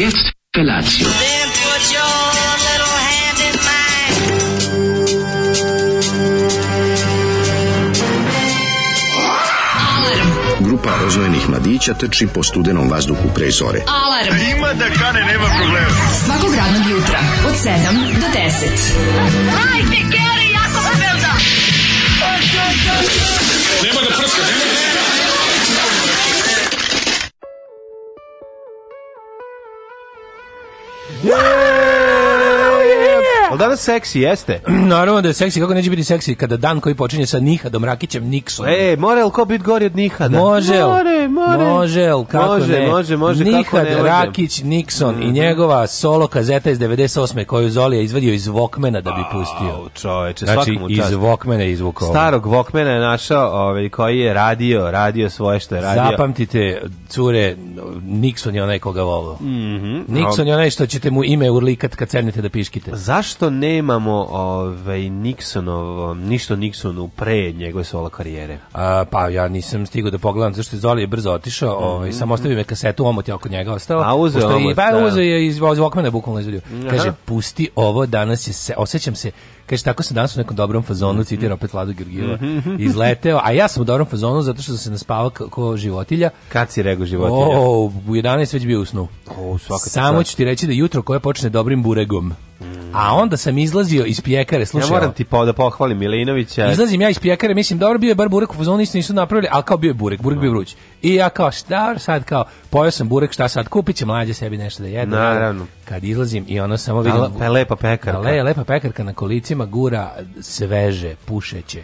jetzt Felatio. Grupa rozvojenih mladića trči po studenom vazduhu pre zore. Alarm! A ima da kane, nema problema. Svakog radnog jutra, od 7 do 10. Hajde, Geri, jako se velda! Nema ga prska, nema ga danas seksi, jeste? Naravno da je seksi, kako neće biti seksi kada dan koji počinje sa Nihadom Rakićem Nixon. E, mora li ko biti gori od Nihada? Može, može, more. može. Al kako može, ne? Može, može, Nihad kako ne Rakić, Nixon mm -hmm. i mhm. njegova solo kazeta iz 98. koju Zolija izvadio iz Walkmana da bi pustio. Čoveče, znači, iz Walkmana izvukao. Starog Walkmana je našao ovaj, koji je radio, radio svoje što je radio. Zapamtite, cure, Nixon je onaj koga volao. Mm Nixon je onaj što ćete mu ime urlikat kad sednete da piškite. Zašto nemamo ovaj, Nixonov, ništa Nixonu pre njegove solo karijere? A, pa ja nisam stigao da pogledam zašto je Zolija brzo otišao, mm -hmm. ovaj, sam ostavio me kasetu, omot je oko njega ostao. A uzeo omot? Pa da. uzeo je iz, iz Walkmana bukvalno izvedio. Kaže, pusti ovo, danas je se, osećam se Kaže, tako se danas u nekom dobrom fazonu, mhm. citira opet Vladu Georgijeva, mhm, mhm, izleteo, a ja sam u dobrom fazonu zato što sam se naspavao kao životilja. Kad si rego životilja? O, u 11 već bio u snu. O, svaka Samo ću ti reći da jutro koje počne dobrim buregom. Mm. A onda sam izlazio iz pjekare, slušaj. Ja moram ti da pohvalim Milinovića. Izlazim ja iz pjekare, mislim dobro bio je bar burek u fazonu, ništa nisu napravili, al kao bio je burek, burek no. Da. bio vruć. I ja kao šta sad kao pojeo sam burek, šta sad kupiće mlađe sebi nešto da jede. Naravno kad izlazim i ono samo vidim... Pa le, lepa pekarka. Le, lepa pekarka na kolicima gura sveže, pušeće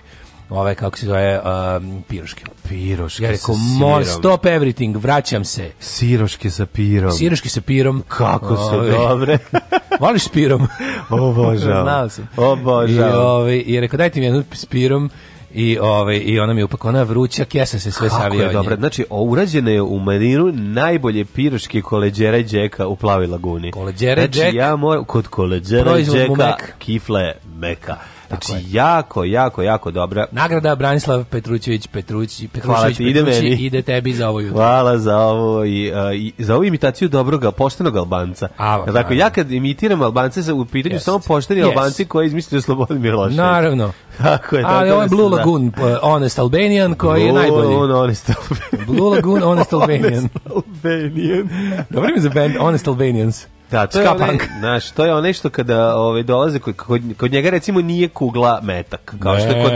ove kako se zove um, piroške. Piroške. Ja rekao mol stop everything, vraćam se. Siroške sa pirom. Siroške sa pirom. Kako su ove. dobre. Voliš s pirom? Obožavam. Znao sam. Obožavam. I, ove, i rekao dajte mi jednu s pirom i ovaj i ona mi upak ona vruća kesa se sve savija. Kako je dobro. Znači urađene je u maniru najbolje piroške koleđere đeka u plavoj laguni. Koleđere znači, ja moram kod koleđere đeka kifle meka. Znači, Tako jako, jako, jako dobra. Nagrada Branislav Petrućević, Petrući, Petrućević, ide, Petrući, ide tebi za ovo jutro. Hvala za ovo i, uh, i za ovu imitaciju dobrog, poštenog Albanca. A, dakle, naravno. ja kad imitiram Albance, u pitanju yes. samo pošteni yes. Albanci koji izmislio Slobodan Milošević. Naravno. Tako je, tako Ali ovo je da Blue Lagoon, Honest Albanian, koji Blue, je najbolji. Blue Lagoon, Honest Albanian. Blue Lagoon, Honest Albanian. Honest Albanian. Dobro mi za band Honest Albanians. Da, to je, onaj, naš, to je onaj što kada ovaj, dolaze, kod, kod, njega recimo nije kugla metak, kao što kod,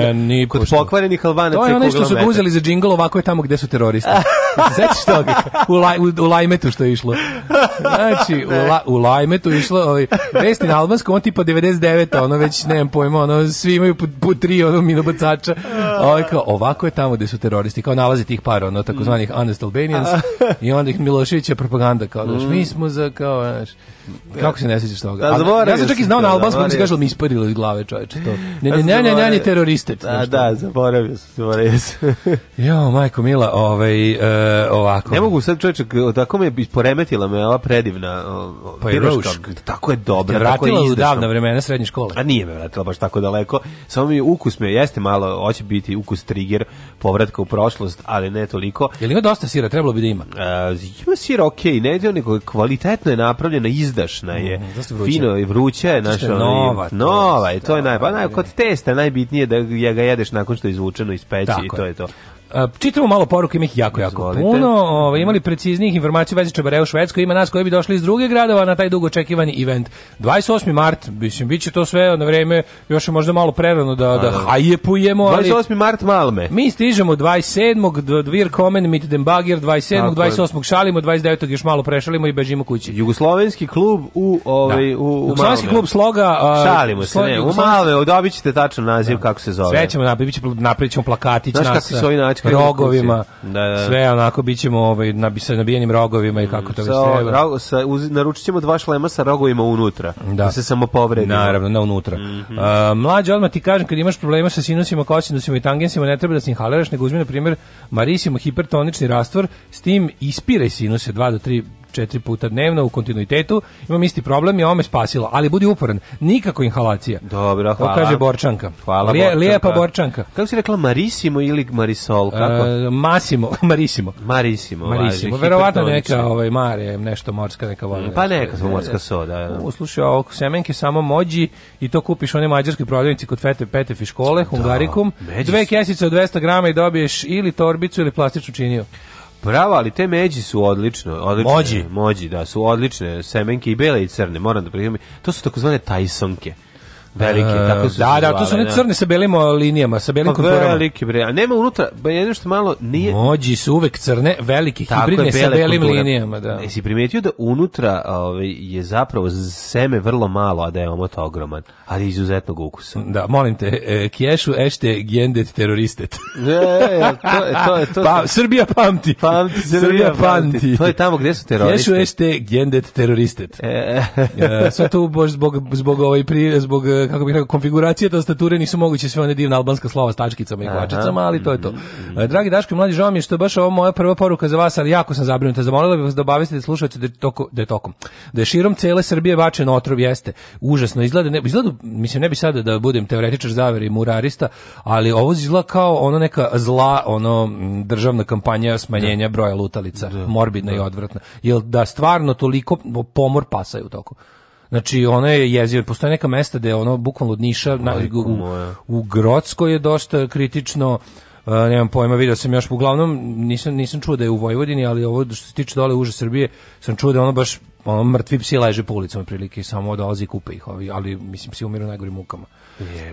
kod pokvarenih Albanaca To je onaj što su ga uzeli za džingl, ovako je tamo gde su teroristi. Sećaš toga? U, laj, u, u Lajmetu što je išlo. Znači, u, la, u Lajmetu išlo, ovaj, vesti na albanskom, on tipa 99 ono već, nemam pojma, ono, svi imaju put, put tri, ono, minobacača. Ovaj, kao, ovako je tamo gde su teroristi, kao nalaze tih par, ono, takozvanih honest Albanians, i onda ih Miloševića propaganda, kao, znaš, mm. mi smo za, kao, znaš, kako se ne sećaš toga? Ali, da, ja sam čak i znao na albanskom, mi se kaže, mi isparilo iz glave, čoveče, to. Ne, ne, ne, ne, ne, ne, teroriste. Da, da, zaboravio sam, zaboravio sam. jo, majko mila, ovaj, uh, E, ovako. Ne mogu sad čovječak, tako me poremetila me ova predivna o, pa piroška. Tako je dobra. vratila tako je u davna vremena srednje škole. A nije me vratila baš tako daleko. Samo mi ukus me jeste malo, hoće biti ukus trigger povratka u prošlost, ali ne toliko. Je li ima dosta sira? Trebalo bi da ima. A, e, ima sira okej, okay, ne ide nego kvalitetno je napravljena, izdašna je. Mm, fino i vruća je. Naša, nova. Ovaj, nova je, to je naj, pa, naj, kod testa najbitnije da ga jedeš nakon što je izvučeno iz peći i to je to. Čitamo malo poruka, ima ih jako, jako Izvolite. puno. Ovo, imali preciznih informacija u vezi Čabareja Švedskoj, ima nas koji bi došli iz druge gradova na taj dugo očekivani event. 28. mart, mislim, bit će to sve na vreme, još je možda malo prerano da, da, da. hajepujemo. 28. mart malo me. Mi stižemo 27. Dvir Komen, Mit den Bagir, 27. Tako 28. šalimo, 29. još malo prešalimo i bežimo kući. Jugoslovenski klub u, ovaj, da. u, u Jugoslovenski klub sloga... šalimo se, ne, u Malme, dobit ćete tačno naziv da. kako se zove. Sve ćemo napraviti, napravit ćemo plakatić. Znaš nas, kako se ovaj već rogovima. Da, da, da. Sve onako bićemo ovaj na sa nabijenim rogovima i mm. kako to već treba. sa uz, naručit ćemo dva šlema sa rogovima unutra. Da, da se samo povredi. Naravno, na unutra. Mm -hmm. uh, mlađi odmah ti kažem kad imaš problema sa sinusima, kosinusima i tangensima, ne treba da se inhaliraš, nego uzmi na primjer Marisimo hipertonični rastvor, s tim ispiraj sinuse 2 do 3 četiri puta dnevno u kontinuitetu, imam isti problem i ovo me spasilo, ali budi uporan, nikako inhalacija. Dobro, hvala. To kaže Borčanka. Hvala Lije, Borčanka. Lijepa Borčanka. Kako si rekla, Marisimo ili Marisol? E, kako? E, Masimo, Marisimo. Marisimo, Marisimo. Važi, Verovatno neka ovaj, Mare, nešto morska neka voda. pa neka smo e, morska soda. Ja. Da. Uslušaj, ovo semenke samo mođi i to kupiš one mađarske prodavnici kod Fete Petefi škole, da, Hungarikum. Da, Dve kesice od 200 grama i dobiješ ili torbicu ili plastičnu činiju. Bravo, ali te međi su odlično, odlične. Mođi. Mođi, da, su odlične, semenke i bele i crne, moram da priznam. To su takozvane tajsonke. Veliki, tako e, su Da, da, to su ne da. crne sa belim linijama, sa belim pa konturama. Veliki bre, a nema unutra, ba jedno što malo nije. Mođi su uvek crne, velike, hibridne sa belim linijama, da. Jesi primetio da unutra ovaj je zapravo seme vrlo malo, a da je omot ogroman, ali izuzetnog ukusa. Da, molim te, e, Kješu ešte gendet teroristet. e, to e, e, to je to. Pa Srbija pamti. Pamti, Srbija, Srbija pamti. pamti. To je tamo gde su teroristi. Kješu ešte gendet teroristet. E. e, sve to zbog zbog ovaj pri zbog kako bih rekao, konfiguracije tastature nisu moguće sve one divne albanska slova s tačkicama i kvačicama, ali to je to. Mm, mm, mm. E, dragi Daško i mlađi, žao mi je što je baš ovo moja prva poruka za vas, ali jako sam zabrinuta. Zamolila bih vas da obavestite slušaoce da toko, da je tokom. Da je širom cele Srbije bačen otrov jeste. Užasno izgleda, ne, izgleda, mislim ne bi sada da budem teoretičar zavere i murarista, ali ovo izgleda kao ono neka zla, ono državna kampanja smanjenja da. broja lutalica, da. morbidna i da. odvratna. Jel da stvarno toliko pomor pasaju u toku? Znači, ono je jezivo. Postoje neka mesta gde je ono, bukvalno od Niša, na, u, u Grodskoj je dosta kritično, Uh, nemam pojma, video sam još, uglavnom nisam, nisam čuo da je u Vojvodini, ali ovo što se tiče dole uže Srbije, sam čuo da ono baš ono, mrtvi psi leže po ulicama prilike, samo dolazi i kupe ih, ali mislim psi umiru najgorim mukama.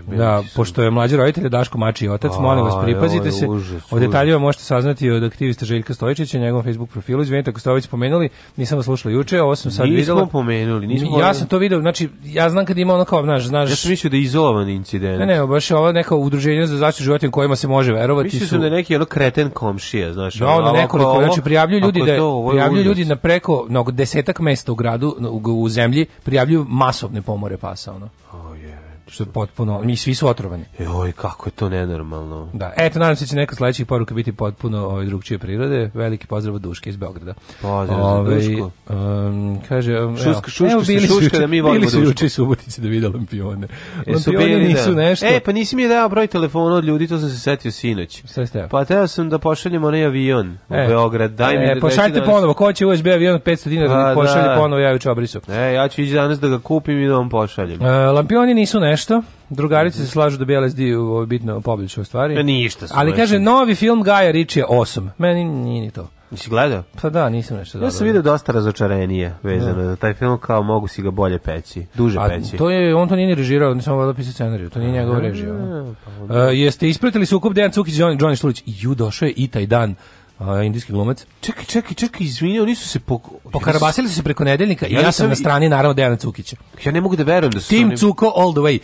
Da, pošto je mlađi roditelj Daško Mači i otac, molim vas pripazite se. O detaljima možete saznati od aktivista Željka Stojičića, na njegovom Facebook profilu. Izvinite ako ste ovo spomenuli, nisam vas slušao juče, ovo sam sad nismo videla. pomenuli, nismo. Ja sam to video, znači ja znam kad ima ono kao, znaš, znaš. Ja sam mislio da je izolovan incident. Ne, ne, baš je ovo neko udruženje za zaštitu životinja kojima se može verovati. Mislio sam da neki ono kreten komšija, znaš. Da, ono, nekoliko, znači prijavljuju ljudi da prijavljuju ljudi na preko, mnogo desetak mesta u gradu, u, u zemlji, prijavljuju masovne pomore pasa, ono što je potpuno, mi svi su otrovani. Joj, kako je to nenormalno. Da, eto, nadam se da će neka sledećih poruka biti potpuno ovaj, drugčije prirode. Veliki pozdrav od Duške iz Beograda. Pozdrav Ove, ovaj, Duško. Um, kaže, šuska, evo, šuška, evo, bili šuška su, da mi volimo Bili su juče Subotice da vide lampione. E, lampione da. nisu da. nešto. E, pa nisi mi dao broj telefona od ljudi, to sam se setio sinoć. Sve ste. Pa teo sam da pošaljem onaj avion e, u Beograd. Daj e, mi da pošaljite ponovo, ko će USB avion 500 dinara, da pa pošalje ponovo, ja juče obrisu. E, ja ću ići danas da ga kupim i da vam pošaljem. E, lampioni nisu nešto nešto. Drugarice se slažu da bi LSD u bitno pobliče stvari. Da ništa. Ali kaže, novi film Gaja Rich je 8. Meni nije ni to. Nisi gledao? Pa da, nisam nešto Ja sam vidio dosta razočarenije vezano da. taj film kao mogu si ga bolje peći, duže A, peći. To je, on to nije ni režirao, on samo dopisao da scenarij, to nije njegov režija. Pa, uh, jeste ispratili sukob Dejan Cukić i Johnny Šlulić. Ju, došao je i taj dan a, indijski glumac. Čekaj, čekaj, čekaj, izvinio, oni su se po... pokarabasili su se preko nedeljnika i ja, sam i... na strani naravno Dejana Cukića. Ja ne mogu da verujem da su Tim oni... Cuko all the way.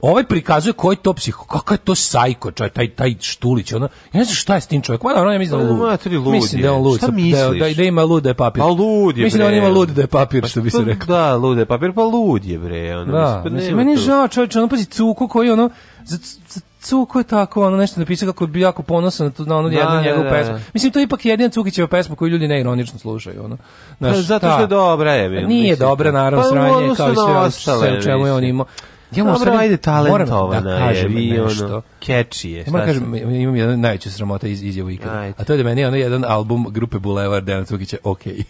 Ovaj prikazuje koji to psiho, kakav je to sajko, čaj, taj, taj štulić, ono, ja ne znam šta je s tim čovjekom, ono, ja mislim da on lud. Mislim da on lud, šta da da misliš? Da, da, da ima lud da je papir. Pa lud je, bre. Mislim da on ima lud da je papir, pa što bi se pa rekao. Da, lud je papir, pa lud je, bre. Ono, da, mislim, pa meni je žao čovječe, ono, pazi, cuko koji, ono, za, za Cuko je tako, ono nešto napisao kako bi jako ponosan na onu da, jednu da, njegovu da, da, pesmu. Mislim, to je ipak jedina Cukićeva pesma koju ljudi neironično slušaju. Ono. Pa Znaš, zato što je da. dobra je. Bil, pa nije mislim, dobra, pa naravno, pa, sranje, kao i sve ostale, u čemu je on imao. Ja moram Dobro, ajde talentovana da kažem je, nešto. Ono, catchy je. Ja moram kažem, imam jedan najveću sramota iz, izjavu ikada. Ajde. A to je da meni je jedan album grupe Bulevar Dejana Cukića, okej. Okay.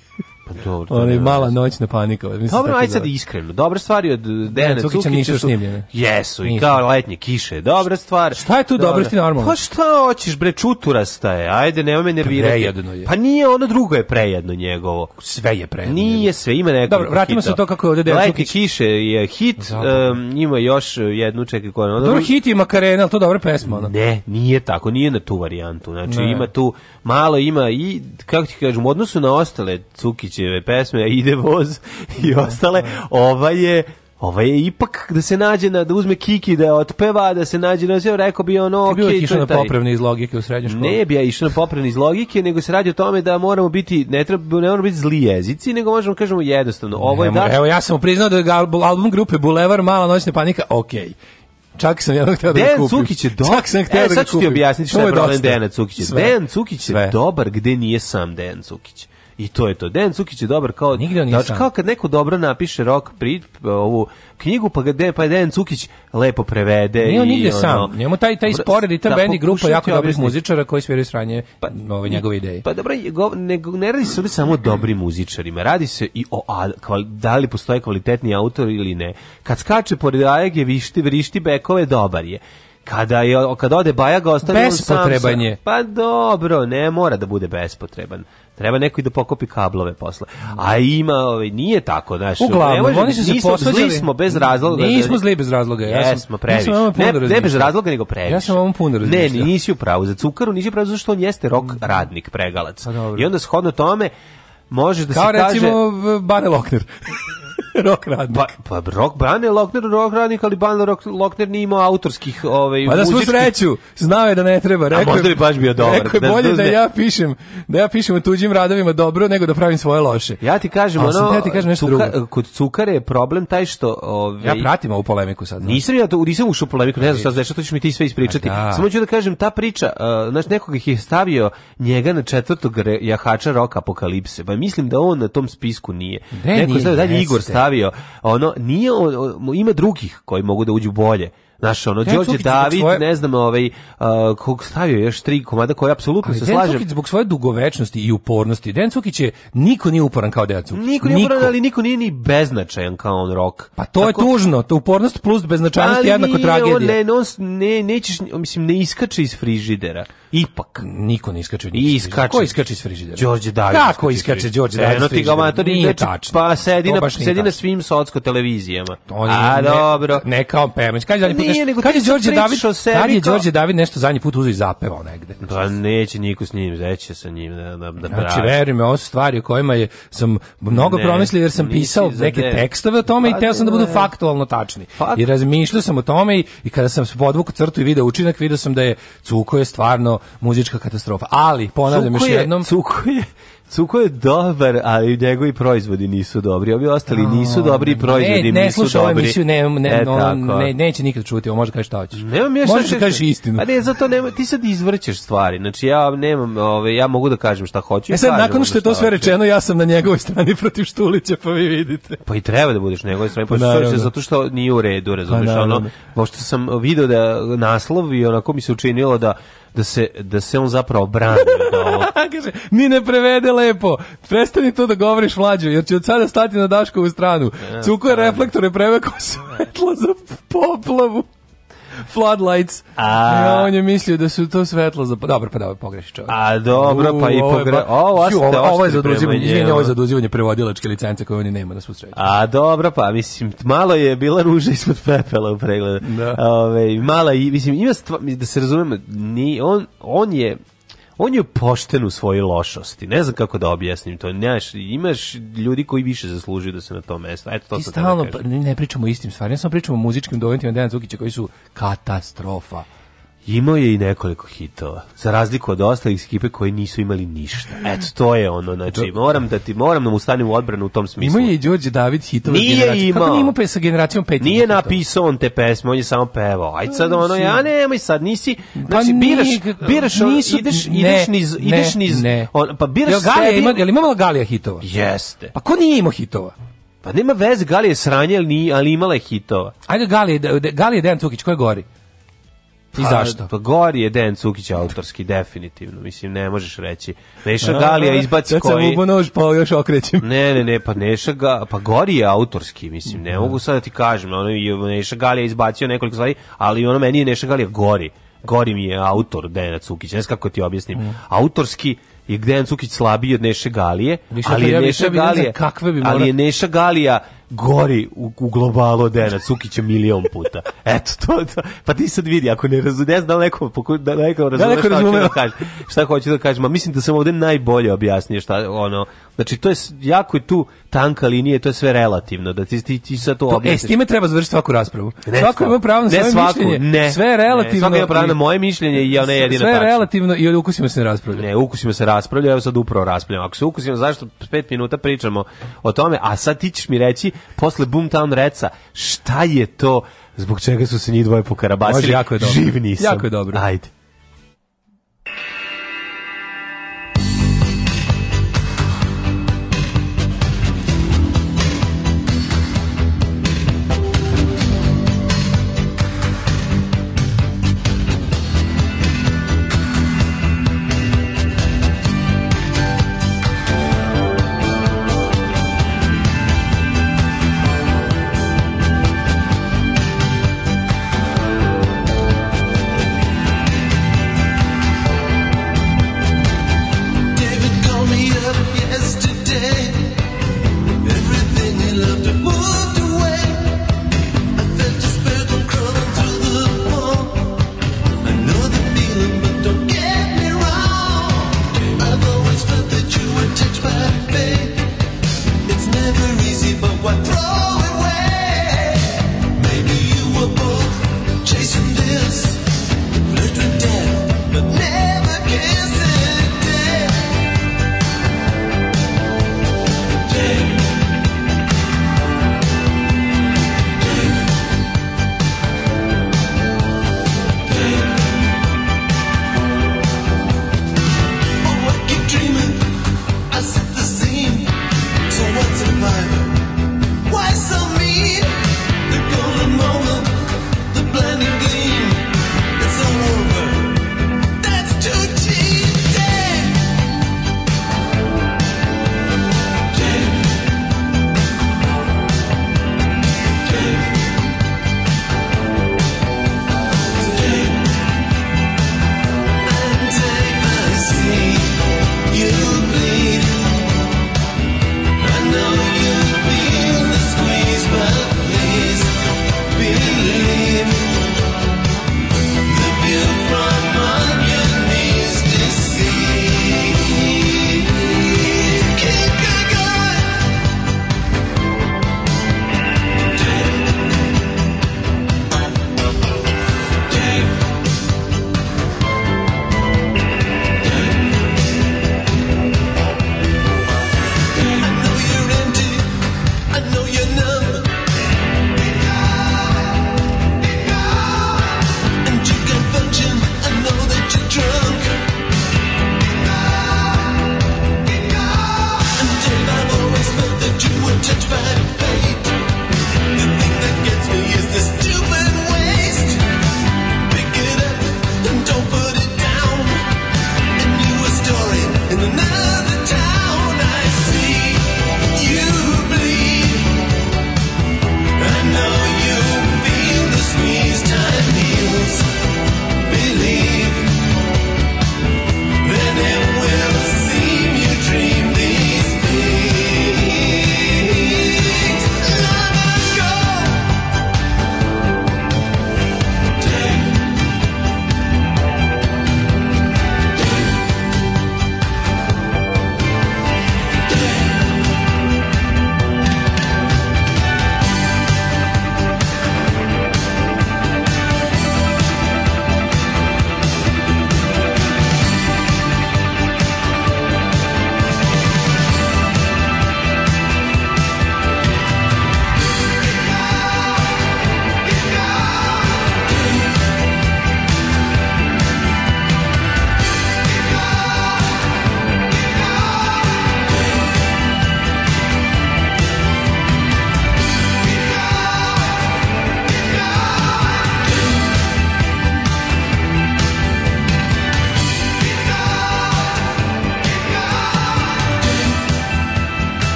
Pa dobro. Ona mala noć na panika. Mislim, dobro, ajde sad da. iskreno. Dobra stvar je od da, Dejana Cukića nisu snimljene. Jesu, i kao letnje kiše. Dobra stvar. Šta je tu dobro, ti normalno? Pa šta hoćeš, bre, čutura sta je. Ajde, nema me pa nervirati. Prejedno je. Pa nije, ono drugo je prejedno njegovo. Sve je prejedno. Nije sve, ima neko Dobro, vratimo se to kako je ovde Dejan Cukić. kiše je hit, um, ima još jednu čekaj koja je. Dobro, hit je Makarena, to dobra pesma. Ona. Ne, nije tako, nije na tu varijantu. Znači, ne. ima tu, malo ima i, kako ti kažem, u odnosu na ostale Cukić Vučićeve pesme, ide voz i ostale, ova je Ova je ipak da se nađe na, da uzme kiki da otpeva, da se nađe na da sve, rekao bi ono, okej, okay, to išao na popravni iz logike u srednjoj školi. Ne bi ja išao na popravni iz logike, nego se radi o tome da moramo biti, ne treba, ne moramo biti zli jezici, nego možemo kažemo jednostavno, ovo je Nemo, daš... Evo, ja sam priznao da je album grupe Bulevar, Mala noćna panika, okej. Okay. Čak sam jednog htio da ga kupim. Cukić je dobar. Čak sam htio e, da ga kupim. Sad ću ti objasniti šta je problem Dejana Cukića. Dejan Cukić je dobar gde nije sam Dejan Cukić. I to je to. Dejan Cukić je dobar kao Nigde nisam. Znači, kao kad neko dobro napiše rok pri ovu knjigu pa ga pa Dejan Cukić lepo prevede Nije on nigde ono, sam. Njemu taj taj spored i ta da, bendi grupa jako dobrih muzičara koji sviraju sranje pa, nove njegove ideje. Pa dobro, ne, ne radi se samo o dobrim muzičarima, radi se i o a, kval, da li postoji kvalitetni autor ili ne. Kad skače pored Ajage, višti, vrišti bekove, dobar je kada je kad ode Bajaga ostaje on sam. Bespotreban je. Pa dobro, ne mora da bude bespotreban. Treba neko i da pokopi kablove posle. A ima, ovaj, nije tako, znaš. Uglavnom, može, oni su se nismo, posvađali. Zli smo bez razloga. Da- nismo zli bez razloga. Ja sam, jesmo, previše. Ne, ne bez razloga, nego previše. Ja sam ovom puno Ne, nisi u pravu. Za cukaru nisi u pravu, zašto on jeste rok mm. radnik, pregalac. A, pa I onda shodno tome, možeš da Kao se kaže... Kao recimo eh, Bare Lokner. rok radnik. Pa, pa rok Brane Lokner rok radnik, ali Brane rock Lokner nije imao autorskih ovaj Pa da svu sreću, znao je da ne treba, rekao. A možda bi baš bio dobar. Rekao je bolje da, da, ja pišem, da ja pišem o tuđim radovima dobro nego da pravim svoje loše. Ja ti kažem, A, ono, ja ti kažem nešto cuka, drugo. Kod Cukare je problem taj što ovaj Ja pratim ovu polemiku sad. Znači. Nisam ja to, nisam ušao u polemiku, ne znam sad zašto to ćeš mi ti sve ispričati. Pa da. Samo ću da kažem ta priča, uh, znači nekog ih je stavio njega na četvrtog jahača roka apokalipse. Pa mislim da on na tom spisku nije. Ne, Neko nije, stavio, dalje Igor stavio, ono, nije, ima drugih koji mogu da uđu bolje. Znaš, ono, Đorđe Cukic David, svoje... ne znam, ovaj, uh, kog stavio još tri komada koje apsolutno se slažem. Cukic zbog svoje dugovečnosti i upornosti, Den Cukić je, niko nije uporan kao Den Cukić. Niko nije uporan, ali niko nije ni beznačajan kao on rok. Pa to Tako... je tužno, to upornost plus beznačajnost je jednako tragedija. Ali on, ne, ne, nećeš, mislim, ne iskače iz frižidera. Ipak. Niko ne iskače. I iskače. Ko iskače iz frižidera? Đorđe David. Kako iskače Đorđe David? Eno ti ga matori, nije znači, tačno. Pa sedi na, sedi na svim socsko televizijama. A, dobro. Ne kao Pemić. kaže je, nije, nego kad je Đorđe David, kad je Đorđe David nešto zadnji put uzeo i zapevao negde. Pa neće niko s njim, reće sa njim da, da, da Znači, veruj me, ovo stvari o kojima je, sam mnogo promislio jer sam pisao neke tekstove o tome i pa teo sam da budu faktualno tačni. Pa- I razmišljao sam o tome i, kada sam se podvukao crtu i video učinak, video sam da je Cuko je stvarno muzička katastrofa. Ali, ponavljam Cuku još je, jednom... Cuko je, Cuko je dobar, ali njegovi proizvodi nisu dobri. Ovi ostali nisu dobri i proizvodi ne, ne nisu dobri. Ovu emisiju, ne, ne, e, on, ne, neće nikad čuti, on može da kaži šta hoćeš. Nemam ja Možeš da, da kažeš istinu. A pa ne, zato nema, ti sad izvrćeš stvari. Znači ja nemam, ove, ja mogu da kažem šta hoću. E sad, nakon što je to sve rečeno, ja sam na njegovoj strani protiv Štulića, pa vi vidite. Pa i treba da budeš na njegovoj strani pa, Štulića, pa zato što nije u redu, razumiješ? Pa, ono, pošto sam video da naslov i onako mi se učinilo da da se, da se on zapravo brani. Kaže, ni ne prevede lepo. Prestani to da govoriš mlađe, jer će od sada stati na Daškovu stranu. Ja, e, Cuko reflektore preveko svetlo za poplavu floodlights. A... Ja, on je mislio da su to svetlo za... Dobro, pa dobro, pogreši čovjek. A dobro, pa i pogre... Ovo, ju, ovo, ovo je zaduzivanje, izvinje, ovo je zaduzivanje prevodilačke licence koje oni nema na da svu sreću. A dobro, pa mislim, malo je bila ruža ispod pepela u pregledu. Da. Ove, mala, mislim, ima stvar, da se razumemo, ni, on, on je on je pošten u svojoj lošosti. Ne znam kako da objasnim to. Nemaš, imaš ljudi koji više zaslužuju da se na tom mestu. Eto to Ti da stalno pa, ne, ne pričamo o istim stvarima, ja samo pričamo o muzičkim dojentima Dejana Zukića koji su katastrofa. Imao je i nekoliko hitova, za razliku od ostalih ekipe koji nisu imali ništa. Eto, to je ono, znači, moram da ti, moram da mu stanem u odbranu u tom smislu. Imao je i Đorđe David hitova nije generacije. Imao. Kako nije imao sa generacijom pet Nije napisao on te pesme, on je samo pevao. Aj sad pa ono, ja nemoj sad, nisi, pa znači, pa biraš, biraš, on, nisu, ideš, ideš niz, ne, ideš niz, ne. On, pa biraš jel Galija, sebi. Ima, jel imala Galija hitova? Jeste. Pa ko nije imao hitova? Pa nema veze, Galija je sranje, ali, ali imala je hitova. Ajde, Galija, Galija Dejan Cukić, ko je gori? I pa, zašto? Pa gori je Den Cukić autorski, definitivno. Mislim, ne možeš reći. Neša Galija izbaci koji... Sad sam nož, pa još okrećem. Ne, ne, ne, pa Neša Galija, pa gori je autorski, mislim. Ne da. mogu sad da ti kažem. Ono, Neša Galija izbacio nekoliko stvari, ali ono meni je Neša Galija gori. Gori mi je autor Dejana Cukić. Ne kako ti objasnim. Da. Autorski i Dejan Cukić slabiji od Neše Galije, Više, ali je Neša Galija, kakve bi mora... ali je Neša Galija gori u, u globalu od Dejana Cukića milion puta. Eto, to, to. Pa ti sad vidi, ako ne razumiješ, da, da neko, da neko razume da šta hoću da kažem. Šta hoću da kažem, a mislim da sam ovde najbolje objasnio šta, ono, Znači, to je jako je tu tanka linija, to je sve relativno. Da ti, ti, ti sad to, to E, s time treba završiti svaku raspravu. Ne, svako ima pravo na svoje svaku, mišljenje. Ne, sve je relativno. Ne, svako ima pravo na moje mišljenje i ona je jedina Sve je relativno i ukusimo se ne raspravlja. Ne, ukusimo se raspravlja, evo sad upravo raspravljamo. Ako se ukusimo, zašto 5 minuta pričamo o tome, a sad ti ćeš mi reći, posle Boomtown Reca, šta je to, zbog čega su se njih dvoje pokarabasili? Može, jako je dobro. Živ nisam. Jako je dobro. Ajde.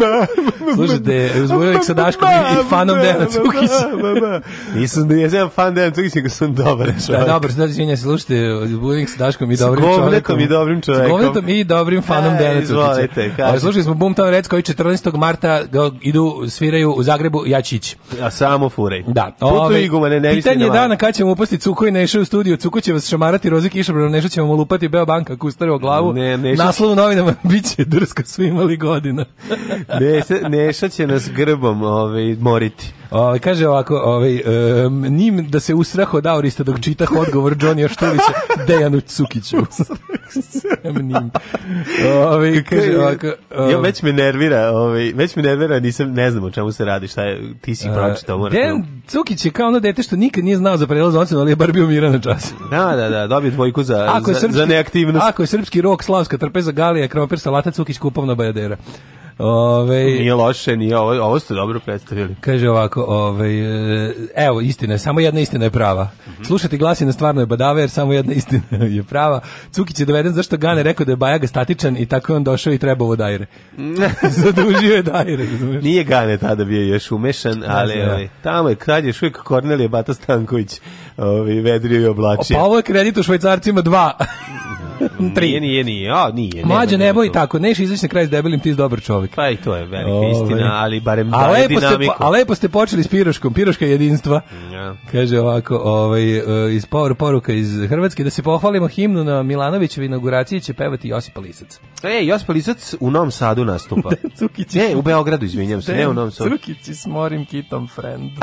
Bye. Slušajte, uzbojio ih sa Daškom da, i da, fanom Dejana da, Cukića. Nisam da jesam fan Dejana Cukića, nego sam dobar čovjek. Da, dobro, sad izvinjaj, slušajte, uzbojio ih sa Daškom i dobrim čovjekom. S govnetom i dobrim čovjekom. S govnetom i dobrim fanom Dejana Cukića. Ali slušali smo Boom Town Reds koji 14. marta idu, sviraju u Zagrebu, ja ću A samo furej. Da. Putu igumane, ne Pitanje dana kad ćemo upustiti Cuko i Neša u studiju. Cuko će vas šamarati, Rozik i Šabro, Neša ćemo lupati Beo Banka, kustario glavu. Ne, Neša. Naslov u novinama biće drska svima li godina. ne, neša, neša će nas grbom ovaj, moriti. Ove, ovaj, kaže ovako, ovaj, um, njim da se usraho od aurista dok čitah odgovor Johnny Štulića Dejanu Cukiću. njim. Ove, ovaj, kaže ovako... Um, jo, već me nervira, ovaj, već me nervira, nisam, ne znam o čemu se radi, šta je, ti si eh, pročitao. Uh, Dejan da- Cukić je kao ono dete što nikad nije znao za prelaz ocenu, ali je bar bio miran na čas. da, da, da, dobio dvojku za, ako za, za neaktivnost. Ako je srpski rok, slavska trpeza, galija, krompir, salata, Cukić, kupovna bajadera. Ove, nije loše, nije ovo, ovo ste dobro predstavili. Kaže ovako, ove, e, evo istina, samo jedna istina je prava. Mm -hmm. Slušati glas stvarno je badava, jer samo jedna istina je prava. Cukić je doveden zašto Gane rekao da je Bajaga statičan i tako je on došao i trebao dajre. Zadužio je dajre. Znači. Nije Gane tada bio još umešan, ali Znaš, ove, ovaj, tamo je kralj još uvijek Kornelije Bata Stanković ove, ovaj, vedrio i oblačio. pa ovo je kredit u Švajcarcima 2. Tri. Nije, nije, nije. O, nije. Mlađe ne boji tako. Neš izaći na kraj s debelim, ti si dobar čovjek. Pa i to je velika Ove. Ovaj. istina, ali barem a lepo dinamiku. Ste, a lepo ste počeli s piroškom, piroška jedinstva. Ja. Kaže ovako, ovaj, e, iz power poruka iz Hrvatske, da se pohvalimo himnu na Milanovićevi inauguraciji će pevati Josip Lisac. E, Josip Lisac u Novom Sadu nastupa. ne, u Beogradu, izvinjam se, ne u Novom Sadu. Cukić s morim kitom friend.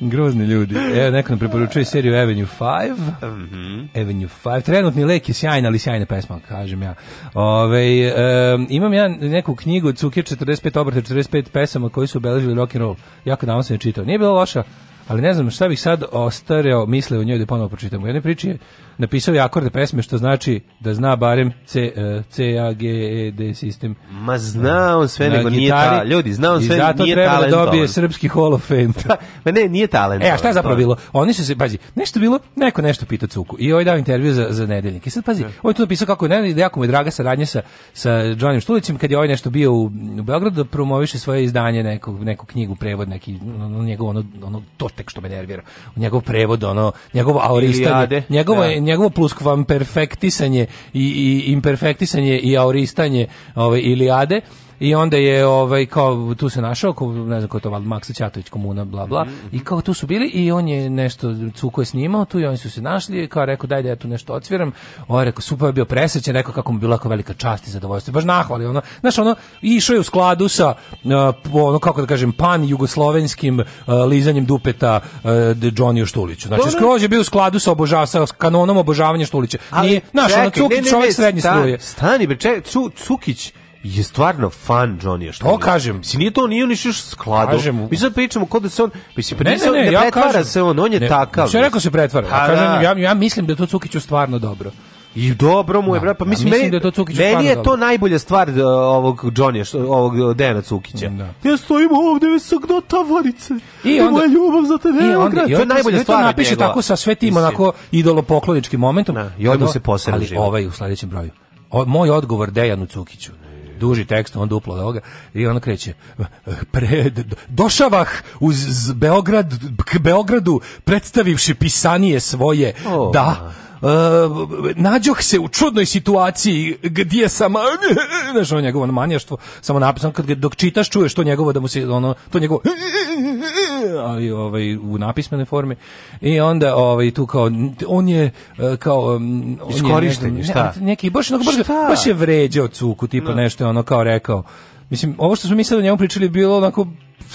Grozni ljudi. Evo, neko nam preporučuje seriju Avenue 5. Mm -hmm. Avenue 5. Trenutni lek je sjajna, ali sjajna pesma, kažem ja. Ove, um, imam ja neku knjigu od Cukir 45 obrata, 45 pesama koji su obeležili rock'n'roll. Jako davno sam je čitao. Nije bila loša, ali ne znam šta bih sad ostareo misle o njoj da ponovo pročitam. U jednoj priči je napisao je akorde pesme, što znači da zna barem C, e, C A, G, E, D sistem. Ma zna on sve, nego nije ta, ljudi, zna on sve, nije talentovan. I zato treba da dobije srpski Hall of Fame. Ma ne, nije talentovan. E, a šta je zapravo bilo? Oni su se, pazi, nešto bilo, neko nešto pita Cuku. I ovaj dao intervju za, za nedeljnik. I sad, pazi, da. on ovaj je tu napisao kako je, jako mu je draga saradnja sa, sa Johnim Štulicim, kad je ovaj nešto bio u, u Beogradu, da promoviše svoje izdanje, neku, neku knjigu, prevod, neki, njegov ono, ono, to tek što me nervira. Njegov prevod, ono, njegov aurista, njegovo, da njegovo pluskvamperfektisanje i, i imperfektisanje i auristanje ove ovaj, ilijade, i onda je ovaj kao tu se našao ko ne znam ko je to val Maksa Ćatović komuna bla bla mm -hmm. i kao tu su bili i on je nešto cuko je snimao tu i oni su se našli i kao rekao daj da ja tu nešto odsviram on ovaj je rekao super je bio presrećan rekao kako mu bila kao velika čast i zadovoljstvo baš nahvali ono znaš ono išao je u skladu sa uh, ono kako da kažem pan jugoslovenskim uh, lizanjem dupeta uh, Johnny Štuliću znači Dobre. skroz je bio u skladu sa obožavanjem sa kanonom obožavanja Štulića nije naš ono Cukić čovjek srednje struje stani bre ček, cu, je stvarno fan Johnny što. To kažem. Si nije to nije on išao skladu. Kažem, mi sad pričamo kod da se on mislim pa ne, ne, ne, ne, ja pretvara kažem, se on, on je ne, takav. Sve rekao se pretvara. Ha, pa kažem, da. ja, ja mislim da to Cukiću stvarno dobro. I dobro mu je, da, brat, pa mislim, mislim meni, da je to Cukić meni je to dobro. najbolja stvar uh, ovog Johnny, što, ovog Dejana Cukića. Da. Ja stojim ovde, već su gno tavarice. I onda, moja ljubav za tebe, i onda, i onda, to je najbolja stvar. To napiše tako sa sve tim onako idolopokloničkim momentom. Da, I ovaj se posreži. Ali ovaj u sledećem broju. O, moj odgovor Dejanu Cukiću duži tekst, on duplo od ovoga, i ona kreće, pre, došavah uz Beograd, k Beogradu predstavivši pisanije svoje, oh. da, da uh, nađoh se u čudnoj situaciji gdje sam znaš ono njegovo manjaštvo samo napisano kad dok čitaš čuješ to njegovo da mu se ono to njegovo ali ovaj u napismene forme i onda ovaj tu kao on je eh, kao mm, on iskorišten je, ne, šta neki baš onako baš, baš je vređao cuku tipa no. Da. nešto ono kao rekao Mislim, ovo što smo mi sad o njemu pričali bilo onako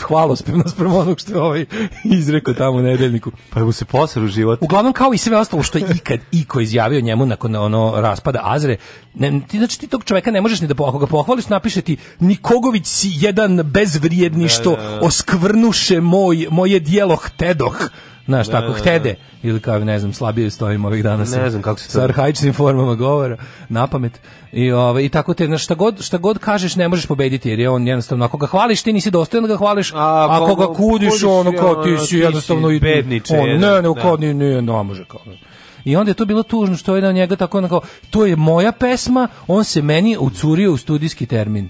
hvalospevno sprem onog što je ovaj izrekao tamo u nedeljniku. Pa mu se posar u život. Uglavnom kao i sve ostalo što je ikad iko izjavio njemu nakon ono raspada Azre. Ne, ti, znači ti tog čoveka ne možeš ni da ako ga pohvališ napiše ti Nikogović si jedan bezvrijedni da, što da, da. oskvrnuše moj, moje dijelo htedoh znaš, da, tako, da, da. htede, ili kao, ne znam, slabije stojim ovih dana ne znam kako se to... sa arhaičnim formama govora, napamet, i, ove, ovaj, i tako te, znaš, šta god, šta god kažeš ne možeš pobediti, jer je on jednostavno, ako ga hvališ, ti nisi dostojan ga hvališ, a, ako ga kudiš, ono, kao, ti si jednostavno, i, on, ne, ne, kao, ne, ne, ne, može, kao, i onda je to bilo tužno što je na njega tako onako, to je moja pesma, on se meni ucurio u studijski termin.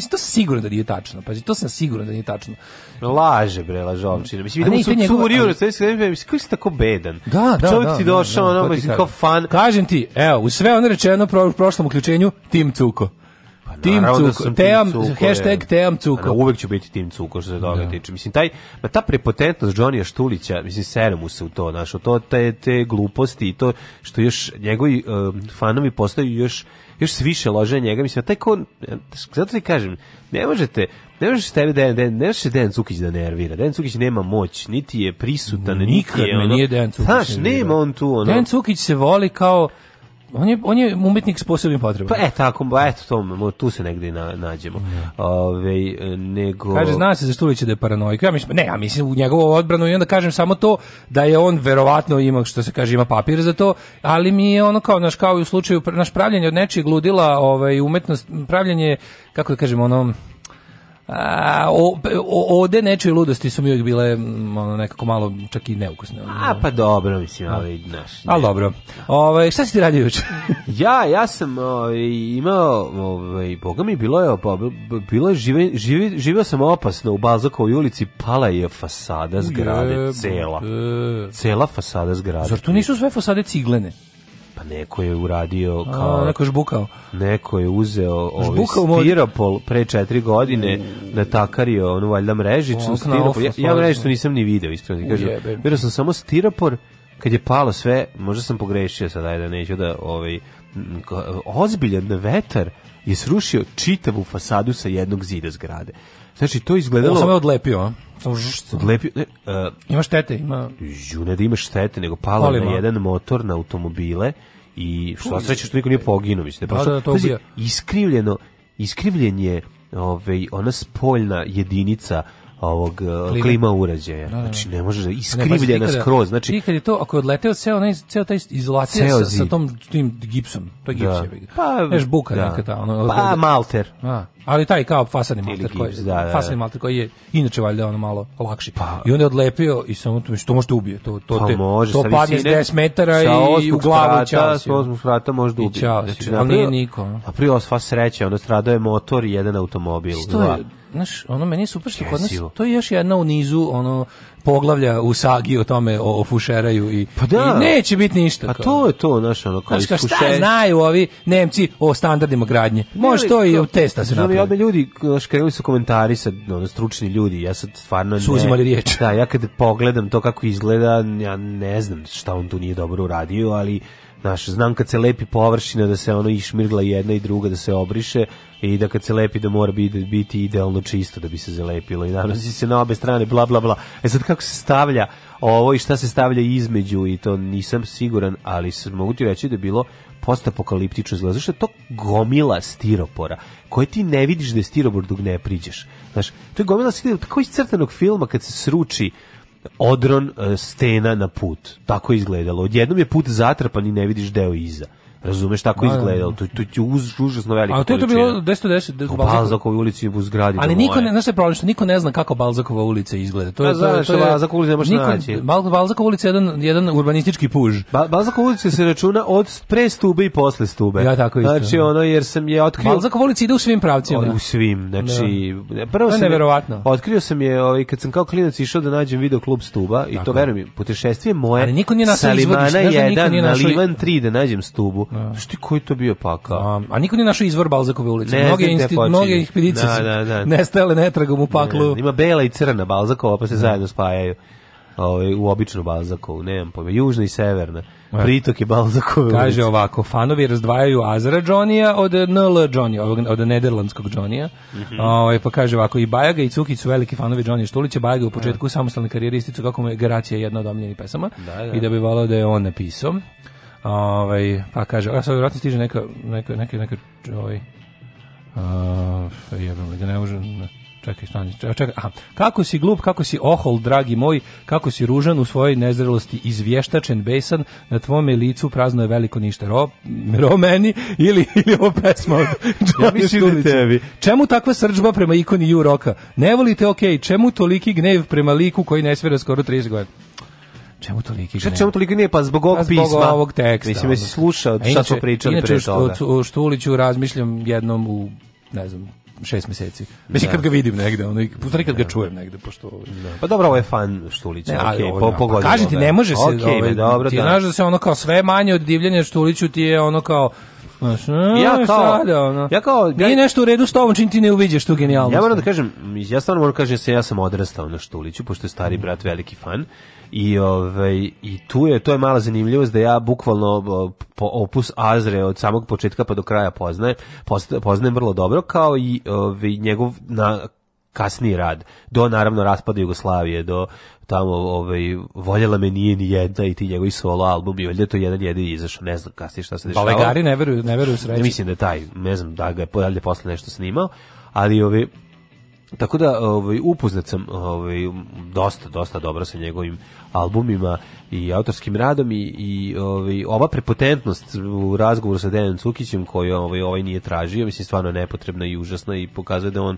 Mislim, to sam siguran da nije tačno. Pazi, to sam siguran da nije tačno. Laže, bre, lažovčina. Mislim, vidimo su curi, ali... mislim, koji si tako bedan? Da, da, Čovjek da, ti da, došao, da, da, ono, pa mislim, kao fan. Kažem ti, evo, u sve ono rečeno u prošlom uključenju, Tim Cuko. Pa Tim da Cuko, da team, cuko, hashtag Team pa Cuko. Da, uvek će biti Tim Cuko što se toga da. tiče. Mislim, taj, ma ta prepotentnost Johnnyja Štulića, mislim, sere mu se u to, znaš, to te, te gluposti i to što još njegovi uh, fanovi postaju još još se više lože na njega, mislim, a taj ko, zato ti kažem, ne možete, ne možeš tebe Dejan, Dejan, ne možeš Dejan Cukić da nervira. Dejan Cukić nema moć, niti je prisutan, Nikad niti je ono. nije Dejan Cukić. Znaš, nema on tu ono. Dejan Cukić se voli kao On je, on je umetnik s posebnim potrebama. Pa e, tako, ba, eto, to, tu se negde na, nađemo. Mm. Ove, nego... Kaže, zna se za Štulića da je paranoik. Ja mislim, ne, ja mislim u njegovu odbranu i onda kažem samo to da je on verovatno ima, što se kaže, ima papir za to, ali mi je ono kao, naš, kao i u slučaju, naš pravljanje od nečijeg ludila, ovaj, umetnost, pravljanje, kako da kažemo, ono, A, o, o, ode nečije ludosti su mi uvijek bile mm, ono, nekako malo čak i neukusne. A pa dobro, mislim, ali ovaj, naš. Ali dobro. Ovaj šta si ti radio juče? ja, ja sam ovaj, imao, ovaj, boga mi bilo je, pa, bilo žive, žive, živeo sam opasno u Bazakovoj ulici, pala je fasada zgrade, Ujeb, cela. E... Cela fasada zgrade. Zar tu nisu sve fasade ciglene? Pa neko je uradio kao... A, neko je žbukao. Neko je uzeo ovaj stiropol pre četiri godine mm. natakario onu valjda mrežicu. O, stiropol. Ja, ja mrežicu nisam ni video, iskreno ti kažem. sam samo stiropor kad je palo sve, možda sam pogrešio sad, ajde, neću da, ovaj, ozbiljan vetar je srušio čitavu fasadu sa jednog zida zgrade. Znači, to izgledalo... Ovo sam je odlepio, a? Samo žšt. Odlepio, ne, uh, e, ima štete, ima... Ju, da ima štete, nego pala Palima. na jedan motor na automobile i što sreće što niko nije poginuo, mislim. Da, da, da, da, to ubija. Iskrivljeno, iskrivljen je ovaj, ona spoljna jedinica ovog e, klima, klima uređaja. Da, da, da. Znači ne može da iskrivljena ne, skroz. Znači nikad je to ako je odleteo ceo onaj ceo taj izolacija sa, sa tom tim gipsom. To je gips da. je. Pa, Neš buka da. neka ta ono. Pa odgleda. malter. A, ali taj kao fasadni malter koji da, da, fasani da. malter koji je inače valjda ono malo lakši. Pa, I on je odlepio i samo to što možete da ubije. To to pa, te može, to padne s 10 metara i u glavu čao. Sa osmog frata može da ubije. Znači, ali nije niko. A prije sva sreća, onda stradao je motor i jedan automobil. Što je, znaš, ono meni je super što kod nas, to je još jedna u nizu ono poglavlja u sagi o tome o, o fušeraju i, pa da. i neće biti ništa. Pa to je to, znaš, ono, kao znaš, kao šta znaju ovi Nemci o standardima gradnje? Pa Može to i od testa se napravi. Obe ljudi, znaš, krenuli su komentari sa ono, stručni ljudi, ja sad stvarno su uzimali riječ. Da, ja kad pogledam to kako izgleda, ja ne znam šta on tu nije dobro uradio, ali Znaš, znam kad se lepi površina da se ono išmirgla jedna i druga da se obriše i da kad se lepi da mora biti, biti idealno čisto da bi se zalepilo i nanosi se na obe strane bla bla bla. E sad kako se stavlja ovo i šta se stavlja između i to nisam siguran, ali mogu ti reći da je bilo postapokaliptično izgleda, zašto to gomila stiropora, koje ti ne vidiš da je stiropor dok ne priđeš. Znaš, to je gomila stiropora, tako iz crtenog filma kad se sruči odron e, stena na put. Tako je izgledalo. Odjednom je put zatrpan i ne vidiš deo iza. Razumeš tako da, da izgledalo. Da. To to je uz, užasno veliko. A to je to bilo 210 Balzakova, Balzakovoj ulici u zgradi. Ali niko ne, znaš šta je problem što niko ne zna kako Balzakova ulica izgleda. To je pa znaš, to, to je Balzakova ulica ne može naći. Balzakova ulica je jedan jedan urbanistički puž. Ba, Balzakova ulica se računa od pre stube i posle stube. Ja tako isto. Znači da. ono jer sam je otkrio Balzakova ulica ide u svim pravcima. O, u svim. Znači da. prvo sam neverovatno. Otkrio sam je ovaj kad sam kao klinac išao da nađem video klub Stuba i tako. to verujem mi, putešestvije moje. Ali niko nije našao izvorište, niko nije našao na Livan 3 da nađem Stubu. Da. Znaš koji to bio pakao? Um, a niko nije našao izvor Balzakove ulice. Ne mnoge, insti, mnoge ekspedicije da, su da, da. nestale netragom u paklu. Ne, ima bela i crna Balzakova, pa se da. zajedno spajaju ovaj u običnu Balzakovu, nemam pojma, južna i severna. Ja. Da. Pritok je Balzakove. Kaže ulice. ovako, fanovi razdvajaju Azra Johnija od NL Johnija, od, od nederlandskog Johnija. Mm -hmm. Ovaj, pa kaže ovako i Bajaga i Cukić su veliki fanovi Johnija Štulića. Bajaga u početku ja. Da. samostalne karijere ističe kako mu je Garacija jedna od omiljenih pesama da, da. i da bi volao da je on napisao. Ovaj, pa kaže, a sad vjerojatno stiže neka, neka, neka, neka, ovaj, uh, jebam, da ne možem, čekaj, stani, čekaj, aha, kako si glup, kako si ohol, dragi moj, kako si ružan u svojoj nezrelosti, izvještačen, besan, na tvome licu prazno je veliko ništa, ro, ro meni, ili, ili ovo pesma od Johnny ja da tebi. Čemu takva srđba prema ikoni ju roka? Ne volite, ok, čemu toliki gnev prema liku koji ne svira skoro 30 godina? Čemu toliki gnev? Čemu toliki nije pa zbog ovog pa zbog pisma, ovog teksta. Mislim, si slušao šta su pričali inače, pre toga. Inače, u Štuliću razmišljam jednom u, ne znam, šest meseci. Mislim da. kad ga vidim negde, ono i kad ga čujem negde pošto da. Pa dobro, ovo je fan Štulića. Ne, okej, okay, po pa, Kažete da. ne može se, okay, da ovaj, dobro, ti da. znaš da se ono kao sve manje od divljenja Štuliću ti je ono kao Znaš, a, ja kao, sada, ono. ja kao, nije nešto u redu s tobom, čim ti ne uviđaš tu genijalnost. Ja moram da kažem, ja stvarno moram da kažem da se, ja sam odrastao na Štuliću, pošto je stari brat veliki fan, i ovaj i tu je to je mala zanimljivost da ja bukvalno po opus Azre od samog početka pa do kraja poznajem poznajem vrlo dobro kao i ovaj njegov na kasni rad, do naravno raspada Jugoslavije, do tamo ovaj, voljela me nije ni jedna i ti njegovi solo albumi i valjda to jedan jedini izašao, ne znam kasni šta se pa dešava. Balegari ne veruju, ne veruju sreći. Ne mislim da je taj, ne znam da ga je podalje posle nešto snimao, ali ovaj, tako da ovaj upoznat sam ovaj dosta dosta dobro sa njegovim albumima i autorskim radom i i ovaj ova prepotentnost u razgovoru sa Dejanom Cukićem koji ovaj ovaj nije tražio mislim stvarno je nepotrebna i užasna i pokazuje da on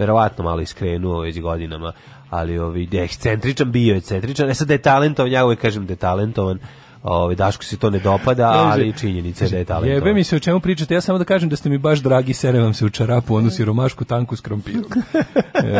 verovatno malo iskrenuo već godinama, ali ovi, da je ekscentričan, bio je ekscentričan, e sad da je talentovan, ja uvijek kažem da je talentovan, Ove, Daško se to ne dopada, ali činjenica da je talentovan. Jebe mi se o čemu pričate, ja samo da kažem da ste mi baš dragi, sere vam se u čarapu, onu siromašku tanku s krompirom. e,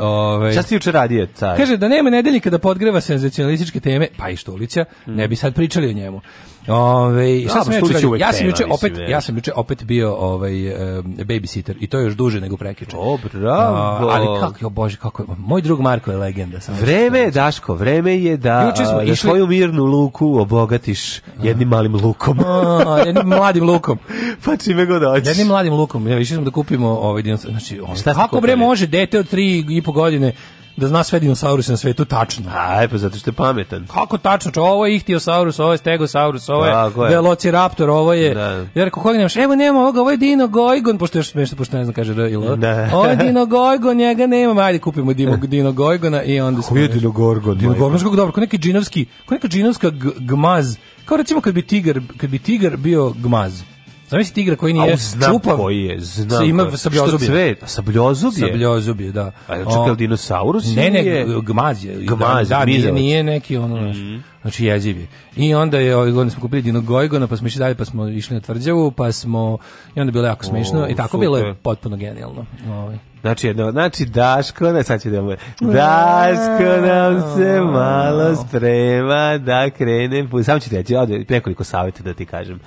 ove, ovaj, Šta si juče radio, car? Kaže da nema nedelji kada podgreva senzacionalističke teme, pa i Štulića, mm. ne bi sad pričali o njemu. Ovaj ja sam ja Ja sam juče opet, ja sam juče opet bio ovaj um, babysitter i to je još duže nego prekiče. O, bravo. A, ali kako je, bože, kako je. Moj drug Marko je legenda. Sam vreme je, Daško, vreme je da, smo da išli... svoju mirnu luku obogatiš jednim malim lukom. A, jednim mladim lukom. pa čime god hoćeš. Jednim mladim lukom. Ja, išli smo da kupimo ovaj dinos... Znači, on, kako bre može dete od 3 i po godine da zna sve dinosauruse na svetu tačno. Aj, pa zato što je pametan. Kako tačno? Čo, ovo je ihtiosaurus, ovo je stegosaurus, ovo je Tako velociraptor, ovo je... Da. Ja rekao, hodim nemaš, evo nema ovoga, ovo je dino gojgon, pošto još smešno, pošto ne znam kaže R da, ili da. Ovo je dino gojgon, njega nema, ajde kupimo dino, e. dino gojgona i onda... Kako je dino gorgon? Dino gorgon, kako dobro, ko neki džinovski, ko neka džinovska gmaz, kao recimo kad bi tigar, kad bi tigar bio gmaz. Zamisli tigra koji nije znam čupav. koji je, znam. Sa, ima sabljozub je. Cvet, sabljozub je? da. A je čekaj, dinosaurus Ne, ne, je... gmaz je. Da, gmaz, da, nije, nije neki ono, mm -hmm. znači jeziv je. I onda je, ove godine smo kupili Dino Gojgona, pa smo išli dalje, pa smo išli na tvrđavu, pa smo, i onda je bilo jako smešno. O, I tako super. bilo je potpuno genijalno. Ovaj. Znači, jedno, znači Daško, ne, sad ću da Daško nam se malo sprema da krenem... Samo ću reći, ovdje nekoliko savjeta da ti kažem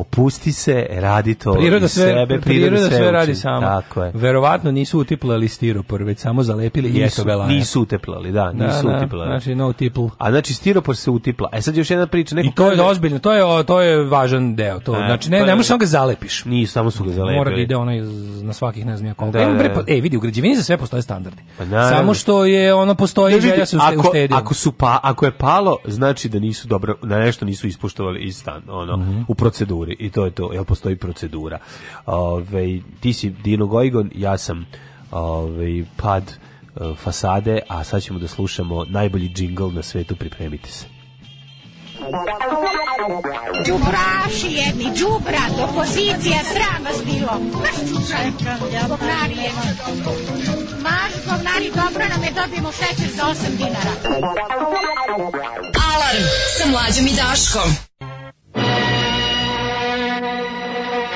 opusti se, radi to priroda sve, sebe, priroda, priroda sve, sve radi sama. Tako je. Verovatno nisu utiplali stiropor, već samo zalepili i eto belanja. Nisu utiplali, da, da, nisu da, utiplali. Da, znači, no utipl. A znači, stiropor se utipla. E sad još jedna priča. Neko I to kaže... je ozbiljno, to je, to je važan deo. To, e, znači, ne, je... ne možeš samo ga zalepiš. Nisu, samo su ga zalepili. Mora da ide onaj na svakih, ne znam, ja koliko. Da, e, da, da. E, vidi, u građevini za sve postoje standardi. Pa, samo što je ono postoji da, želja se ako, ako, su pa, ako je palo, znači da nisu dobro, na da nešto nisu ispuštovali iz stan, ono, mhm. u proceduri proceduri i to je to, jel postoji procedura. Ove, ti si Dino Gojgon, ja sam ove, pad e, fasade, a sad ćemo da slušamo najbolji džingl na svetu, pripremite se. Đubraši jedni, đubrat, pozicija, sram vas bilo. Maš čučaj, govnari jedni. dobro nam je, dobijemo šećer za 8 dinara. Alarm sa mlađom i Daškom.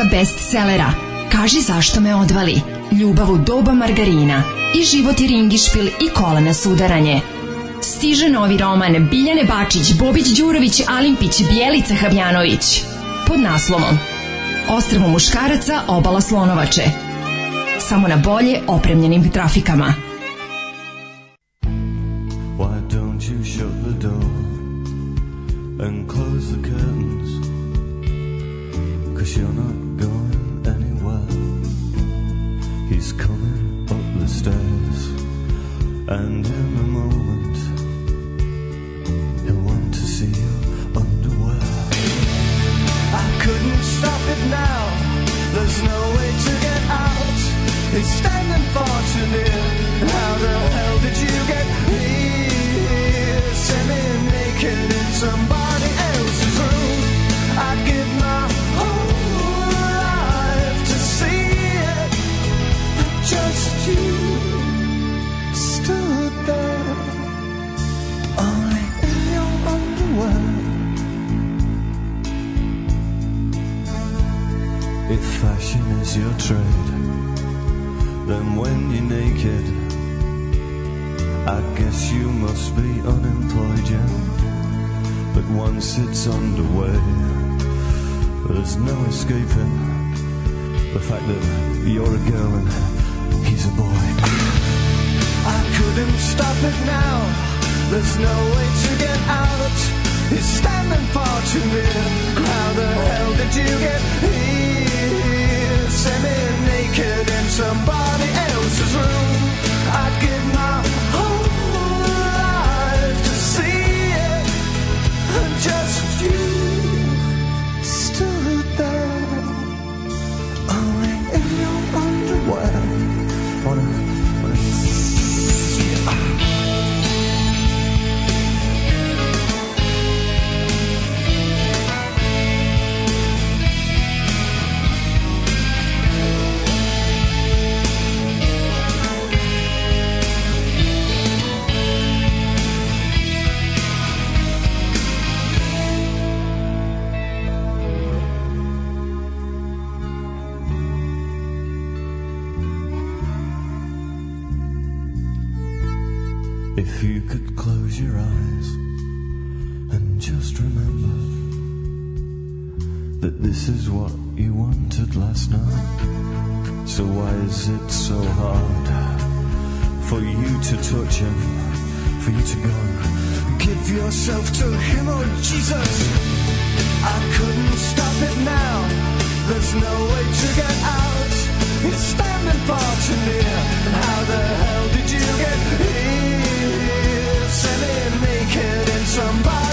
autorica bestsellera Kaži zašto me odvali, Ljubav u doba margarina i Život i ringišpil i kola sudaranje. Stiže novi roman Biljane Bačić, Bobić Đurović, Alimpić, Bjelica Habjanović pod naslovom Ostrvo muškaraca, obala slonovače. Samo na bolje opremljenim trafikama. If you could close your eyes and just remember that this is what you wanted last night, so why is it so hard for you to touch him, for you to go? Give yourself to him, oh Jesus! I couldn't stop it now, there's no way to get out, it's standing far too near, and how the hell? somebody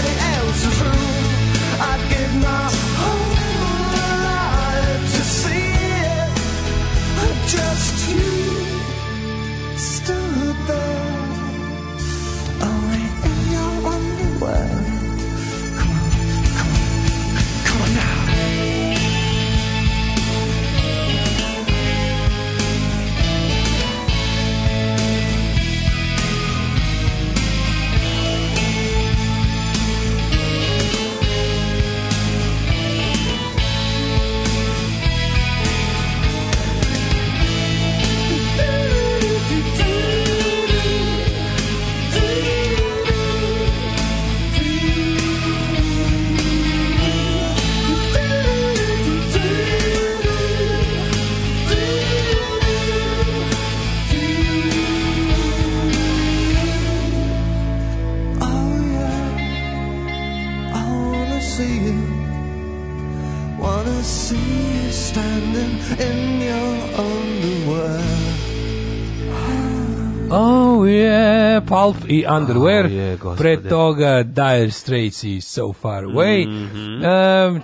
Pulp i Underwear. A, je, Pre toga Dire Straits i So Far Away. Mm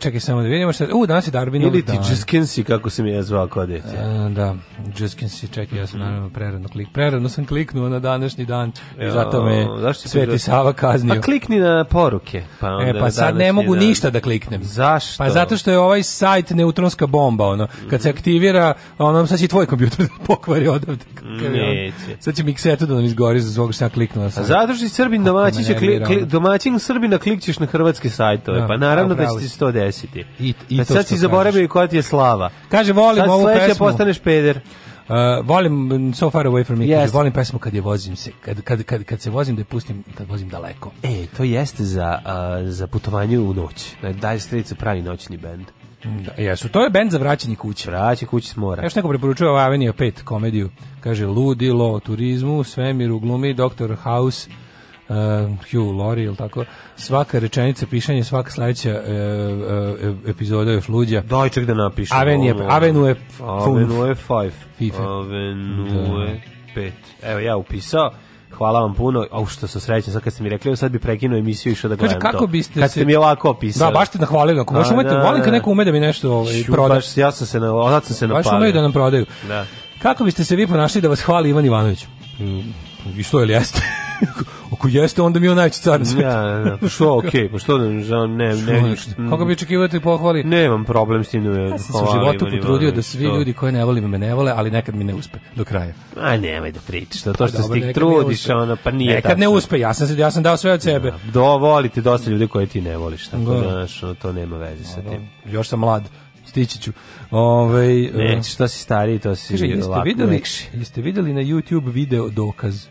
čekaj samo da vidimo šta... U, danas je Darwin. Ili ti Jeskinsi, kako sam je zvao kao djece. Uh, da, Jeskinsi, čekaj, ja sam mhm. naravno preradno klik. Preradno sam kliknuo na današnji dan i zato me Sveti Sava kaznio. Pa klikni na poruke. Pa, e, onda e, pa sad ne mogu ništa da kliknem. Zašto? Pa zato što je ovaj sajt neutronska bomba, ono. Kad se mhm. aktivira, ono, sad će tvoj kompjuter da pokvari odavde. Neće. Sad će miksetu da nam izgori za svog kliknuo sam. Zadrži Srbin domaćin, će kli, kli, domaćin Srbina klikćeš na hrvatske sajtove, no, da, pa naravno da, da će ti se to desiti. I, i to sad si zaboravio i koja ti je slava. Kaže, volim sad ovu pesmu. Sad postaneš peder. Uh, volim So Far Away From Me, yes. kaže, volim pesmu kad je vozim se, kad, kad, kad, kad se vozim da je pustim, kad vozim daleko. E, to jeste za, uh, za putovanje u noć. Dire Straits pravi noćni bend. Da, jesu, to je bend za vraćanje kuće. Vraćanje kuće s mora. Još neko preporučuje ovaj Avenio 5 komediju. Kaže, ludilo, o turizmu, svemiru, glumi, doktor House, uh, Hugh Laurie, ili tako. Svaka rečenica, pišanje, svaka sledeća uh, uh, epizoda još luđa. Daj ček da napišem. Avenue, Avenue, Avenue 5. Avenue 5. Evo, ja upisao hvala vam puno. Au, što sam srećan, sad kad ste mi rekli, sad bi prekinuo emisiju i išao da gledam Kaži, kako to. Biste kad ste mi ovako opisali. Da, baš te nahvalio, ako baš umete, da, volim da, kad da. neko ume da mi nešto ovaj, proda. Baš, ja sam se, na, sad sam se napalio. Baš umeju da nam prodaju. Da. Kako biste se vi ponašali da vas hvali Ivan Ivanović? Mm. I što, jel jeste? Ako jeste, onda mi je on najveći car na svetu. Ja, ja, pa što, okej, okay, pa što da ne, ne, ništa. Koga bi očekivao pohvali? Nemam problem s tim. Ne, da ja sam se u životu potrudio da svi to. ljudi koje ne volim me ne vole, ali nekad mi ne uspe do kraja. A nemaj da pričaš, to, to pa što se ti trudiš, ono, pa nije Nekad tačno. ne uspe, ja sam, ja sam dao sve od sebe. Da, do, da, volite dosta ljudi koje ti ne voliš, tako da, da, to nema veze sa da, tim. Još sam mlad stići ću. Ovaj, Neć, šta e, si stariji, to si Kaže, jeste videli, jeste videli na YouTube video dokaz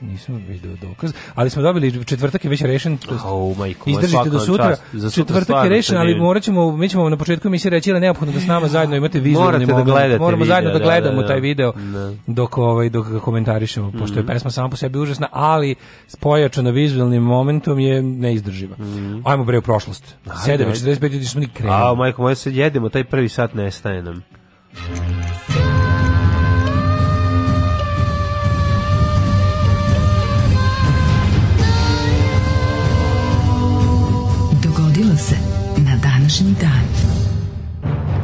nisam vidio dokaz, ali smo dobili četvrtak je već rešen. Oh, majko, izdržite do sutra. Čast, za sutra četvrtak je rešen, ali morat ćemo, mi ćemo na početku emisije reći da neophodno da s nama zajedno imate viziju. Morate da gledate Moramo video, zajedno da, da gledamo da, da, taj video da. dok, ovaj, dok ga komentarišemo, pošto mm -hmm. je mhm. pesma sama po sebi užasna, ali spojačana vizualnim momentom je neizdrživa. Mm -hmm. Ajmo bre u prošlost. 7.45 ljudi smo ni krenuli. A, majko, moje se jedemo, taj prvi sat nestaje nam. Thank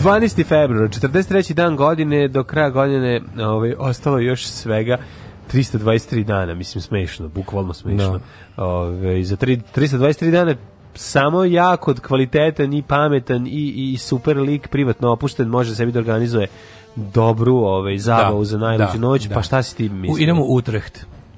12. februar, 43. dan godine, do kraja godine ovaj, ostalo još svega 323 dana, mislim smešno, bukvalno smešno. No. Da. Ove, ovaj, za tri, 323 dana samo ja kod kvalitetan i pametan i, i super lik privatno opušten može sebi da organizuje dobru ovaj, zabavu da, za najluđu da, noć, da. pa šta si ti mislim? U, idemo u Utrecht.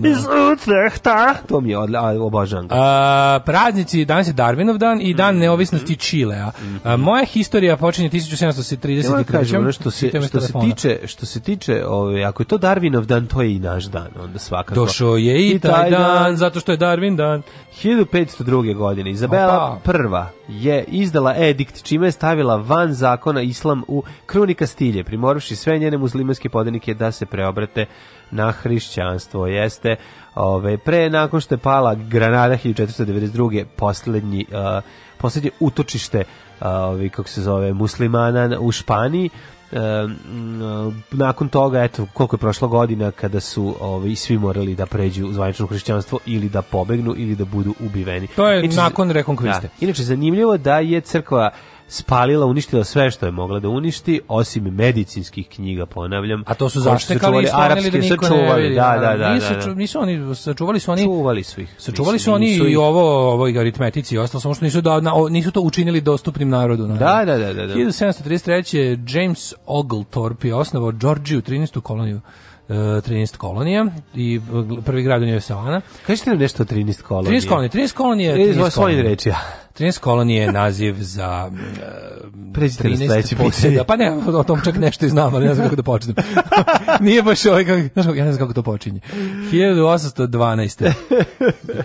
Da. iz Utrehta. To mi je odla, obožan. A, praznici, danas je Darwinov dan i dan mm. neovisnosti Čilea. A, mhm. moja historija počinje 1733. Ja što se, što se tiče, što se tiče ove, ovaj, ako je to Darwinov dan, to je i naš dan, onda svakako. Došao je i taj dan, zato što je Darwin dan. 1502. godine Izabela Opa. I je izdala edikt čime je stavila van zakona islam u kruni Kastilje, primoravši sve njene muslimanske podanike da se preobrate na hrišćanstvo. Jeste jeste ove, pre nakon što je pala Granada 1492. poslednji, uh, poslednje utočište ove, kako se zove, muslimana u Španiji nakon toga eto koliko je prošla godina kada su ovaj svi morali da pređu u zvanično hrišćanstvo ili da pobegnu ili da budu ubiveni. To je inače, nakon rekonkviste. Da, inače zanimljivo da je crkva spalila, uništila sve što je mogla da uništi, osim medicinskih knjiga, ponavljam. A to su zaštekali i da arapske, da niko sačuvali, ne da, da, da, nisu, da, da. Nisu oni, sačuvali su oni... Čuvali su ih. Sačuvali su oni i ovo, ovo i aritmetici i ostalo, samo što nisu, da, na, nisu to učinili dostupnim narodu. Da, da, da, da, da. 1733. James Oglethorpe je osnovao Georgiju, 13. koloniju. 13 e, kolonija i e, prvi grad u njoj je Savana. Kažete nam nešto o 13 kolonija. 13 kolonije, 13 kolonije. 13 kolonija. 13 kolonije je naziv za uh, Pređite 13 posjeda. Pa ne, o tom čak nešto i znam, ali ne znam kako da počnem. Nije baš ovaj, kako, znaš, ja ne znam kako to počinje. 1812.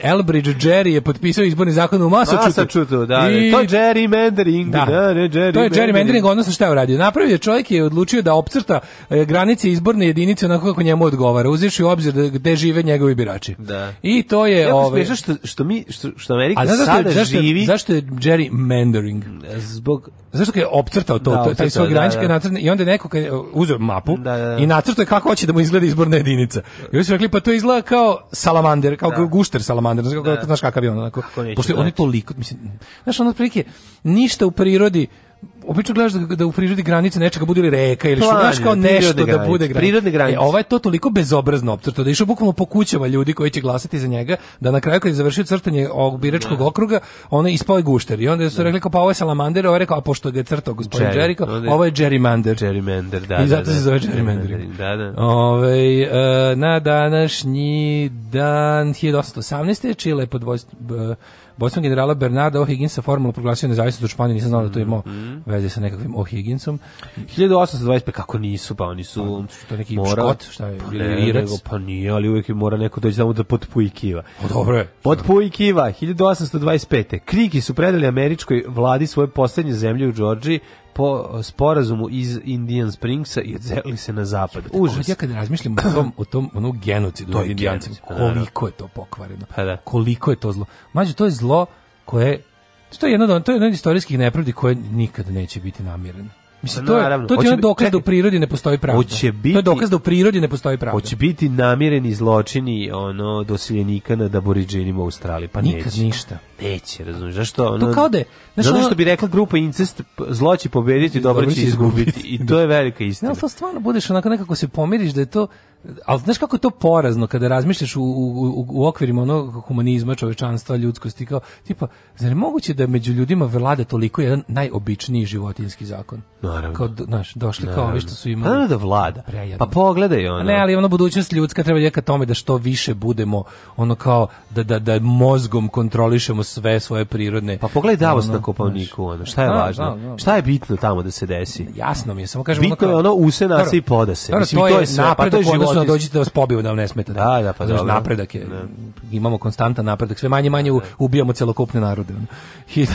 Elbridge Jerry je potpisao izborni zakon u Massachusettsu. Da, da. I... To je gerrymandering. Da. da ne, da, gerrymandering. To je gerrymandering, odnosno šta je uradio? Napravio je čovjek je odlučio da opcrta e, granice izborne jedinice onako kako njemu odgovara. Uzevši u obzir da, gde žive njegovi birači. Da. I to je... Ja, ove... Ovaj što, što mi, što, što Amerika sada živi zašto je Jerry Mandering? Zbog zašto je opcrtao to, da, to taj svoj granički da, da. i onda je neko kad uzeo mapu da, da, da. i nacrtao kako hoće da mu izgleda izborna jedinica. I oni su rekli pa to izgleda kao salamander, kao gušter salamander, znaš, znaš kakav je on onako. Pošto on je toliko, mislim, znaš, ono prilike ništa u prirodi obično gledaš da, da u prirodi granice nečega bude ili reka ili što znaš kao nešto da bude granice. Prirodne granice. E, ovo je to toliko bezobrazno opcrto da je išao bukvalno po kućama ljudi koji će glasati za njega, da na kraju kad je završio crtanje ovog biračkog da. okruga, on je ispao je gušter. I onda su da. rekli kao pa ovo je salamander, ovo je rekao, a pošto ga je crtao gospodin Jerry, Jericho, ovo je gerrymander. Gerrymander, da. I da, zato da, se zove gerrymander. Da, da. Ove, ovaj, eh, na današnji dan 1818. Čile je pod vojstvom eh, bosnom generala Bernarda O'Higginsa formalno proglasio nezavisnost od Španije, nisam znao da to imao mhm. veze sa nekakvim O'Higginsom. 1825, kako nisu, pa oni su... Pa, to neki mora, škot, šta je, pa ne, irac. Nego, pa nije, ali uvijek mora neko doći samo da potpujkiva. O, pa dobro je. Potpujkiva, 1825. Kriki su predali američkoj vladi svoje poslednje zemlje u Đorđiji, po sporazumu iz Indian Springsa i odzelili se na zapad. Užas. Ja kad razmišljam o tom, o tom onom genocidu to indijancima, da, da. koliko je to pokvareno, pa da. koliko je to zlo. Mađo, to je zlo koje, to je jedno, to je jedno od istorijskih nepravdi koje nikada neće biti namireno. Mislim, to, naravno. to ti je dokaz čekaj, da u prirodi ne postoji pravda. Hoće biti, to je dokaz da u prirodi ne postoji pravda. Hoće biti namireni zločini ono, dosiljenika na Daboriđenima u Australiji. Pa Nikad neće. ništa. Neće, razumiješ. Zašto? Ono, to kao da je, znaš, zato što bi rekla grupa incest, zlo će pobediti, dobro će izgubiti. I to je velika istina. Ne, ali to stvarno budeš onako nekako se pomiriš da je to ali znaš kako je to porazno kada razmišljaš u, u, u okvirima onog humanizma, čovečanstva, ljudskosti, kao, tipa, zar je moguće da među ljudima vlada toliko jedan najobičniji životinski zakon? Naravno. Kao, znaš, došli Naravno. kao ovi što su imali. Pa naravno da vlada. Prejedno. Pa pogledaj ono. A ne, ali ono budućnost ljudska treba je ka tome da što više budemo, ono kao, da, da, da mozgom kontrolišemo sve svoje prirodne... Pa pogledaj Davos na Kopavniku, ono, šta je da, važno? Da, da, šta je bitno tamo da se desi? Jasno mi je, samo kažem... Bitno ono kao, je ono usena se i poda se. Mislim, to, je, to je, napred, pa to je da dođite da vas pobiju da vam ne smeta. Da, da, pa znači, napredak je. Ne. Imamo konstantan napredak. Sve manje manje da, da. ubijamo celokupne narode.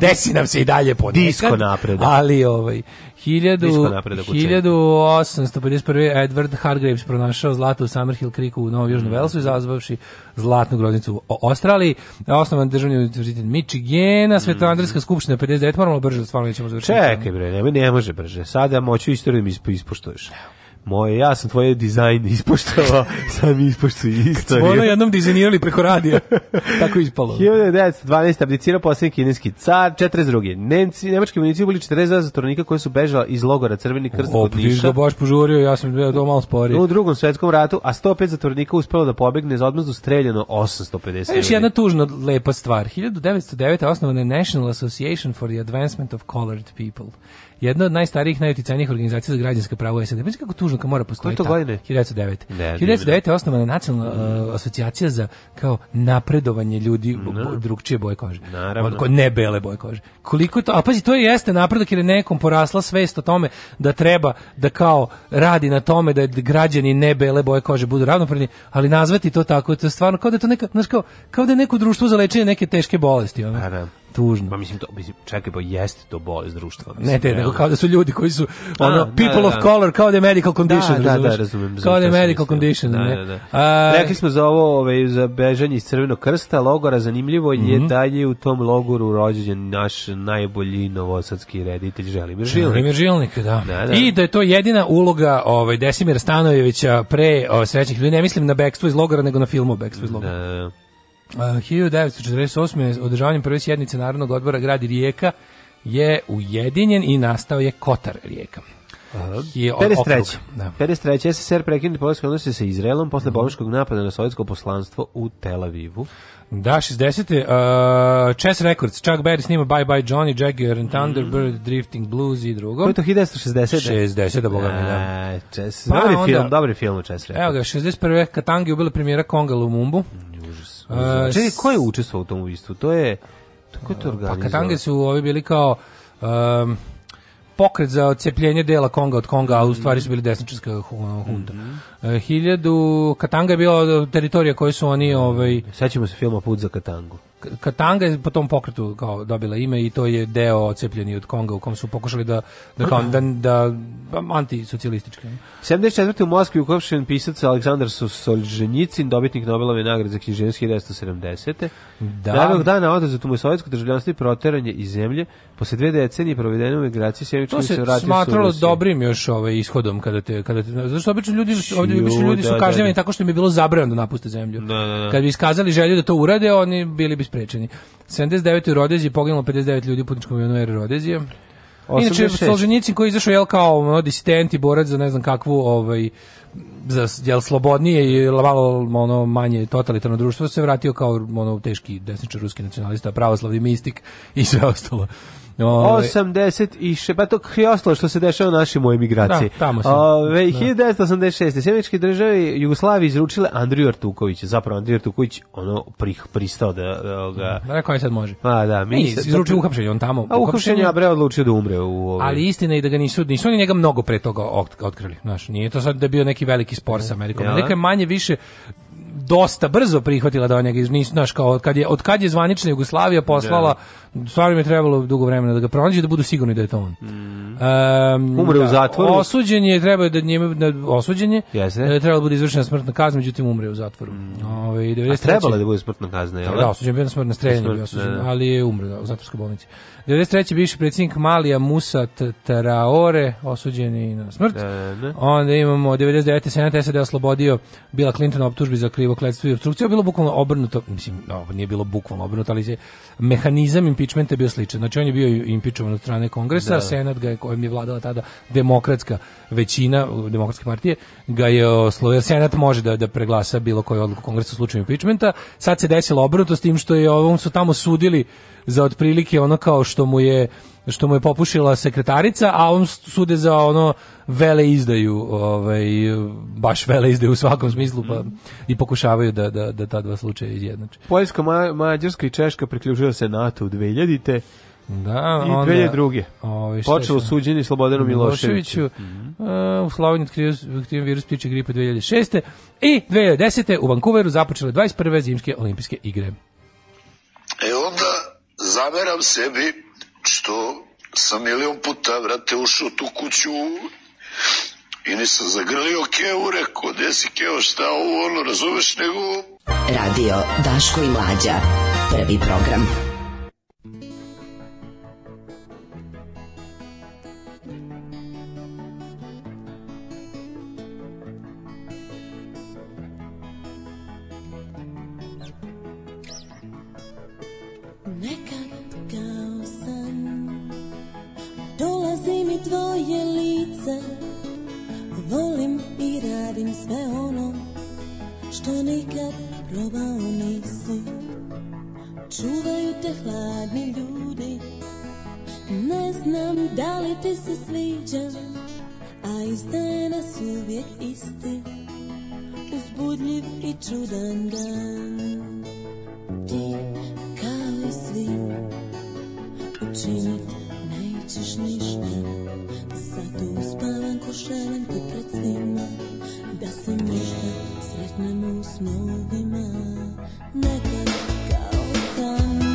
Desi nam se i dalje ponekad. Disko napredak. Ali ovaj 1000 1851. Edward Hargreaves pronašao zlato u Summerhill Creeku u Novom Južnom mm. Velsu, izazvavši zlatnu groznicu u Australiji. Osnovan državni univerzitet Michigena, mm. Svetoandrijska skupština 59. Moramo brže, da stvarno nećemo završiti. Čekaj bre, ne, ne može brže. Sada moću istoriju mi ispoštuješ. Moje, ja sam tvoje dizajn ispoštovao, sam ispoštu i istoriju. Kad smo ono jednom dizajnirali preko radija, tako ispalo. 1912. abdicirao posljednji kineski car, 42. Nemci, nemački municiju bili 42 zatvornika koji su bežala iz logora Crveni krst od pa Niša. ga baš požurio, ja sam bio to malo sporije. U drugom svetskom ratu, a 105 zatvornika uspelo da pobegne za odmazdu streljeno 850. Još jedna tužna lepa stvar. 1909. osnovana je National Association for the Advancement of Colored People jedna od najstarijih, najuticajnijih organizacija za građanska prava u SAD. Mislim kako tužno kao mora postojati. Koje to godine? 1909. 1909. je osnovana nacionalna uh, asocijacija za kao napredovanje ljudi no. drugčije boje kože. Naravno. Od ne bele boje kože. Koliko to, a pazi, to je jeste napredak jer je nekom porasla svest o tome da treba da kao radi na tome da građani ne bele boje kože budu ravnopredni, ali nazvati to tako, to je stvarno kao da je to neka, znaš, kao, kao da je neko društvo za lečenje neke teške bolesti. Ono. Pa da tužno. Pa mislim to mislim čekaj pa jeste to bolest društva. Mislim, ne, te, nego kao da su ljudi koji su ono A, da, people da, of color kao da je medical da, condition, da, da, da, razumem. Kao da je medical condition, da, ne. Da, da. A, Rekli smo za ovo, ovaj za bežanje iz Crvenog krsta logora zanimljivo mm -hmm. je mhm. da je u tom logoru rođen naš najbolji novosadski reditelj Želimir Žilnik. Želimir Žilnik, da. Da, da. I da je to jedina uloga ovaj Desimira Stanojevića pre o, ovaj, srećnih ljudi. Ne mislim na Backstreet iz logora, nego na filmu Backstreet iz da. logora. Da, da. 1948. održavanjem prve sjednice Narodnog odbora gradi Rijeka je ujedinjen i nastao je Kotar Rijeka. Je 53. Da. 53. SSR prekinuti poljske odnose sa Izraelom posle mm -hmm. napada na sovjetsko poslanstvo u Tel Avivu. Da, 60. Uh, e, Chess Records, Chuck Berry snima Bye Bye Johnny, Jagger and Thunderbird, mm. Drifting Blues i drugo. Koji je to 1960? 60, da boga mi da. E, Chess, pa dobri film, dobri film u Chess Records. Evo ga, 61. Katangi ubila premijera Konga Lumumbu. Mhm. Uh, Čekaj, ko je učestvovao u tom ubistvu? To je... Kako je to pa organizovao? Pa Katange su ovi bili kao... Um, pokret za odcepljenje dela Konga od Konga, a u stvari su bili desničarska hunta. Mm -hmm. Hiljadu, Katanga je bila teritorija koju su oni... Ovaj... Sećamo se filma Put za Katangu. Katanga je po tom pokretu kao dobila ime i to je deo ocepljeni od Konga u kom su pokušali da da kao da, da, da antisocijalistički. 74. u Moskvi uhapšen pisac Aleksandar Solženjicin, dobitnik Nobelove nagrade za književnost 1970. Da. Davog dana oduzeto mu je sovjetsko državljanstvo i proteranje iz zemlje. Posle dve decenije provedene u migraciji sjemički se vratio. To se smatralo dobrim još ovaj ishodom kada te kada te zašto obično ljudi ovdje obično ljudi su da, da, kažnjavani tako što im je bilo zabranjeno da napuste zemlju. Da, da, da. Kad bi iskazali želju da to urade, oni bili bi sprečeni. 79. u Rodeziji poginulo 59 ljudi u putničkom avionu Air Rodezije. Inače, Solženjicin koji je izašao jel kao ono, disident i borac za ne znam kakvu ovaj, za jel slobodnije i malo ono manje totalitarno društvo se vratio kao ono teški desničar ruski nacionalista, pravoslavni mistik i sve ostalo. Ove, 80 i še, pa to krioslo što se dešava u našim u emigraciji. Da, tamo sam. Ove, 1986. Da. Sjemeničke države Jugoslavije izručile Andriju Artukovića. Zapravo, Andriju Artuković ono prih, pristao da... da ga... Da, rekao je sad može. A, pa, da, mi e, se... Izručio uhapšenje, on tamo... A uhapšenje, a bre, odlučio da umre u... Ove... Ali istina je da ga nisu, nisu oni njega mnogo pre toga otkrili. Znaš, nije to sad da je bio neki veliki spor sa Amerikom. Ja. Amerika je manje više dosta brzo prihvatila da on njega iz znaš kao od kad je od kad je zvanična Jugoslavija poslala da stvarno mi je trebalo dugo vremena da ga pronađe da budu sigurni da je to on. Mm. Um, umre u da, zatvoru. Osuđen je, treba je da njemu da osuđen je. Jeste. Da je trebalo da bude izvršena smrtna kazna, međutim umre u zatvoru. Mm. Ovaj 93. A trebalo da bude smrtna kazna, je l' da, da? da, osuđen je na smrtno streljanje, bio osuđen, ne. ali je umro da, u zatvorskoj bolnici. 93. bivši predsjednik Malija Musa Traore, osuđen je na smrt. Ne, ne. Onda imamo 99. senat SAD oslobodio Bila Clinton optužbi za krivokletstvo i obstrukciju. Bilo bukvalno obrnuto, mislim, no, nije bilo bukvalno obrnuto, ali je mehanizam impeachment je bio sličan. Znači on je bio impeachovan od strane kongresa, da. senat ga je, kojim je vladala tada demokratska većina demokratske partije, ga je oslovio, senat može da, da preglasa bilo koju odluku kongresa u slučaju impeachmenta. Sad se desilo obrnuto s tim što je ovom su tamo sudili za otprilike ono kao što mu je što mu je popušila sekretarica, a on sude za ono vele izdaju, ovaj, baš vele izdaju u svakom smislu pa, i pokušavaju da, da, da ta dva slučaja izjednače. Poljska, Ma Mađarska i Češka priključila se NATO u 2000-te. Da, I onda, 2002. Ovaj, Počelo suđenje Slobodanu Miloševiću. Miloševiću. Mm -hmm. uh, u Sloveniji otkrio, otkrio virus ptiče gripe 2006. I 2010. u Vancouveru započele 21. zimske olimpijske igre. E onda zameram sebi što sam milion puta, vrate, ušao tu kuću I nisam zagrlio Keo, rekao, gde si Keo, šta ovo, ono, razumeš, nego... Radio Daško i Mlađa, prvi program. Neka radim sve ono što nikad probao nisi Čuvaju te hladni ljudi Ne znam da li ti se sviđam A iz dana su uvijek isti Uzbudljiv i čudan dan Ti kao i svi Učiniti nećeš ništa Zato uspavam ko šelem ti pred svima Da se možda sretnemo u snovima Nekad kao tamo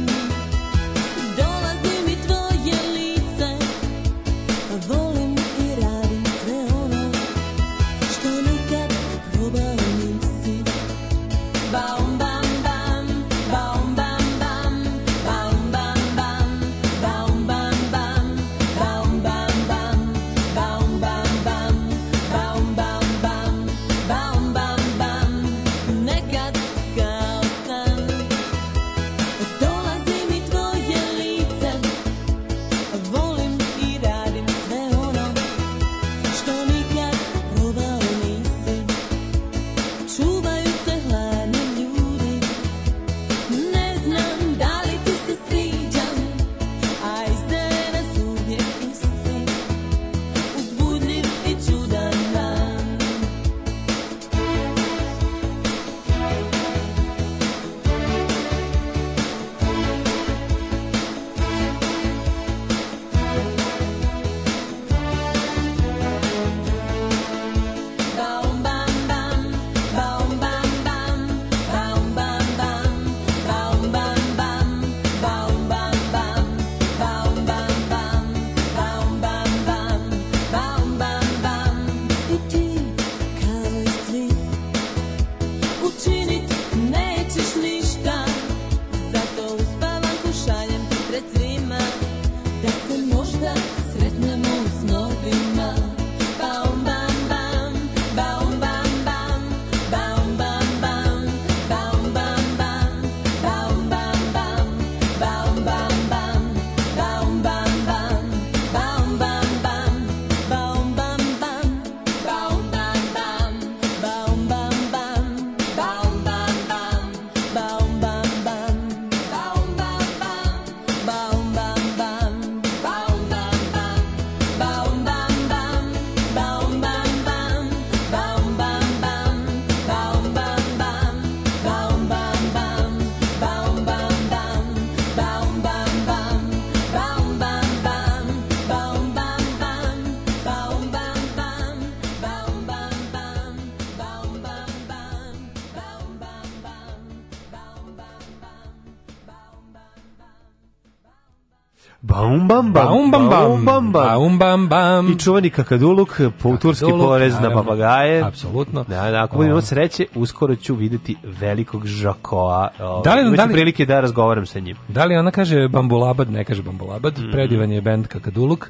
bam bam, bam bam, bam bam, bam bam. I čuvani kakaduluk, e, po turski porez na papagaje. Apsolutno. Da, da, ako budemo sreće, uskoro ću videti velikog žakoa. Da li, da li, prilike da razgovaram sa njim. Da li ona kaže bambulabad, ne kaže bambulabad, mm. predivan je bend kakaduluk.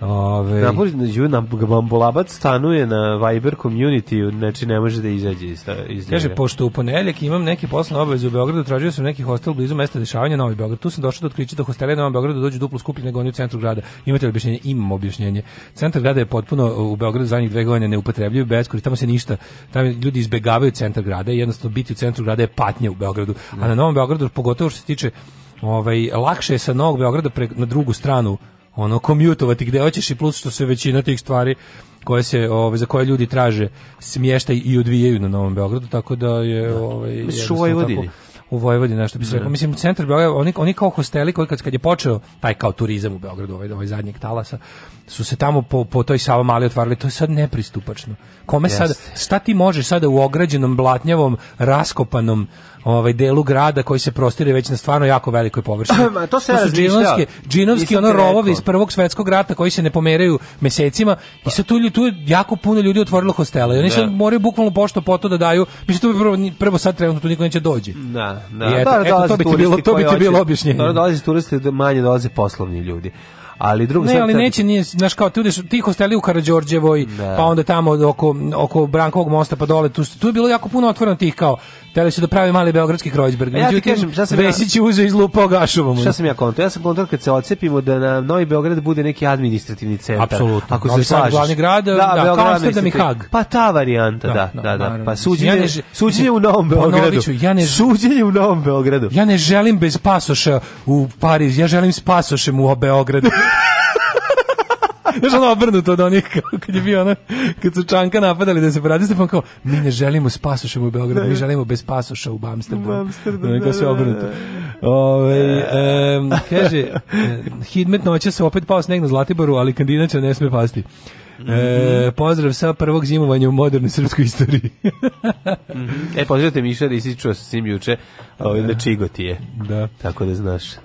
Ove... Napolj, Bambolabac stanuje na Viber community, znači ne može da izađe iz, iz Kaže, pošto u ponedeljak imam neke poslovne obaveze u Beogradu, tražio sam neki hostel blizu mesta dešavanja Novi Beograd. Tu sam došao da otkriću da hostele na Novi Beogradu dođu duplo skuplji nego oni u centru grada. Imate li objašnjenje? Imam objašnjenje. Centar grada je potpuno e, u Beogradu zadnjih dve godine neupotrebljiv, beskori, tamo se ništa, tamo ljudi izbegavaju centar grada i jednostavno biti u centru grada je patnja u Beogradu. A na Novom Beogradu, pogotovo što se tiče ovaj, lakše je sa Novog Beograda pre, na drugu stranu ono komjutovati gde hoćeš i plus što se većina tih stvari koje se ovaj za koje ljudi traže smještaj i odvijaju na Novom Beogradu tako da je da. ovaj misliš u Vojvodini nešto bi se da. rekao mislim centar Beograda oni oni kao hosteli koji kad, kad je počeo taj kao turizam u Beogradu ovaj ovaj zadnjeg talasa su se tamo po, po toj Sava mali otvarali to je sad nepristupačno kome yes. sad šta ti možeš sada u ograđenom blatnjavom raskopanom ovaj delu grada koji se prostire već na stvarno jako velikoj površini. Ma, to se to su džinovski, džinovski ono rovovi iz Prvog svetskog rata koji se ne pomeraju mesecima i sad tu, tu je jako puno ljudi otvorilo hostela i oni sad da. moraju bukvalno pošto poto da daju. Mislim to bi prvo, prvo sad trenutno tu niko neće doći. Da, da. Eto, da, eto, to bi ti bilo, to bi ti bilo objašnjenje. Da, dolaze turisti, da manje dolaze poslovni ljudi ali drugo ne, ali neće nije znaš kao tu ti hosteli u Karađorđevoj da. pa onda tamo oko oko Brankovog mosta pa dole tu tu je bilo jako puno otvoreno tih kao Teli su da pravi mali beogradski Kreuzberg. E, ja ti kažem, šta sam Vesić ja... uze iz lupa gašovom. Šta sam ja konto? Ja sam konto kad se ocepimo da na Novi Beograd bude neki administrativni centar. Apsolutno. Ako se slažeš. Glavni grad, da, da Beograd, kao da mi Hag. Pa ta varijanta, da, da, da. da. Pa suđenje, ja ne, suđenje u Novom Beogradu. ja ne, suđenje u Novom Beogradu. Ja ne želim bez pasoša u Pariz, ja želim s pasošem u Beogradu. Znaš, ono obrnuto od onih, kao, kad je bio ono, kad su Čanka napadali da se poradi, Stefan kao, mi ne želimo s pasošem u Beogradu, mi da. želimo bez pasoša u Amsterdamu. U Amsterdamu, da, se da, da, obrnuto. Ove, um, kaže, Hidmet noće se opet pao sneg na Zlatiboru, ali kandinaća ne sme pasti. -hmm. e, mhm. pozdrav sa prvog zimovanja u modernoj srpskoj istoriji. mm E, pozdravite Miša da isičuo sa svim juče, ovaj, da je, Da. Tako da znaš. E,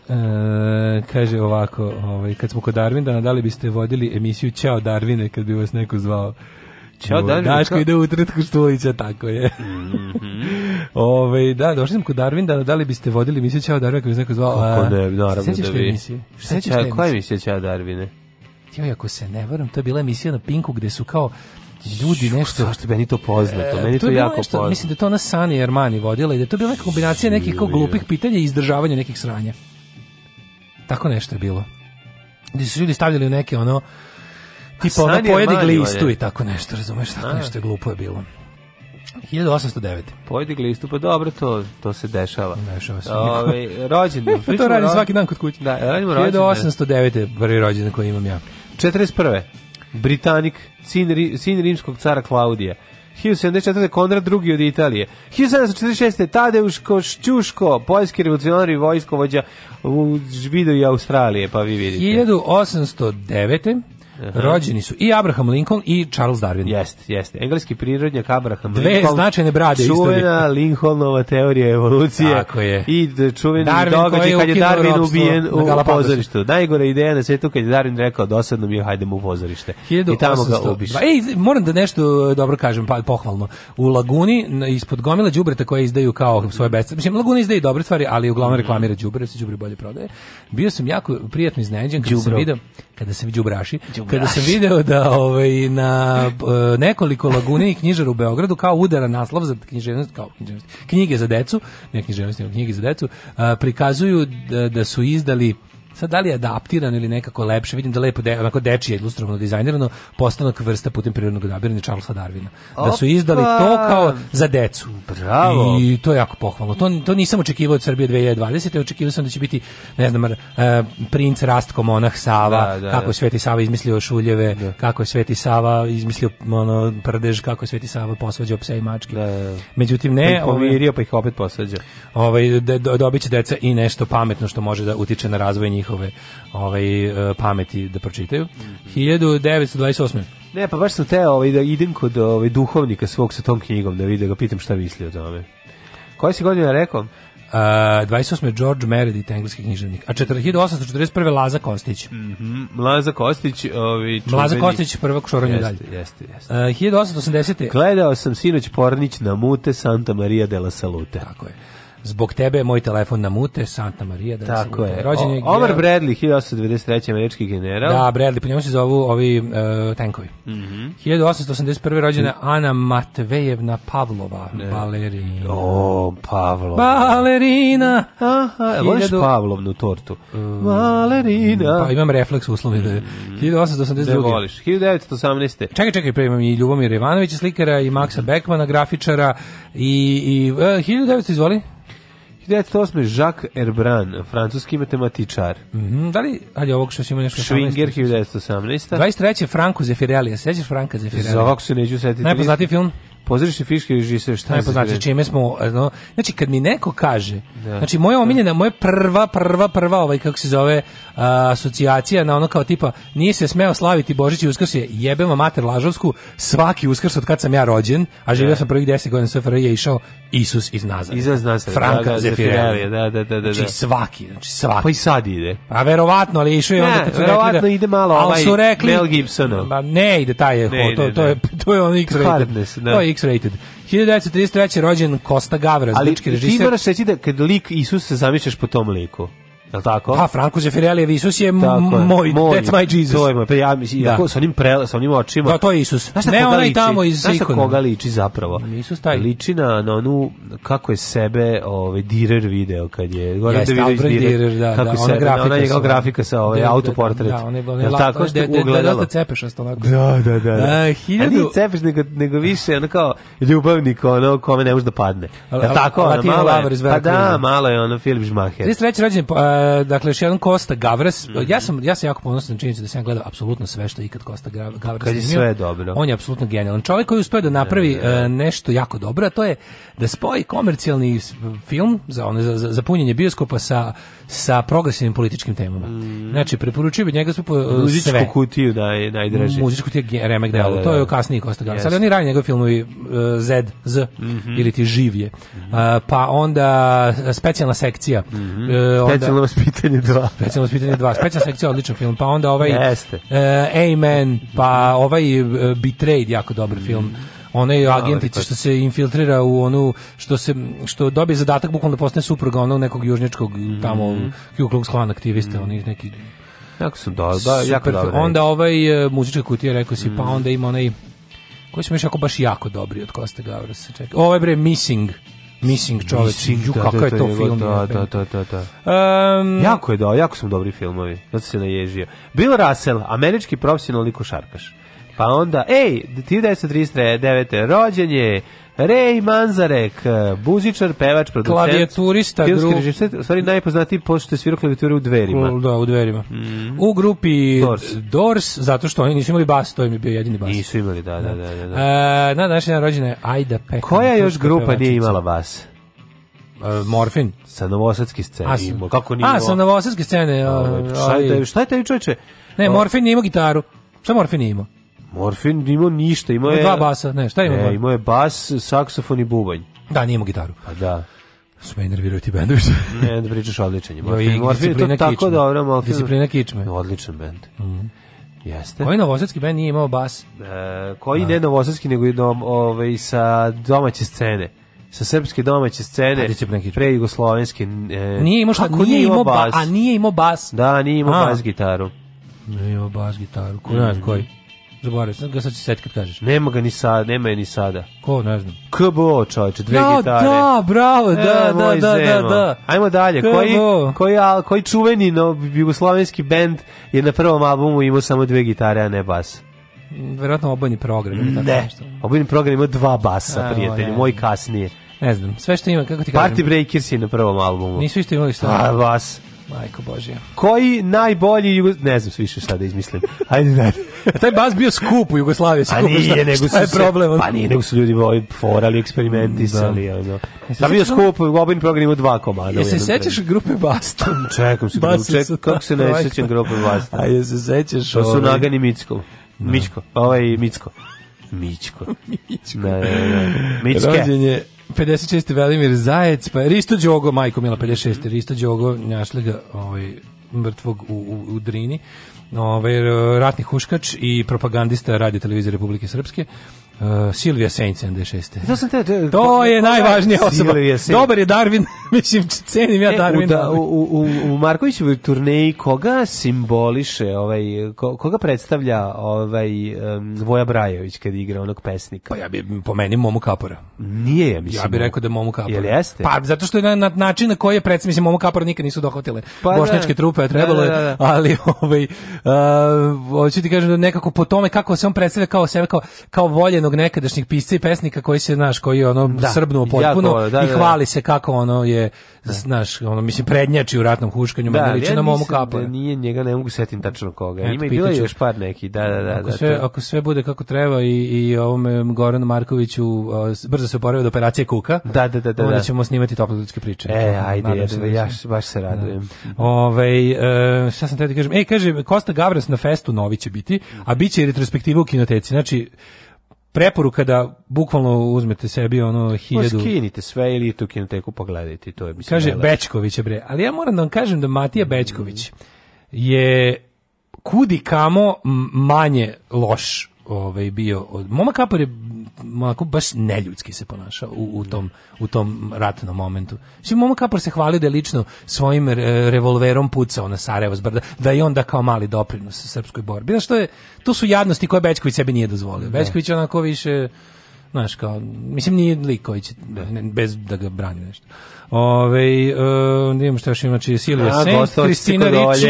kaže ovako, ovaj, kad smo kod Darvina, da li biste vodili emisiju Ćao Darvine, kad bi vas neko zvao? Ćao, Darvin. Daško ide u utretku Štulića, tako je. Mm -hmm. Ove, da, došli sam kod Darvin, da, da li biste vodili emisiju Ćao Darvin, kad bi vas neko zvao? Kako ne, naravno da vi. Sećaš te emisije? Sećaš te emisije? Koja emisija Ćao Darvine? joj, ako se ne varam, to je bila emisija na Pinku gde su kao ljudi nešto zašto meni to poznato e, meni to, to jako nešto, poznato mislim da to ona Sani Armani vodila i da je to bila neka kombinacija nekih kao glupih pitanja i izdržavanja nekih sranja tako nešto je bilo gde su ljudi stavljali u neke ono Tipo, ona pojedi glistu i tako nešto razumeš tako A. nešto je glupo je bilo 1809. Pojedi glistu, pa dobro, to, to se dešava. Dešava se. Ove, ovaj, rođendan. to radim svaki dan kod kuće. Da, radimo rođendan. 1809. je prvi rođendan koji imam ja. 41. Britanik, sin, sin rimskog cara Klaudija. 1774. Konrad II. od Italije. 1746. Tadeuš Košćuško, poljski revolucionari vojskovođa u Žvidu i Australije, pa vi vidite. 1809. Aha. Rođeni su i Abraham Lincoln i Charles Darwin. Jeste, jeste. Engleski prirodnjak Abraham Dve Lincoln. Dve značajne brade Čuvena Lincolnova teorija evolucije. Tako je. I čuveni Darwin događaj kad je Darwin ubijen u pozorištu. Najgora ideja na svetu kad je Darwin rekao dosadno mi je hajde mu u pozorište. 1800. I tamo ga ubiš. Ej, moram da nešto e, dobro kažem, pa, pohvalno. U Laguni, ispod gomila đubreta koje izdaju kao svoje besce. Mislim, Laguna izdaje dobre stvari, ali uglavnom mhm. reklamira đubre, se đubre bolje prodaje. Bio sam jako prijatno iznenađen kada sam video kada se vidi đubraši kada sam video da ovaj, na e, nekoliko lagune i knjižara u Beogradu kao udara naslov za književnost, kao književnost, knjige za decu, ne književnost, nego knjige za decu, prikazuju da, da su izdali Sad, da li je adaptirano ili nekako lepše, vidim da lepo, de, onako dečije, ilustrovano, dizajnirano, postanak vrsta putem prirodnog odabiranja Charlesa Darwina. Da su izdali Opa! to kao za decu. Bravo. I to je jako pohvalno. To, to nisam očekivao od Srbije 2020. Očekivao sam da će biti, ne znam, uh, princ Rastko Monah Sava, da, da, kako je Sveti Sava izmislio šuljeve, da. kako je Sveti Sava izmislio ono, prdež, kako je Sveti Sava posvađao pse i mačke. Da, da, da. Međutim, ne... Pa ih ovaj- pa ih opet posvađa. Ovaj, dobit će deca i nešto pametno što može da utiče na razvoj njih njihove ovaj, e, pameti da pročitaju. 1928. Ne, pa baš sam teo ovaj, da idem kod ovaj, duhovnika svog sa tom knjigom, da vidim, da ga pitam šta misli o tome. Koja si godina rekao? Uh, e, 28. George Meredith, engleski književnik. A 1841. Laza Kostić. Mm -hmm. Laza Kostić, ovi ovaj, čuveni... Laza Kostić, prva košoranja dalje. Jeste, jeste. E, uh, 1880. Gledao sam sinoć Pornić na mute Santa Maria della Salute. Tako je. Zbog tebe moj telefon na mute, Santa Maria. Da Tako je. Da, rođen je Omar Bradley, 1893. američki general. Da, Bradley, po njemu se zovu ovi uh, tenkovi. Mm -hmm. 1881. rođena Ana Matvejevna Pavlova, ne. balerina. O, Pavlova. Balerina. Aha, voliš 1000... Pavlovnu tortu? Mm. Balerina. Pa imam refleks uslovi. Da je. 1882. Mhm. Ne da voliš. 1918. Čekaj, čekaj, pre imam i Ljubomir Ivanovića slikara i Maksa Beckmana grafičara i, i e, uh, 1900, izvoli? 1908. Jacques Herbran, francuski matematičar. Mm -hmm. Da li, ali ovog što si imao nešto... Schwinger, 1918. 23. Franco Zeffirelli, sećaš Franka Zeffirelli? Zavak se neću setiti. Najpoznatiji film? pozorišni fiški režiser, šta ne, pa znači čime smo, no, znači kad mi neko kaže, da. znači moja omiljena, moja prva, prva, prva, ovaj, kako se zove, a, asocijacija na ono kao tipa, nije se smeo slaviti Božić i Uskrs je jebemo mater Lažovsku, svaki Uskrs od kad sam ja rođen, a živio da. sam prvih 10 godina SFRJ je išao Isus iz Nazara. Isus iz Nazara. Franka da, da Zefirelli. Da, da, da, da. Znači da. svaki, znači svaki. Pa i sad ide. A verovatno, ali išao je onda kad su verovatno da, ide malo ovaj su rekli, Mel Gibsonov. Ma ne ide taj je, ne, to, to, je, to je on X-rated. To je X-rated. 1933. rođen Kosta Gavra, ali ti režiser. moraš reći da kad lik Isus se zamišljaš po tom liku. Jel tako? Pa Franco Zeffirelli je Isus je moj, that's my Jesus. To je moj, pa ja mislim, da. sa onim prele, sa onim očima. Da, to je Isus. Znaš ne onaj liči? tamo iz Znaš ikona. koga liči zapravo? Isus taj. Liči na, na onu, kako je sebe ovaj, Direr video, kad je Goran yes, Davidović Direr, da, kako da, se, ona grafika, ona njegov grafika sa da, ovaj, da, autoportret. Da, ona je tako što ugledalo. Da, da, cepeš što onako. Da, da, da. da. hiljadu... A cepeš, nego, nego više, ona kao ljubavnik, ono kome ne može da padne. Jel tako? Ona, malo je, pa da, malo je ona Filip Žmacher. Znači, treći rođen, pa, dakle, još jedan Kosta Gavras. Mm -hmm. ja, sam, ja sam jako ponosan na činjenicu da sam gledao apsolutno sve što je ikad Kosta Gavras Kad je sve je dobro. On je apsolutno genijalan. Čovjek koji uspio da napravi ne, ne, e. e, nešto jako dobro, a to je da spoji komercijalni film za, one, za, za, punjenje bioskopa sa, sa progresivnim političkim temama. Mm. Znači, preporučuju od njega sve. Muzičku sve. kutiju naj, da najdraži. Muzičku kutiju Remek da, Delo, da, da, da. to je da. kasniji Kosta Gavras. Yes. Ali oni radi njegov filmovi uh, Z, Z mm -hmm. ili ti Živje. Mm -hmm. uh, pa onda specijalna sekcija. Mm -hmm. uh, onda, specijalna vaspitanje 2. Specijalno vaspitanje 2. Specijalna sekcija odličan film. Pa onda ovaj Jeste. Uh, Amen, pa ovaj uh, Betrayed jako dobar film. Mm onaj no, da, agentica pa- što se infiltrira u onu što se što dobije zadatak bukvalno da postane supruga onog nekog južnjačkog mm. tamo Ku Klux Klan aktiviste, mm. onih neki Jako su da, da, jako dobro. Onda ovaj uh, muzička kutija rekao si, mm. pa mhm. onda ima onaj koji su mi još ako baš jako dobri od Kosta Gavrasa. se čeka. Ovo ovaj je bre Missing. Missing čovjek, Missing, da, kakav je to film. Da, da, da, da, da. Um, jako je da, jako su dobri filmovi, zato se naježio. Bill Russell, američki profesionalni košarkaš. Pa onda, ej, 1939. rođen je Rej Manzarek, buzičar, e, pevač, producent, klavijaturista, filmski režiser, u stvari najpoznatiji pošto je svirao klavijature u dverima. U, da, u dverima. Mm. U grupi Dors. Doors. zato što oni nisu imali bas, to im je bio jedini bas. Nisu imali, da, da, da. da, da. E, na današnji dan Ajda Pekka. Koja još grupa pevačica? nije imala bas? E, Morfin sa novosadske scene. A, imao, kako nije? A imao? sa novosadske scene. O, šta je taj, šta je taj čoveče? Ne, Morfin nije imao gitaru. Šta Morfin nije imao? Morfin imao ništa, imao je... Dva basa, ne, šta ima? Ne, imao je bas, saksofon i bubanj. Da, nije imao gitaru. Pa da. Su me nerviraju ti bendovi. ne, da pričaš odličan. Morfin, no, Morfin je to tako kičme. dobro. Morfin... Disciplina kičme. Odličan bend. Mm. Jeste. Koji novosadski bend nije imao bas? E, koji A. ne da. novosadski, nego i dom, ovaj, sa domaće scene sa srpske domaće scene pre jugoslovenske e, nije imao šta nije, nije imao bas ba, a nije imao bas da nije imao a. bas gitaru nije imao bas gitaru ko mm. koji Zaboravio sam ga, sad ću set kad kažeš. Nema ga ni sada, nema je ni sada. Ko, ne znam. KBO, čovječe, dve ja, da, gitare. Da, bravo, da, e, da, da, da, da, Ajmo dalje, KBO. koji, koji, al, koji čuveni no, jugoslovenski band je na prvom albumu imao samo dve gitare, a ne bas? Verovatno obojni program. Ili tako nešto. obojni program ima dva basa, prijatelji, moj kasnije. Ne znam, sve što ima, kako ti kažem. Party Breakers je na prvom albumu. Nisu isto imali šta. A, vas. Majko Božja. Koji najbolji Jugos... Ne znam više šta da izmislim. Ajde, da. A taj bas bio skup u Jugoslaviji. Pa skup, A nije, šta, nego šta se, problem? Pa nije, nego su ljudi forali, eksperimentisali. Da. Ono. Da bio skup, u obojnim programima dva komada. Jesi se sećaš grupe Baston? Pa čekam se, grupe, čekam, kako se ne sećam grupe Baston? A jesi se sećaš? To su ovaj- Nagani Micko. Da. Mičko, ovaj Micko. Mičko. Mičko. Da, da, da. Mičke. Rođen 56. Velimir Zajec, pa Risto Đogo, majko Mila 56. Mhm. Risto Đogo, našli ga ovaj, mrtvog u, u, u Drini ovaj, ratni huškač i propagandista radi televizije Republike Srpske. Uh, eh, Silvija Sainz 76. To, sam te, te, to je najvažnija osoba. Dobar je Darwin, mislim, cenim ja e, Darwin. U, da, u, u, u Markovićevoj turneji koga simboliše, ovaj, koga predstavlja ovaj, um, Voja Brajović kad igra onog pesnika? Pa ja bi po meni Momu Kapora. Nije, ja mislim. Ja bih da- rekao da je Momu Kapora. Jel jeste? Pa, zato što je na, na način na koji je predstavlja, mislim, Momu Kapora nikad nisu dohvatile pa, da. bošnjačke da. trupe, trebalo da, je, da, da, ali ovaj, uh, hoću ti kažem da nekako po tome kako se on predstavlja kao sebe, kao, kao voljeno slavnog nekadašnjih pisca i pesnika koji se znaš koji je ono da, srbnuo potpuno jako, da, da, i da. hvali se kako ono je da. znaš ono mislim prednjači u ratnom huškanju da, liči ja na momu kapa. Da nije njega ne mogu setim tačno koga. Eto, Ima i bilo je još par neki. Da da da. Ako sve to... ako sve bude kako treba i i ovom Goranu Markoviću uh, brzo se oporavio od operacije kuka. Da da da da. Onda ćemo snimati tople ljudske priče. E ajde ja baš se radujem. Ovaj šta sam te da kažem? Ej kaže Kosta Gavras na festu novi će biti, a biće i retrospektiva u kinoteci. Znači preporuka da bukvalno uzmete sebi ono hiljadu... Skinite sve ili tu kinoteku pogledajte, to je mislim... Kaže najlepši. Bečković je bre, ali ja moram da vam kažem da Matija mm. Bečković mm. je kudi kamo manje loš ovaj bio od Moma Kapor je mako baš neljudski se ponašao u, u tom u tom ratnom momentu. Mislim Moma Kapor se hvalio da je lično svojim revolverom pucao na Sarajevo zbrda, da je onda kao mali doprinos srpskoj borbi. Znaš što je to su jadnosti koje Bećković sebi nije dozvolio. Da. Bećković onako više Znaš, kao, mislim, nije Liković, bez da ga brani nešto. Ove, uh, ne šta još ima, znači Silvia Sen, Kristina Riči.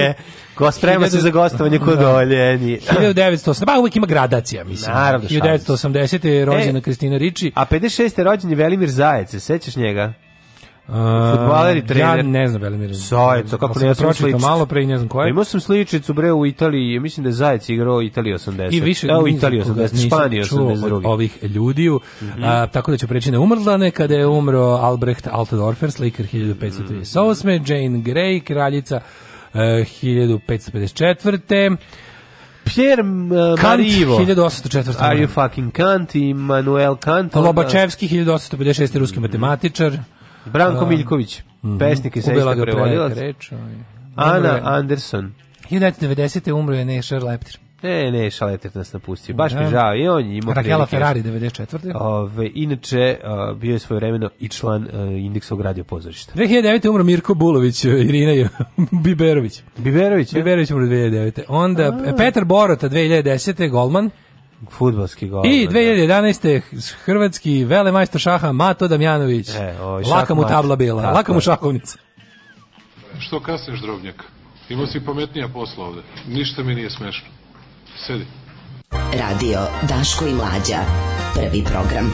Ko sprema se za gostovanje kod da. Olje. 1980, ba uvijek ima gradacija, mislim. Naravno, 1980. je rođena e, Kristina Riči. A 56. je rođen je Velimir Zajec, se sećaš njega? Futbaler i trener. Ja ne znam Velimir. Zajec, kako ne, ja sam sličicu. malo pre i ne znam koje. Pa imao sam sličicu bre u Italiji, mislim da je Zajec igrao Italiju 80. I više, evo Italiju 80, Španiju 82. Ovih ljudiju, mm -hmm. a, tako da ću preći na umrlane, kada je umro Albrecht Altdorfer, slikar 1538. Mm -hmm. Jane Grey, kraljica e, uh, 1554. Pierre e, Marivo. 1804. Are you fucking Kant i Manuel Kant. Lobačevski, 1856. ruski matematičar. Branko um, Miljković, mm, pesnik i sestra prevodilac. Reč, ovaj. Ana Anderson. 1990. umro je Nešer Leptir. Ne, ne, Šaletet nas napustio. Baš mi da. žao. I on je imao Rakela Ferrari 94. Ove, inače, a, bio je svoje vremeno i član uh, e, Indeksog radio pozorišta. 2009. umro Mirko Bulović, e, Irina je, Biberović. Biberović, je? Biberović umro 2009. Onda a. Petar Borota 2010. Golman. Futbalski gol. I 2011. Da, da. hrvatski velemajstor šaha Mato Damjanović. E, oj, ovaj laka mu tabla bila, tako. laka mu šahovnica. Što kasniš, drobnjak? Imao si pametnija posla ovde. Ništa mi nije smešno. Sedi. Radio Daško i Mlađa. Prvi program.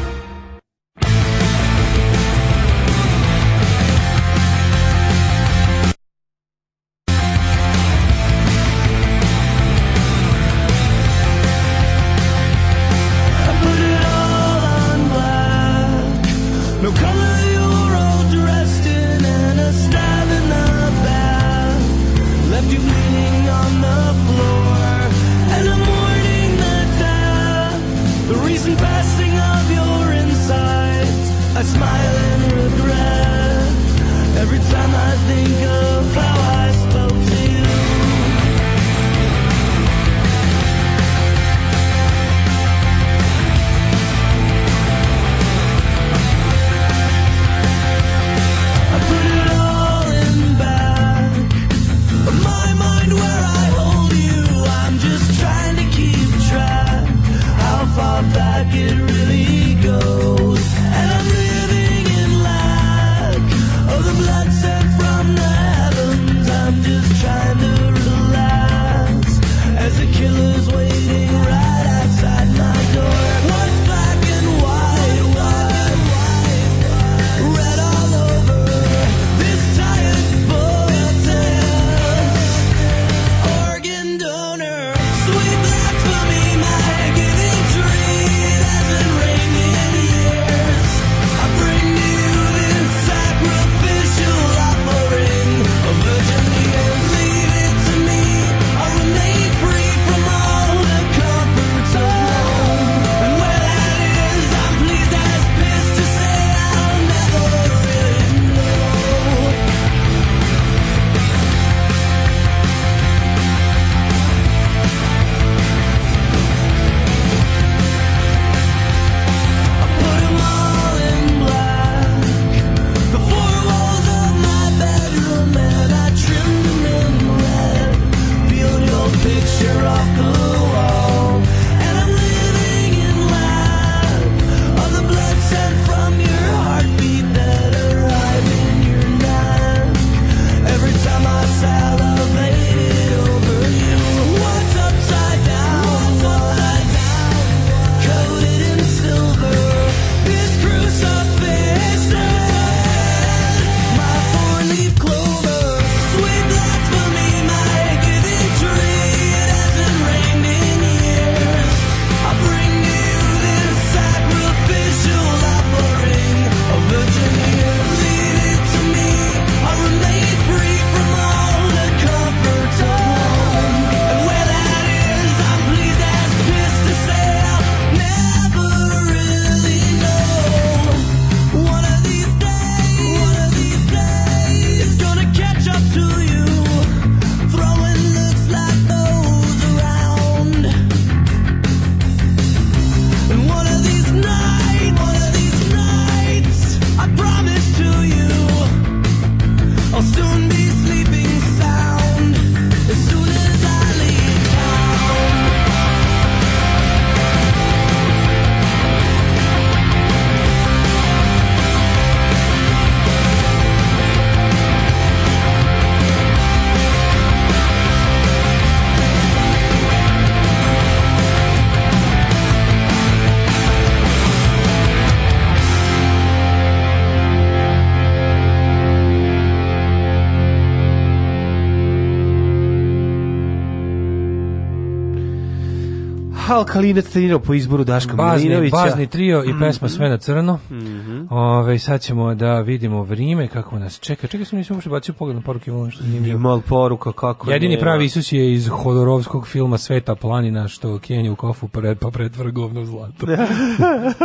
klinac trenirao po izboru Daška bazni, Milinovića. Bazni trio i mhm. pesma mm -hmm. Sve na crno. Mm -hmm. Ove, sad ćemo da vidimo vrijeme kako nas čeka. Čekaj, sam nisam uopšte bacio pogled na poruke ono poruka kako Jedini nema. pravi Isus je iz Hodorovskog filma Sveta planina što Kenje u kofu pred, pa pretvara govno zlato.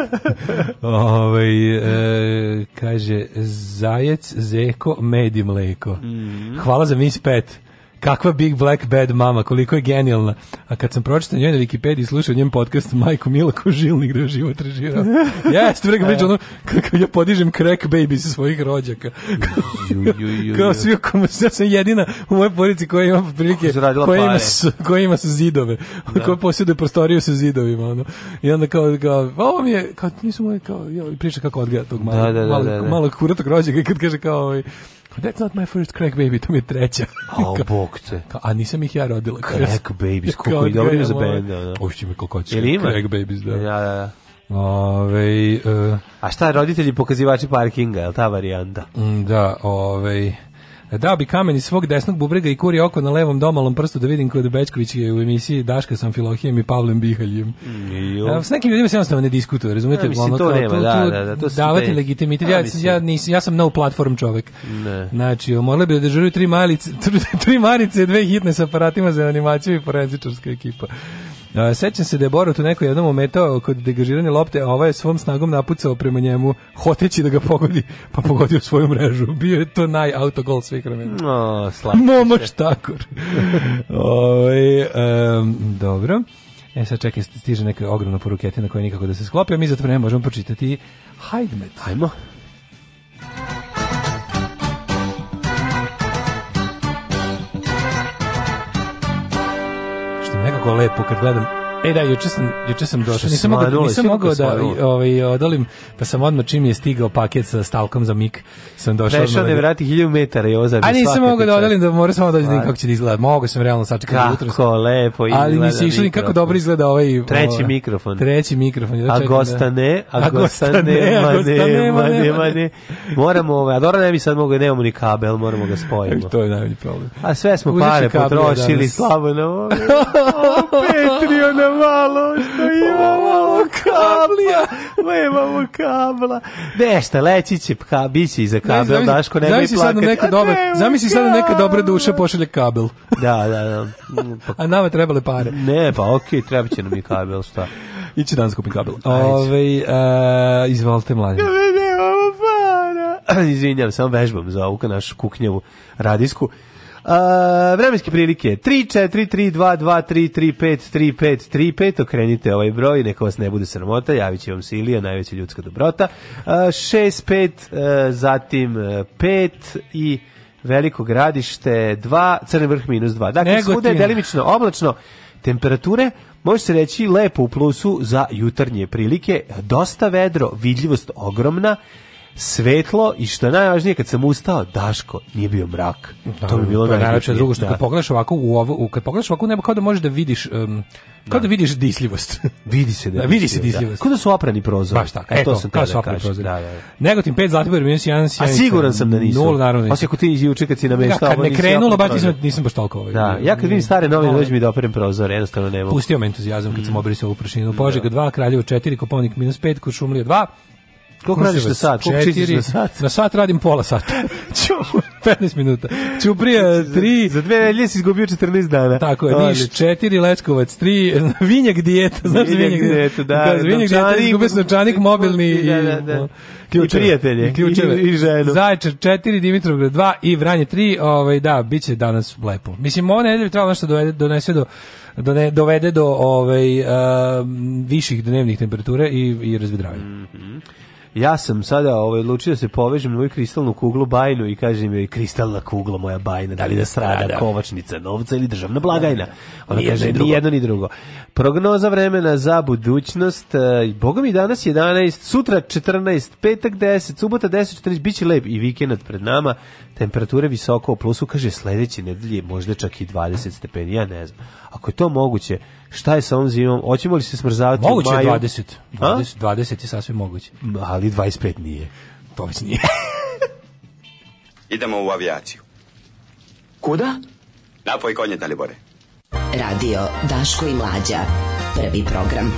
Ove, e, kaže Zajec, Zeko, Med i mleko. Mm -hmm. Hvala za Miss Pet kakva Big Black Bad mama, koliko je genijalna. A kad sam pročitao njoj na Wikipediji i slušao njen podcast Majko Mila Kožilnik gde je život režirao. Jeste, vrga priča e. ono, kako ja podižem crack baby sa svojih rođaka. Kao svi, kao ja sam jedina u mojoj porici koja ima prilike, koja ima, s, koja ima sa zidove, da. koja posjeduje prostoriju sa zidovima. Ono. I onda kao, kao ovo mi je, kao, nisu moje, kao, ja, priča kako odgleda tog da, malog, da, da, da, da, da. malog kuratog rođaka i kad kaže kao, ovaj, That's not my first crack baby, to mi je treća. A, bog te. A nisam ih ja rodila. Crack babies, koliko je dobro za band. Da. Ušći me koliko će. Crack babies, da. Ja, da, da. Ove, uh, e, A šta roditelji pokazivači parkinga, je li ta varijanta? Mm, da, ovej... Dao bi kamen iz svog desnog bubrega i kuri oko na levom domalom prstu da vidim kod Bečković je u emisiji Daška sam Filohijem i Pavlem Bihaljem. Da, s nekim ljudima se jednostavno ne diskutuje, razumete? Ja, mislim, to nema, da, da, da, to davati te... legitimitet. Ja, ja, nis, ja sam no platform čovek. Ne. Znači, morali bi da dežuruju tri, malice, tri, tri marice, dve hitne sa aparatima za animaciju i forenzičarska ekipa. Uh, sećam se da je Borut u nekoj jednom ometao kod degažirane lopte, a ovaj je svom snagom napucao prema njemu, hoteći da ga pogodi, pa pogodio svoju mrežu. Bio je to najautogol svih vremena. No, Momo štakor. Ove, ovaj, um, dobro. E sad čekaj, stiže neka ogromna poruketina koja nikako da se sklopi, a mi zato ne možemo pročitati Hajdmet. Hajmo. kako lepo kad gledam E da, juče sam, juče sam došao, nisam mogao, nisam mogao da ovaj, odolim, pa sam odmah čim je stigao paket sa stalkom za mik, sam došao. Prešao da, da vrati 1000 metara i ozabi A nisam mogao da odolim, da moram samo doći da kako će da izgleda. Mogao sam realno sačekati jutro. Kako lepo izgleda. Ali mi se išlo kako dobro izgleda ovaj... Treći ovaj, mikrofon. Treći mikrofon. Ja a da- gosta ne, a gosta ne, ma ne, ma ne, ma ne. Moramo, ovaj, a dobro ne bi sad mogli, nemamo ni kabel, moramo ga spojimo. To je najbolji problem. A sve smo pare potrošili, slabo na ovo kablija. Nemamo kabla. Nešta, leći će, ka, bit će iza kabel, zamisli, Daško, nemoj plakati. Sad da neka dobra, zamisli sad neka dobra duša pošalje kabel. da, da, da. Pa, A nama trebale pare. Ne, pa okej, okay, treba će nam i kabel, šta? Ići danas kupim kabel. Ove, ovaj, eh, a, izvalite mladine. Ne, ne, ovo para. Izvinjam, samo vežbam za ovu našu kuknjavu radisku. Uh, vremenske prilike 3 4 3 2 2 3 3 5 3 5 3 5 okrenite ovaj broj neka vas ne bude sramota javit vam se Ilija najveća ljudska dobrota uh, 6 5 uh, zatim 5 e, i Veliko gradište 2 Crni vrh minus 2 dakle Negotina. svuda je delimično oblačno temperature može se reći lepo u plusu za jutarnje prilike dosta vedro vidljivost ogromna svetlo i što je najvažnije kad sam ustao Daško nije bio mrak da, to bi bilo da najlepše drugo što da. kad pogledaš ovako u ovo kad pogledaš ovako u kao da možeš da vidiš um, kao da. da vidiš disljivost vidi se da, da vidi se disljivost da. kao da su oprani prozori baš tako e, eto, to kao su da oprani prozori da, da, da. Negotin 5 Zlatibor minus 1 sjaj a siguran sam da nisam nula naravno nisam. osim ako ti juče kad si nameštao da, kad ne krenulo baš nisam, nisam baš toliko ovaj. da ja kad vidim stare nove ovaj. dođe mi da operem prozor jednostavno ne pustio me entuzijazam kad sam mm. obrisao u prašinu Požega 2 Kraljevo 4 Koponik minus 5 Kuršumlija 2 Koliko radiš na da sat? Koliko četiri, na sat? Na sat radim pola sata. Ću, 15 minuta. Ćuprija 3. Za, za dve nedelje si izgubio 14 dana. Tako je, Niš 4, Leskovac 3, Vinjak dijeta, znaš Vinjak, vinjak dijeta, da. Da, Vinjak dijeta, izgubio sam novčanik mobilni da, da, da. i... Ključeve, I prijatelje, i, ključeve. i, i ženu. Zaječar 4, Dimitrovgrad 2 i Vranje 3, ovaj, da, bit će danas lepo. Mislim, ovo nedelje bi trebalo nešto dovede, donese do do ne, dovede do ovaj uh, viših dnevnih temperature i i razvedravanja. Mm ja sam sada ovaj, odlučio da se povežem na moju kristalnu kuglu bajnu i kažem joj kristalna kugla moja bajna, da li da strada, da, da. kovačnica, novca ili državna blagajna. Da, da. Ona kaže, ni jedno ni drugo. Prognoza vremena za budućnost, i eh, boga mi danas 11, sutra 14, petak 10, subota 10, 14, bit lep i vikend pred nama, temperature visoko u plusu, kaže sledeće nedelje možda čak i 20 stepeni, ja ne znam. Ako je to moguće, šta je sa ovom zimom? Hoćemo li se smrzavati moguće u maju? Moguće 20. 20, 20 je sasvim moguće. Ali 25 nije. To već nije. Idemo u avijaciju. Kuda? Napoj konje, Dalibore. Radio Daško i Mlađa. Prvi program.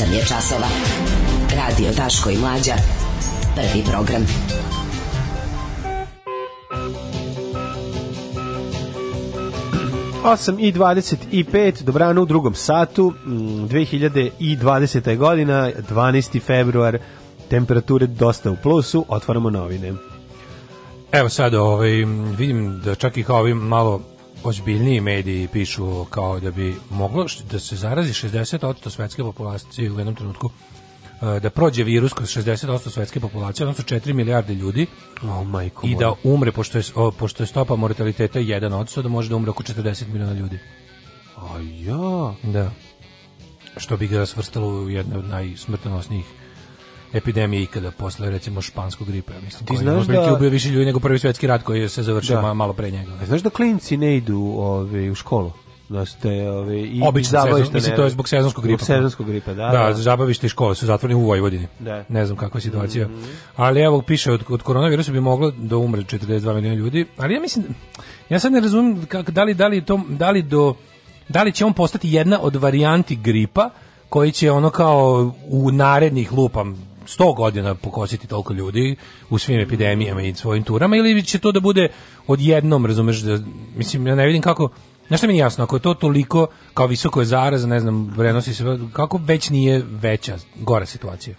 8 je časova. Radio Daško i Mlađa. Prvi program. Osam i dvadeset i 25, dobrano u drugom satu, 2020. Mm, godina, 12. februar, temperature dosta u plusu, otvaramo novine. Evo sad, ovaj, vidim da čak i kao ovim malo ozbiljniji mediji pišu kao da bi moglo da se zarazi 60% svetske populacije u jednom trenutku e, da prođe virus kroz 60% svetske populacije, odnosno 4 milijarde ljudi oh majko i da umre, pošto je, pošto je stopa mortaliteta 1%, da može da umre oko 40 miliona ljudi. A ja? Da. Što bi ga svrstalo u jednu od najsmrtonosnijih epidemije ikada posle recimo španskog gripa, mislim. Ti znaš je da- ubio više ljudi nego prvi svetski rat koji se završio da. malo pre njega. A znaš da klinci ne idu ove, u školu? da ste ove i obično zabavište mislim to je zbog sezonskog gripa. Zbog sezonskog gripa, da. Da, da. zabavište i škole su zatvoreni u Vojvodini. Da. Ne znam kakva je situacija. Mm -hmm. Ali evo piše od od koronavirusa bi moglo da umre 42 miliona ljudi, ali ja mislim ja sad ne razumem kako da li da li to da li do da li će on postati jedna od varijanti gripa koji će ono kao u narednih lupam 100 godina pokositi toliko ljudi u svim epidemijama i svojim turama ili će to da bude odjednom, razumeš, da, mislim, ja ne vidim kako, znaš što mi je jasno, ako je to toliko, kao visoko je zaraza, ne znam, prenosi se, kako već nije veća, gora situacija?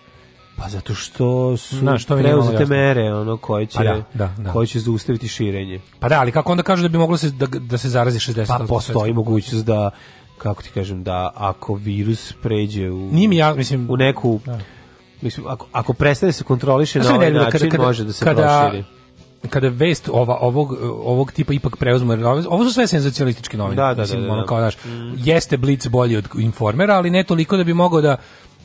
Pa zato što su Na, što preuzete mere ono koje pa će, pa da, da, da. koje će zaustaviti širenje. Pa da, ali kako onda kažu da bi moglo se, da, da se zarazi 60%? Pa postoji mogućnost da, kako ti kažem, da ako virus pređe u, Nije mi ja, mislim, u neku... Da Mislim, ako, ako prestane da se kontroliše na ovaj način, kada, kada, može da se kada, proširi kada vest ova ovog ovog tipa ipak preuzme ovo su sve senzacionalističke novine da, da, mislim da, da, da. ono kao daš, mm. jeste Blitz bolji od informera ali ne toliko da bi mogao da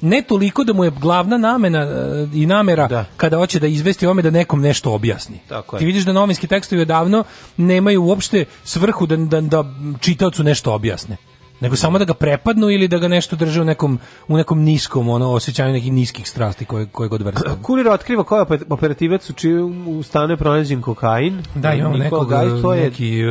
ne toliko da mu je glavna namena eh, i namera da. kada hoće da izvesti ome da nekom nešto objasni. Tako je. Ti vidiš da novinski tekstovi odavno nemaju uopšte svrhu da, da, da čitaocu nešto objasne nego samo da ga prepadnu ili da ga nešto drže u nekom u nekom niskom ono osjećanju nekih niskih strasti koje koje god vrsta. Kurir otkriva koja operativac u čiju u stanu je pronađen kokain. Da, imamo nekog to je neki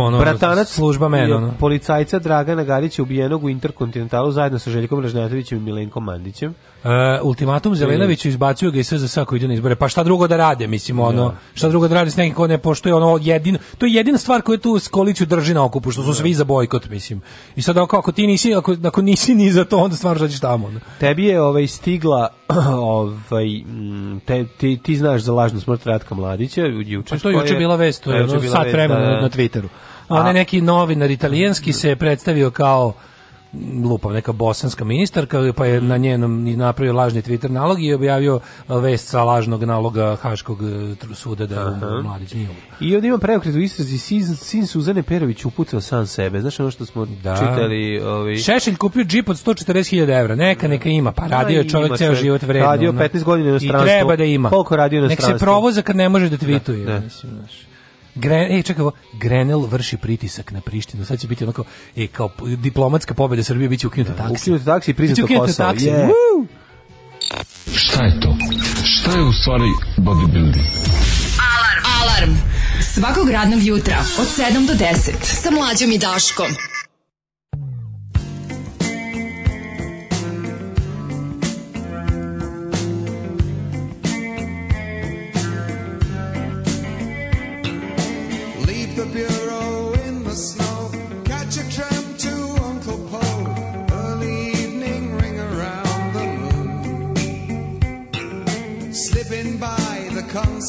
ono, bratanac služba mena, ono. Policajca Dragana Garića ubijenog u Interkontinentalu zajedno sa Željkom Ražnatovićem i Milenkom Mandićem. Uh, ultimatum Zelenoviću izbacio ga i sve za svako ide na izbore. Pa šta drugo da rade, mislim, ono, da. šta drugo da rade s nekim ko ne poštuje, ono, jedino, to je jedina stvar koju tu s koaliciju drži na okupu, što su da. svi za bojkot, mislim. I sad, ako, ako ti nisi, ako, ako nisi ni za to, onda stvarno šta tamo. Ono. Tebi je ovaj, stigla, ovaj, mm, te, ti, ti znaš za lažnu smrt Ratka Mladića, juče. Pa to je juče bila vest, to je, ono, sat vremena da, na, na Twitteru. A, a ne neki novinar italijanski se predstavio kao lupam, neka bosanska ministarka, pa je na njenom napravio lažni Twitter nalog i objavio e, vest sa lažnog naloga Haškog e, suda da Aha. mladić nije I onda ima preokret u istrazi, sin, sin Suzane Perović upucao sam sebe, znaš ono što smo da. čitali? Ovi... Šešelj kupio džip od 140.000 evra, neka, neka ima, pa radio je čovjek ceo život vredno. Radio 15 godina na I treba da ima. Koliko radio na Nek se provoza kad ne može da tweetuje. Da, da. Mislim, znaš. Gren, e, čekaj, Grenel vrši pritisak na Prištinu. Sad će biti onako, e, kao diplomatska pobeda Srbije, biće će ukinuta da, taksi. Ukinuta taksi i priznato Kosovo. Taksi. Yeah. Šta je to? Šta je u stvari bodybuilding? Alarm! Alarm! Svakog radnog jutra od 7 do 10 sa mlađom i Daškom.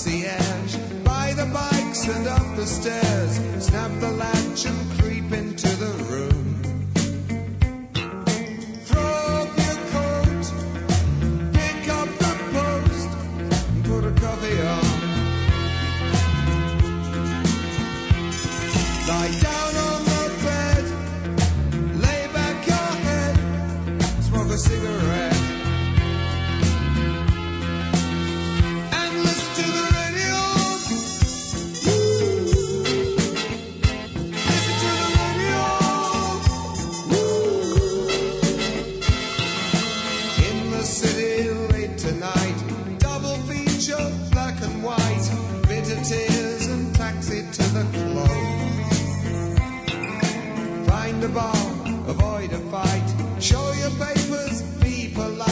concierge. By the bikes and up the stairs, snap the latch and creep. the clothes. Find a ball, avoid a fight. Show your papers, be polite.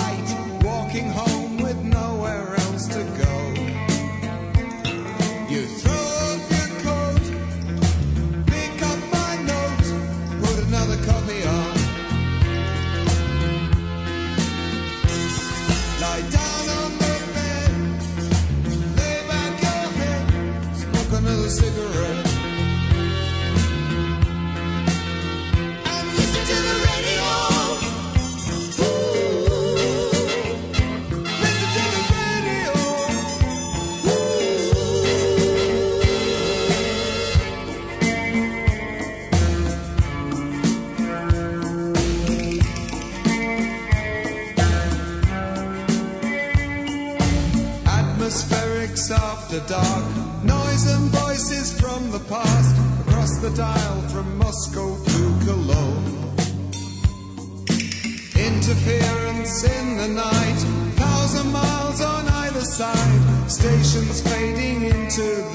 after dark. Noise and voices from the past, across the dial from Moscow to Cologne. Interference in the night, thousand miles on either side, stations fading into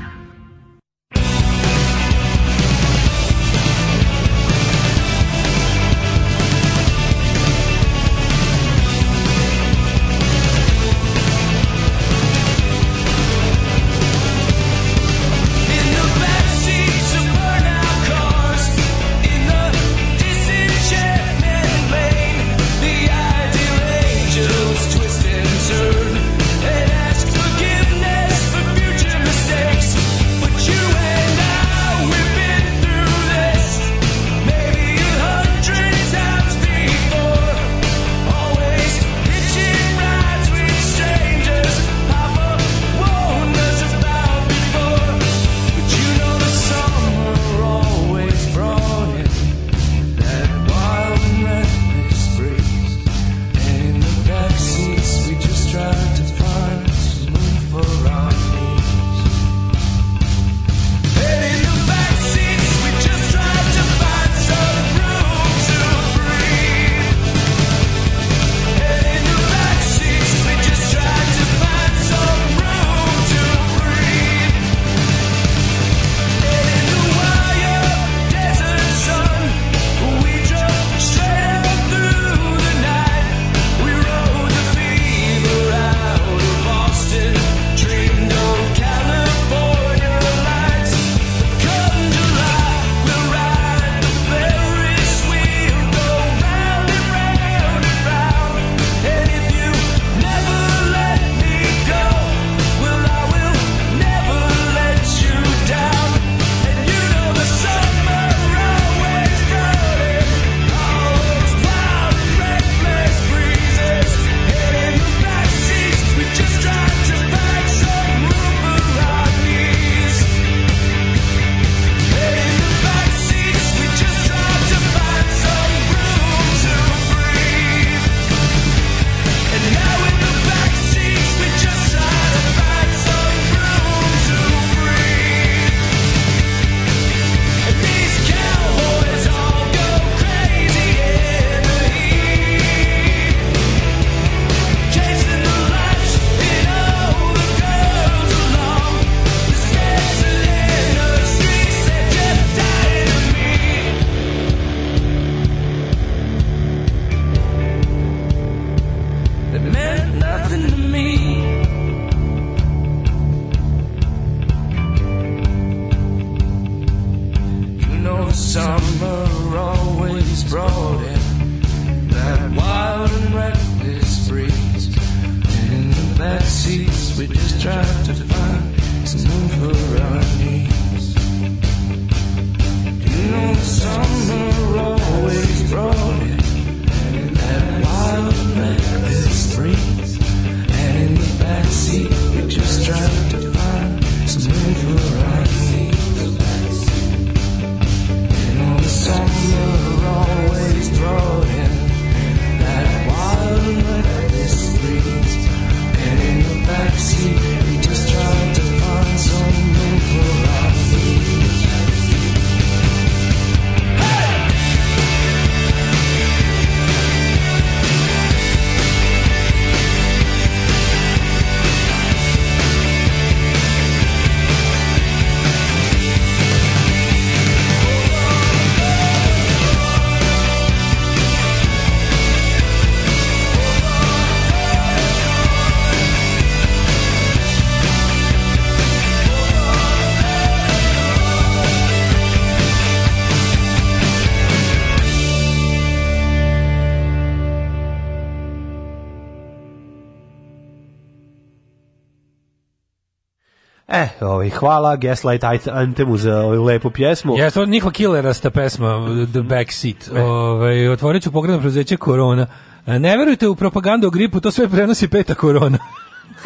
hvala Gaslight Anthemu za ovu lepu pjesmu. Jeste, od Niko Killera sta pesma, The Backseat. E. Ove, ovaj, otvorit ću pogledno preuzeće Korona. E, ne verujte u propagandu o gripu, to sve prenosi peta Korona.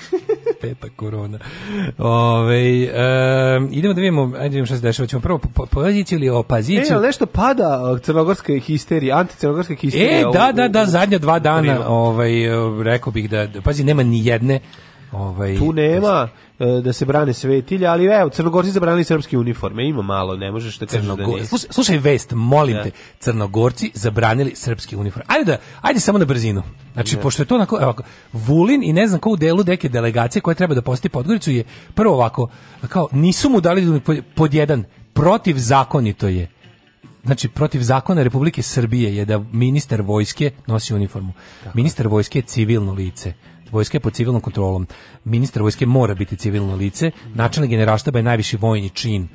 peta korona. Ove, ovaj, e, idemo da vidimo, ajde da vidimo šta se dešava. Ćemo prvo po, poziciju ili opaziciju. E, nešto pada e, crnogorska histerija, anticrnogorska histerije. E, da, da, da, zadnja dva dana, ovaj, rekao bih da, da, pazi, nema ni jedne Ovaj, tu nema, E, da se brane svetilja, ali evo, Crnogorci zabranili srpske uniforme, ima malo, ne možeš da kažeš da Crnogor... da nije. Slušaj, slušaj vest, molim da. te, Crnogorci zabranili srpske uniforme. Ajde, da, ajde samo na brzinu. Znači, da. pošto je to onako, evo, Vulin i ne znam ko u delu neke delegacije koja treba da posti Podgoricu je prvo ovako, kao, nisu mu dali da- pod jedan, protiv zakonito je znači protiv zakona Republike Srbije je da ministar vojske nosi uniformu. Tako. Ministar vojske je civilno lice vojske pod civilnom kontrolom. Ministar vojske mora biti civilno lice, načelnik generalštaba je najviši vojni čin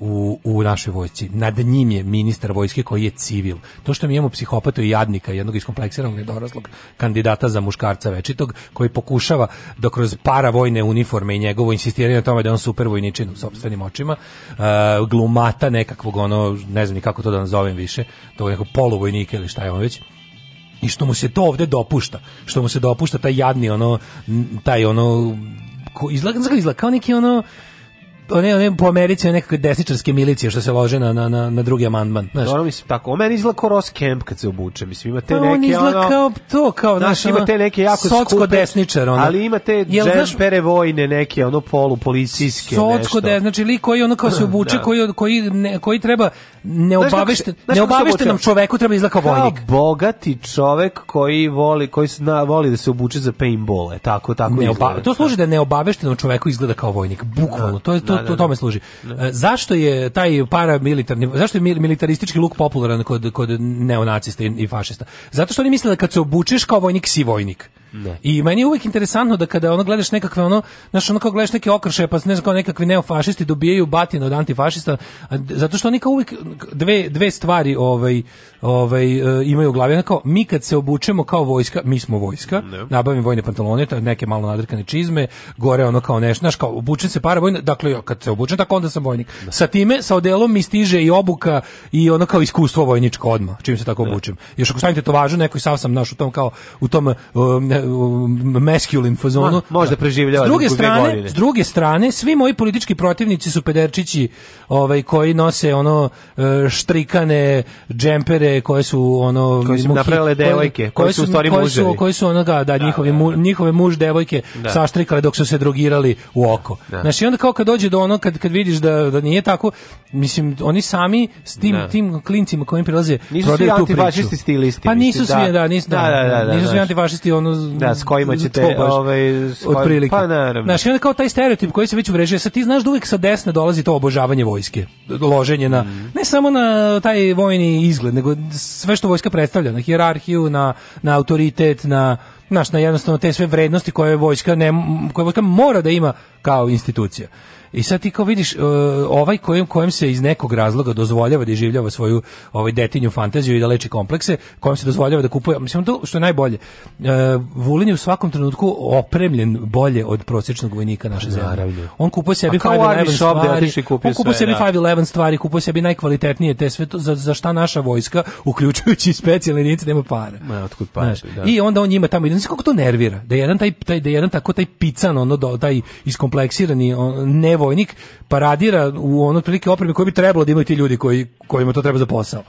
u, u našoj vojsci. Nad njim je ministar vojske koji je civil. To što mi imamo psihopata i jadnika, jednog iskompleksiranog nedoraslog kandidata za muškarca večitog, koji pokušava da kroz para vojne uniforme i njegovo insistiranje na tome da je on super vojničin u sobstvenim očima, uh, glumata nekakvog ono, ne znam ni kako to da nazovem više, to je neko poluvojnika ili šta je on već, i što mu se to ovde dopušta, što mu se dopušta taj jadni ono taj ono ko izlaga izlaga kao neki ono one, one po Americi nekakve desničarske milicije što se lože na, na, na, na drugi amandman. Znaš. Dobro, mislim, tako. O meni izgleda Ross Kemp kad se obuče. Mislim, ima te pa, neke... On izgleda ono, to, kao... Znaš, znaš ima te neke jako socko desničar, ono. Ali ima te džempere vojne neke, ono, polu policijske, socko nešto. De, znači, lik koji ono kao se obuče, da. koji, koji, ne, koji treba neobavešten, nam čoveku treba izlako vojnik. Kao bogati čovek koji voli, koji zna, voli da se obuče za paintball, tako, tako Neoba, izgleda. To služi da neobaveštenom čoveku izgleda kao vojnik, bukvalno. To je to to, da, da. tome služi. Da. E, zašto je taj paramilitarni, zašto je militaristički luk popularan kod, kod neonacista i, i fašista? Zato što oni misle da kad se obučeš kao vojnik, si vojnik. Ne. Da. I meni je uvijek interesantno da kada ono gledaš nekakve ono, znaš, ono kao gledaš neke okršaje, pa ne znam, kao nekakvi neofašisti dobijaju batin od antifašista, zato što oni kao uvek dve, dve stvari ovaj, ovaj, e, imaju u glavi. Ono kao, mi kad se obučemo kao vojska, mi smo vojska, ne. Da. nabavim vojne pantalone, neke malo nadrkane čizme, gore ono kao nešto, znaš, kao obučem se para vojna, dakle, kad se obučem, tako onda sam vojnik. Ne. Da. Sa time, sa odelom mi stiže i obuka i ono kao iskustvo vojničko odmah, čim se tako obučem. Još ako stavim tetovažu, neko i sav sam naš u tom kao, u tom um, u masculine fazonu. možda da. preživljava s druge strane, S druge strane, svi moji politički protivnici su pederčići, ovaj koji nose ono e, štrikane džempere koje su ono koji su napravile devojke, koje, su stari stvari muževi. Koji su onoga, da, da, njihovi da, mu, da. njihove muž devojke da. saštrikale dok su se drogirali u oko. Da. Znači onda kao kad dođe do ono kad kad vidiš da da nije tako, mislim oni sami s tim da. tim klincima kojim prilaze nisu prodaju tu stilisti. Pa nisu svi, da, nisu da, nisu svi antifašisti ono da, s kojima ćete ovaj otprilike. Pa naravno. Znaš, onda kao taj stereotip koji se već uvrežio, sa ti znaš da uvek sa desne dolazi to obožavanje vojske, loženje na mm. ne samo na taj vojni izgled, nego sve što vojska predstavlja, na hijerarhiju, na na autoritet, na naš na jednostavno te sve vrednosti koje vojska ne koje vojska mora da ima kao institucija. I sad ti kao vidiš e, ovaj kojem kojem se iz nekog razloga dozvoljava da življava svoju ovaj detinju fantaziju i da leči komplekse, kojem se dozvoljava da kupuje, mislim to što je najbolje. E, Vulin je u svakom trenutku opremljen bolje od prosječnog vojnika naše zemlje. On kupuje sebi 511 da stvari, on kupuje sebi 511 da. stvari, kupuje sebi najkvalitetnije te sve to za, za šta naša vojska, uključujući specijalne jedinice nema para. Ma otkud para? Da. I onda on ima tamo ide, znači kako to nervira. Da jedan taj taj da jedan tako taj pican ono taj iskompleksirani on, nevo vojnik paradira u ono otprilike opreme koje bi trebalo da imaju ti ljudi koji kojima to treba za posao.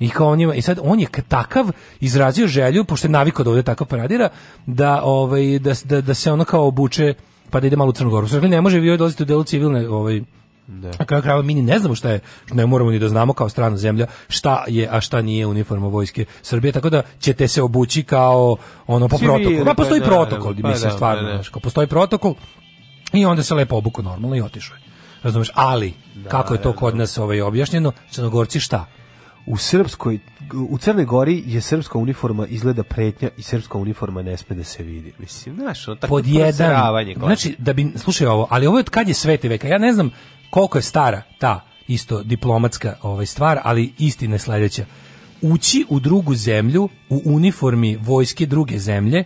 I kao on je, i sad on je takav izrazio želju pošto je navikao da ovde tako paradira da ovaj da, da, da se ono kao obuče pa da ide malo u Crnogoru. Znači ne može vi dolaziti u delu civilne ovaj Da. A kao krajeva mi ni ne znamo šta je, ne moramo ni da znamo kao strana zemlja šta je, a šta nije uniforma vojske Srbije, tako da ćete se obući kao ono po Civili, protokolu. Pa, postoji pa, protokol, da, mislim, pa, da, stvarno, da, da. postoji protokol I onda se lepo obuku normalno i otišao je. Razumeš? Ali, da, kako je to da, kod da. nas ovaj objašnjeno, crnogorci šta? U Srpskoj, u Crnoj Gori je srpska uniforma izgleda pretnja i srpska uniforma ne sme da se vidi. Mislim, znaš, ono tako Pod jedan, znači, da bi, slušaj ovo, ali ovo je od kad je sveti veka. Ja ne znam koliko je stara ta isto diplomatska ovaj stvar, ali istina je sledeća. Ući u drugu zemlju u uniformi vojske druge zemlje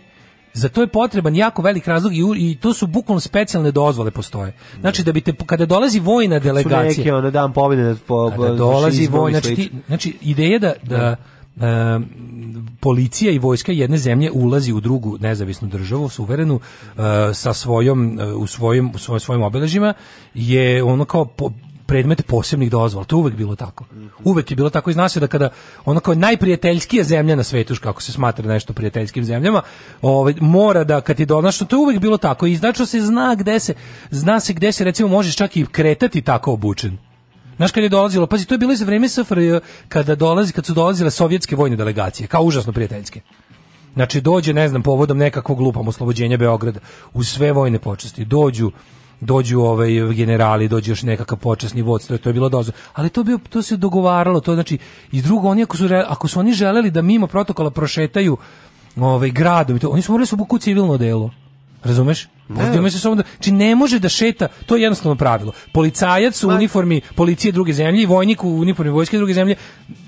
za to je potreban jako velik razlog i, i to su bukvalno specijalne dozvole postoje. Znači da bi te kada dolazi vojna delegacija, su neke ono dan pobjede po, kada dolazi vojna, znači, znači ideja da, da E, policija i vojska jedne zemlje ulazi u drugu nezavisnu državu suverenu e, sa svojom e, u svojim u svoj, svojim obeležjima je ono kao po, predmet posebnih dozvola. To uvek bilo tako. Uvek je bilo tako i zna se da kada ono kao najprijateljskija zemlja na svetu, kako se smatra nešto prijateljskim zemljama, ovaj, mora da kad ti donašno, to je uvek bilo tako. I znači se zna gde se, zna se gde se recimo možeš čak i kretati tako obučen. Znaš kad je dolazilo, pazi, to je bilo i za vreme SFRJ kada dolazi, kad su dolazile sovjetske vojne delegacije, kao užasno prijateljske. Znači dođe, ne znam, povodom nekakvog glupom oslobođenja Beograda, uz sve vojne počasti, dođu dođu ovaj generali, dođe još nekakav počasni vodstvo, to je bilo dozo. Ali to bio to se dogovaralo, to znači i drugo oni ako su ako su oni želeli da mimo protokola prošetaju ovaj gradom i to, oni su morali da su buku civilno delo. Razumeš? Ne. Da. se samo da, či znači, ne može da šeta, to je jednostavno pravilo. Policajac u uniformi policije druge zemlje i vojnik u uniformi vojske druge zemlje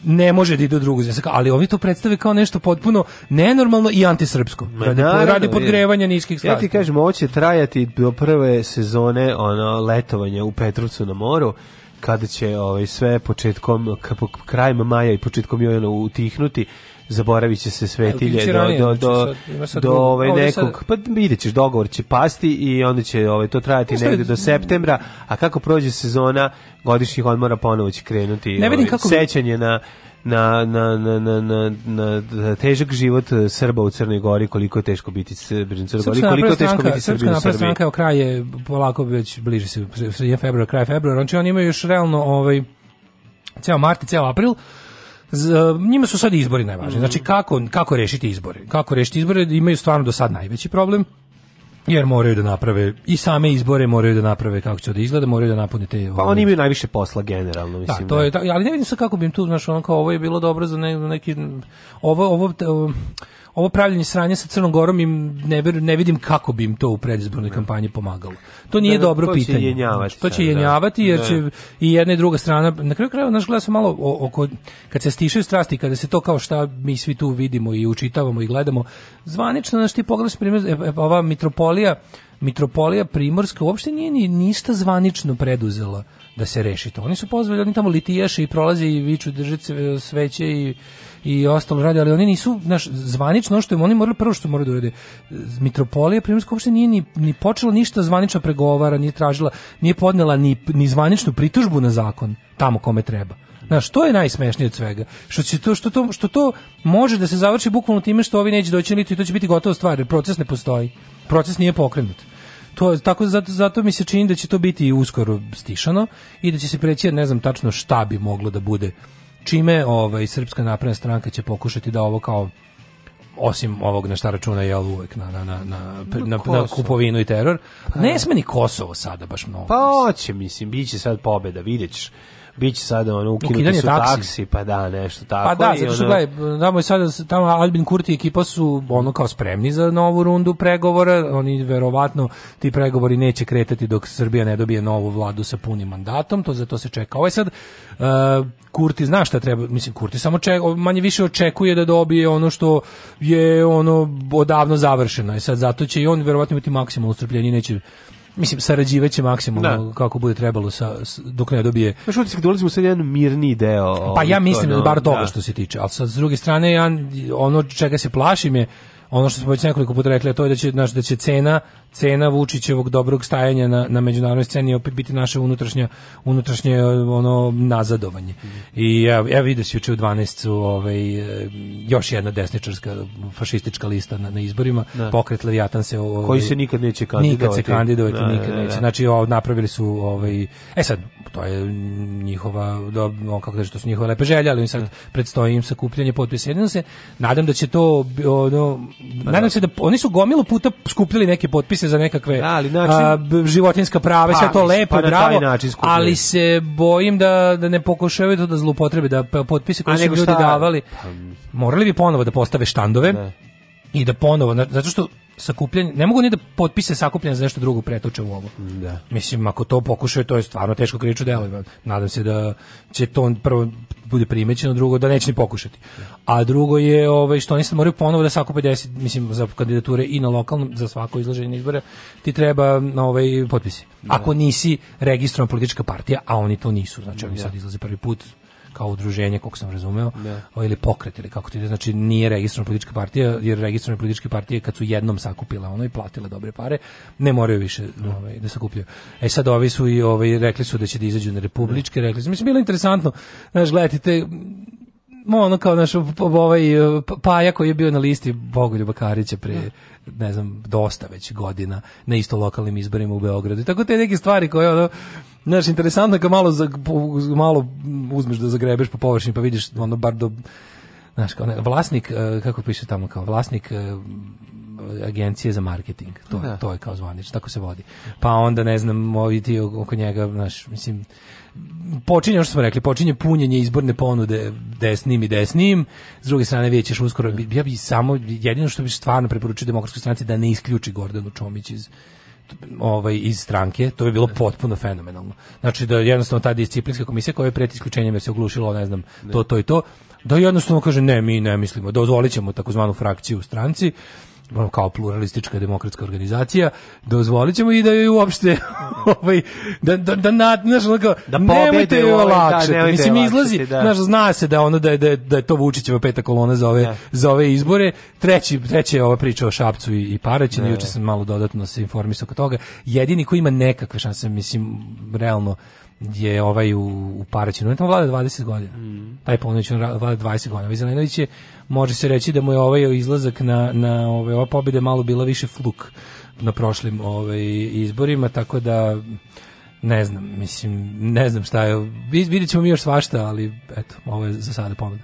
ne može da ide u drugu zemlju. Ali oni to predstave kao nešto potpuno nenormalno i antisrpsko. Ma, radi, naravno, radi podgrevanja niskih strasti. Ja ti kažem, ovo će trajati do prve sezone ono, letovanja u Petrovcu na moru kada će ovaj sve početkom krajem maja i početkom juna utihnuti zaboraviće se svetilje do, do, znači do, do ovaj nekog, pa videćeš dogovor će pasti i onda će ovaj, to trajati pa negde do septembra, a kako prođe sezona godišnjih odmora ponovo će krenuti ovaj, sećanje na na, na, na, na, na, težak život Srba u Crnoj Gori, koliko je teško biti Srbin u Crnoj Gori, koliko je teško biti Srbin u Srbiji. Srpska stranka, evo kraj je polako već bliže se, sredin februar, kraj februar, znači oni imaju još realno ovaj, ceo mart i ceo april, Z, njima su sad izbori najvažniji. Znači mhm. kako kako rešiti izbore? Kako rešiti izbore? Imaju stvarno do sad najveći problem jer moraju da naprave i same izbore moraju da naprave kako će da izgleda, moraju da napune te Pa ovaj, oni imaju najviše posla generalno, da, mislim. Da, to je, ali ne vidim sa kako bi im tu, znaš, ono kao ovo je bilo dobro za ne, neki ovo ovo ovo pravljenje sranja sa Crnom Gorom im ne, ne vidim kako bi im to u predizbornoj kampanji pomagalo. To nije da, da dobro to pitanje. Će jenjavati, to će da. jenjavati jer da. će i jedna i druga strana, na kraju krajeva naš glas malo oko, kad se stišaju strasti, kada se to kao šta mi svi tu vidimo i učitavamo i gledamo, zvanično, znaš ti pogledaš primjer, e, e, ova mitropolija, mitropolija Primorska uopšte nije ni ništa zvanično preduzela da se reši to. Oni su pozvali, oni tamo litiješe i prolaze i viču držati sveće i i ostalo radi, ali oni nisu, znaš, zvanično što im oni morali prvo što moraju da urede. Mitropolija primorska uopšte nije ni, ni počela ništa zvanično pregovara, nije tražila, nije podnela ni, ni zvaničnu pritužbu na zakon tamo kome treba. Znaš, to je najsmešnije od svega. Što, će to, što, to, što to može da se završi bukvalno time što ovi neće doći niti i to će biti gotova stvar, jer proces ne postoji. Proces nije pokrenut. To, tako zato, zato mi se čini da će to biti uskoro stišano i da će se preći, ne znam tačno šta bi moglo da bude čime ovaj, Srpska napredna stranka će pokušati da ovo kao osim ovog na šta računa je uvek na, na, na, na, na, na kupovinu i teror. Pa, ne da. sme ni Kosovo sada baš mnogo. Pa hoće, mislim, biće sad pobeda, videćeš biće sada ono ukinuti su taksi. taksi. pa da, nešto tako. Pa da, zato što gledaj, tamo je sada, tamo Albin Kurti i ekipa su ono kao spremni za novu rundu pregovora, oni verovatno ti pregovori neće kretati dok Srbija ne dobije novu vladu sa punim mandatom, to zato se čeka. Ovo je sad, uh, Kurti zna šta treba, mislim Kurti samo čeka, manje više očekuje da dobije ono što je ono odavno završeno i e sad zato će i on verovatno imati maksimalno strpljenje, neće mislim sarađivaće maksimalno da. kako bude trebalo sa, s, dok ne dobije. Pa da što se dolazimo sa jedan mirni deo. Pa ja ovaj, mislim to, no, bar toga da. što se tiče, al sa s druge strane ja ono čega se plašim je ono što smo već nekoliko puta rekli, a to je da će, znaš, da će cena cena Vučićevog dobrog stajanja na, na međunarodnoj sceni opet biti naše unutrašnje unutrašnje ono nazadovanje. Mm. I ja ja vidim se juče u 12 ovaj još jedna desničarska fašistička lista na, na izborima, da. pokret Leviatan se ovaj, koji se nikad neće kandidovati. Nikad se kandidovati da, nikad da, da neće. Da. Znači o, napravili su ovaj e sad to je njihova do, kako kaže to su njihove lepe želje, ali im sad da. predstoji im sakupljanje potpisa. Jedino se nadam da će to ono, pa nadam se da oni su gomilu puta skupljali neke potpise se za nekakve da, ali način, a, životinska prava, pa, sve to lepo, pa bravo, ali se bojim da, da ne pokušavaju to da zloupotrebe, da potpise koje su ljudi davali, pa, morali bi ponovo da postave štandove, ne da i da ponovo, zato što sakupljanje, ne mogu ni da potpise sakupljanje za nešto drugo pretoče u ovo. Da. Mislim, ako to pokušaju, to je stvarno teško krivično delo. Nadam se da će to prvo bude primećeno, drugo da neće ni pokušati. A drugo je ovaj, što oni sad moraju ponovo da sakupe 10, mislim, za kandidature i na lokalnom, za svako izlaženje izbore, ti treba na ovaj, potpisi. Da. Ako nisi registrovan politička partija, a oni to nisu, znači oni da. sad izlaze prvi put, kao udruženje, kako sam razumeo, ne. Da. Ovaj, ili pokret, ili kako to ide, znači nije registrovana politička partija, jer registrovane političke partije kad su jednom sakupile ono i platile dobre pare, ne moraju više da. ovaj, da sakupljaju. E sad ovi su i ovaj, rekli su da će da izađu na republičke, rekli su, mislim, bilo interesantno, znaš, gledajte, ono kao naš ovaj Paja koji je bio na listi Bogoljuba Karića pre da. ne znam dosta već godina na isto lokalnim izborima u Beogradu. I tako te neke stvari koje ono znaš interesantno kao malo za, malo uzmeš da zagrebeš po površini pa vidiš ono bar do znaš kao ne, vlasnik e, kako piše tamo kao vlasnik e, agencije za marketing. To, da. to je kao zvanič, tako se vodi. Pa onda ne znam, ovi ti oko njega, znaš, mislim, počinje što smo rekli, počinje punjenje izborne ponude desnim i desnim. S druge strane vidjet ćeš uskoro ja bi samo jedino što bi stvarno preporučio demokratskoj stranci da ne isključi Gordanu Čomić iz ovaj iz stranke, to bi bilo potpuno fenomenalno. Znači da jednostavno ta disciplinska komisija koja je pred isključenjem jer se oglušilo, ne znam, to to i to, da jednostavno kaže ne, mi ne mislimo, da dozvolit ćemo takozvanu frakciju u stranci kao pluralistička demokratska organizacija, dozvolićemo i da je uopšte ovaj, da, da, da, na, znaš, onako, da nemojte joj da, olakšati. Da, Mislim, izlazi, da. znaš, zna se da, ono, da, da, da je to Vučićeva peta kolona za ove, da. za ove izbore. Treći, treći je ova priča o Šapcu i, i Paraćinu, da, juče da. sam malo dodatno se informisao oko toga. Jedini koji ima nekakve šanse, mislim, realno, je ovaj u, u Paraćinu. On tamo vlada 20 godina. Mm. Taj Ponović on vlada 20 godina. Ovaj je može se reći da mu je ovaj izlazak na, na ove, ova pobjede malo bila više fluk na prošlim ovaj, izborima, tako da ne znam, mislim, ne znam šta je. Vidjet ćemo mi još svašta, ali eto, ovo je za sada ponuda.